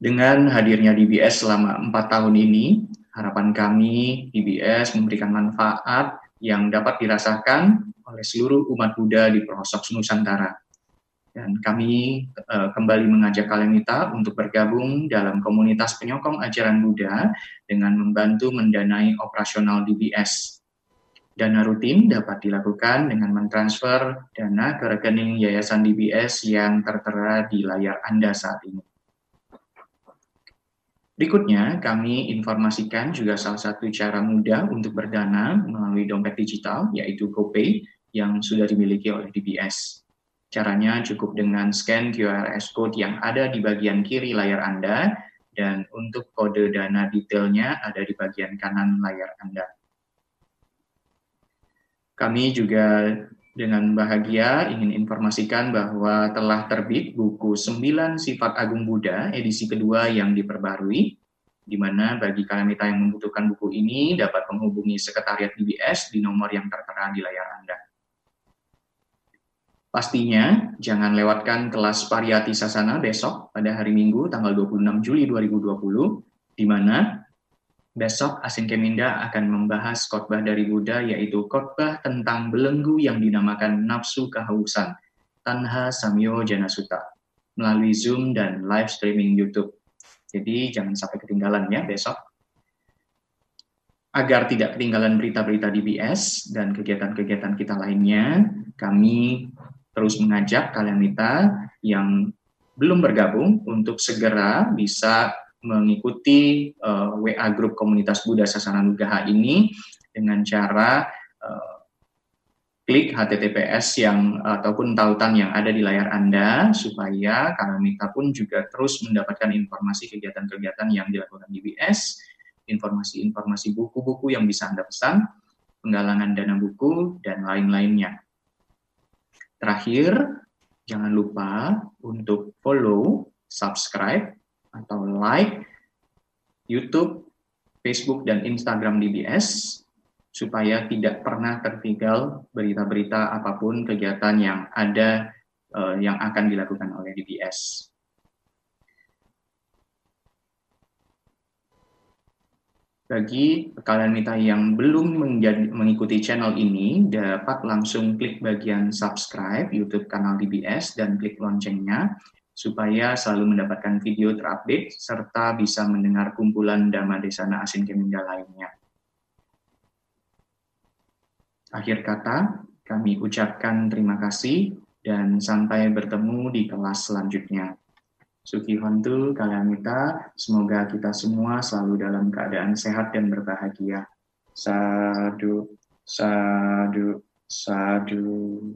Dengan hadirnya DBS selama empat tahun ini, harapan kami DBS memberikan manfaat yang dapat dirasakan oleh seluruh umat Buddha di pelosok Nusantara. Dan kami uh, kembali mengajak Kalemita untuk bergabung dalam komunitas penyokong ajaran Buddha dengan membantu mendanai operasional DBS. Dana rutin dapat dilakukan dengan mentransfer dana ke rekening Yayasan DBS yang tertera di layar Anda saat ini. Berikutnya, kami informasikan juga salah satu cara mudah untuk berdana melalui dompet digital, yaitu GoPay, yang sudah dimiliki oleh DBS. Caranya cukup dengan scan QRS code yang ada di bagian kiri layar Anda, dan untuk kode dana detailnya ada di bagian kanan layar Anda. Kami juga dengan bahagia ingin informasikan bahwa telah terbit buku 9 Sifat Agung Buddha edisi kedua yang diperbarui, di mana bagi kalian yang membutuhkan buku ini dapat menghubungi Sekretariat DBS di nomor yang tertera di layar Anda. Pastinya, jangan lewatkan kelas Pariyati Sasana besok pada hari Minggu tanggal 26 Juli 2020, di mana Besok Asin Keminda akan membahas khotbah dari Buddha yaitu khotbah tentang belenggu yang dinamakan nafsu kehausan, Tanha Samyo Janasuta, melalui Zoom dan live streaming YouTube. Jadi jangan sampai ketinggalan ya besok. Agar tidak ketinggalan berita-berita DBS dan kegiatan-kegiatan kita lainnya, kami terus mengajak kalian yang belum bergabung untuk segera bisa mengikuti uh, eh, WA grup komunitas Buddha Sasana Nugaha ini dengan cara uh, klik HTTPS yang ataupun tautan yang ada di layar Anda supaya Karamita pun juga terus mendapatkan informasi kegiatan-kegiatan yang dilakukan di BS, informasi-informasi buku-buku yang bisa Anda pesan, penggalangan dana buku, dan lain-lainnya. Terakhir, jangan lupa untuk follow, subscribe, atau like YouTube, Facebook, dan Instagram DBS supaya tidak pernah tertinggal berita-berita apa pun kegiatan yang ada uh, yang akan dilakukan oleh DBS. Bagi kalian mita yang belum menjadi, mengikuti channel ini, dapat langsung klik bagian subscribe YouTube kanal DBS dan klik loncengnya supaya selalu mendapatkan video terupdate serta bisa mendengar kumpulan Dhamma Desana Asin Keminda lainnya. Akhir kata, kami ucapkan terima kasih dan sampai bertemu di kelas selanjutnya. Suki Hontu, Kalamita, semoga kita semua selalu dalam keadaan sehat dan berbahagia. Sadu, sadu, sadu.